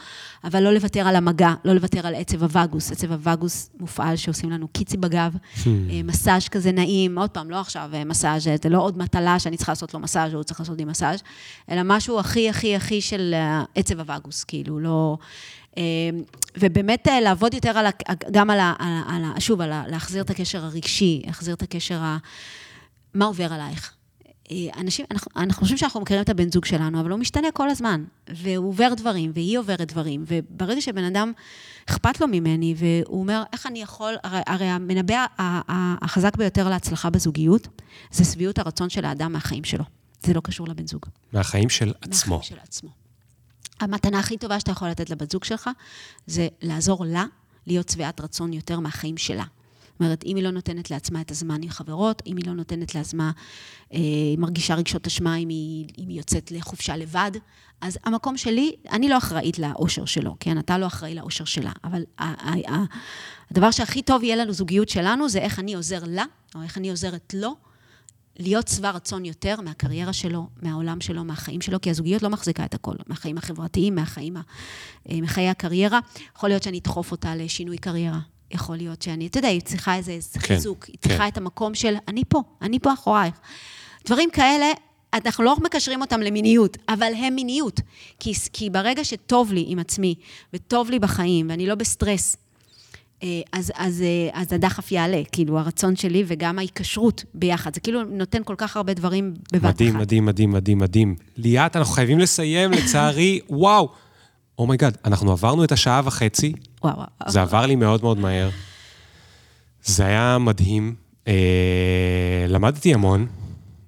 B: אבל לא לוותר על המגע, לא לוותר על עצב הווגוס. עצב הווגוס מופעל שעושים לנו קיצי בגב, hmm. אה, מסאז' כזה נעים, עוד פעם, לא עכשיו אה, מסאז', זה לא עוד מטלה שאני צריכה לעשות לו מסאז', או הוא צריך לעשות לי מסאז', אלא משהו הכי הכי הכי של עצב הווגוס, כאילו, לא... אמ, ובאמת אה, לעבוד יותר על, גם על, ה, על, ה, שוב, על ה, להחזיר את הקשר הרגשי, להחזיר את הקשר ה... מה עובר עלייך? אה, אנשים, אנחנו, אנחנו חושבים שאנחנו מכירים את הבן זוג שלנו, אבל הוא משתנה כל הזמן, והוא עובר דברים, והיא עוברת דברים, וברגע שבן אדם אכפת לו ממני, והוא אומר, איך אני יכול, הרי, הרי המנבא החזק ביותר להצלחה בזוגיות, זה שביעות הרצון של האדם מהחיים שלו. זה לא קשור לבן זוג.
A: מהחיים של עצמו.
B: מהחיים של עצמו. המתנה הכי טובה שאתה יכול לתת לבת זוג שלך, זה לעזור לה להיות שבעת רצון יותר מהחיים שלה. זאת אומרת, אם היא לא נותנת לעצמה את הזמן עם חברות, אם היא לא נותנת לעצמה, אה, היא מרגישה רגשות אשמה אם היא, אם היא יוצאת לחופשה לבד, אז המקום שלי, אני לא אחראית לאושר שלו, כן? אתה לא אחראי לאושר שלה, אבל הדבר שהכי טוב יהיה לנו זוגיות שלנו, זה איך אני עוזר לה, או איך אני עוזרת לו, להיות שבע רצון יותר מהקריירה שלו, מהעולם שלו, מהחיים שלו, כי הזוגיות לא מחזיקה את הכל, מהחיים החברתיים, מהחיים, אה, מחיי הקריירה. יכול להיות שאני אדחוף אותה לשינוי קריירה. יכול להיות שאני, אתה יודע, היא צריכה איזה כן, חיזוק, היא צריכה כן. את המקום של, אני פה, אני פה אחורייך. דברים כאלה, אנחנו לא מקשרים אותם למיניות, אבל הם מיניות. כי, כי ברגע שטוב לי עם עצמי, וטוב לי בחיים, ואני לא בסטרס, אז, אז, אה, אז הדחף יעלה, כאילו, הרצון שלי וגם ההיקשרות ביחד. זה כאילו נותן כל כך הרבה דברים בבת אחת.
A: מדהים, מדהים, מדהים, מדהים, מדהים. ליאת, אנחנו חייבים לסיים, לצערי, וואו. Oh my God, oh אנחנו עברנו את השעה וחצי.
B: וואו, וואו.
A: זה עבר לי מאוד מאוד מהר. זה היה מדהים. אה, למדתי המון.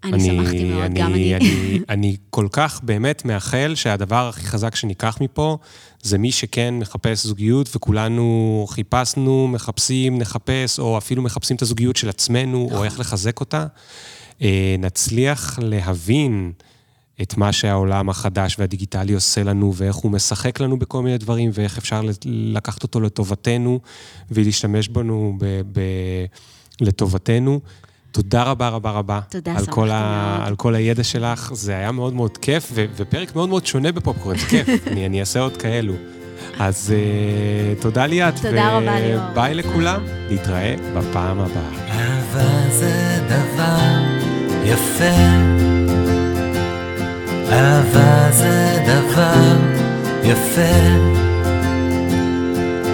B: אני, אני שמחתי מאוד, אני, גם אני.
A: אני, אני כל כך באמת מאחל שהדבר הכי חזק שניקח מפה, זה מי שכן מחפש זוגיות, וכולנו חיפשנו, מחפשים, נחפש, או אפילו מחפשים את הזוגיות של עצמנו, או נכון. איך לחזק אותה. אה, נצליח להבין את מה שהעולם החדש והדיגיטלי עושה לנו, ואיך הוא משחק לנו בכל מיני דברים, ואיך אפשר לקחת אותו לטובתנו, ולהשתמש בנו ב... ב לטובתנו. תודה רבה רבה רבה.
B: תודה,
A: על כל, ה... על כל הידע שלך. זה היה מאוד מאוד כיף, ו... ופרק מאוד מאוד שונה בפופקורן, זה כיף. אני, אני אעשה עוד כאלו. אז uh, תודה ליאת.
B: תודה ו... רבה ליאור.
A: ביי לכולם, נתראה בפעם הבאה.
C: אהבה זה דבר יפה. אהבה זה דבר יפה.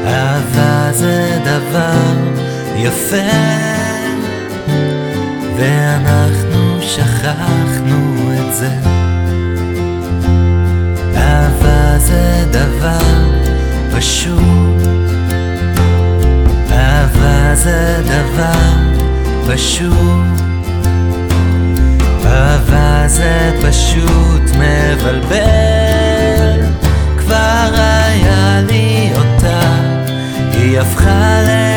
C: אהבה זה דבר יפה. ואנחנו שכחנו את זה. אהבה זה דבר פשוט. אהבה זה דבר פשוט. אהבה זה פשוט מבלבל. כבר היה לי אותה, היא הפכה ל...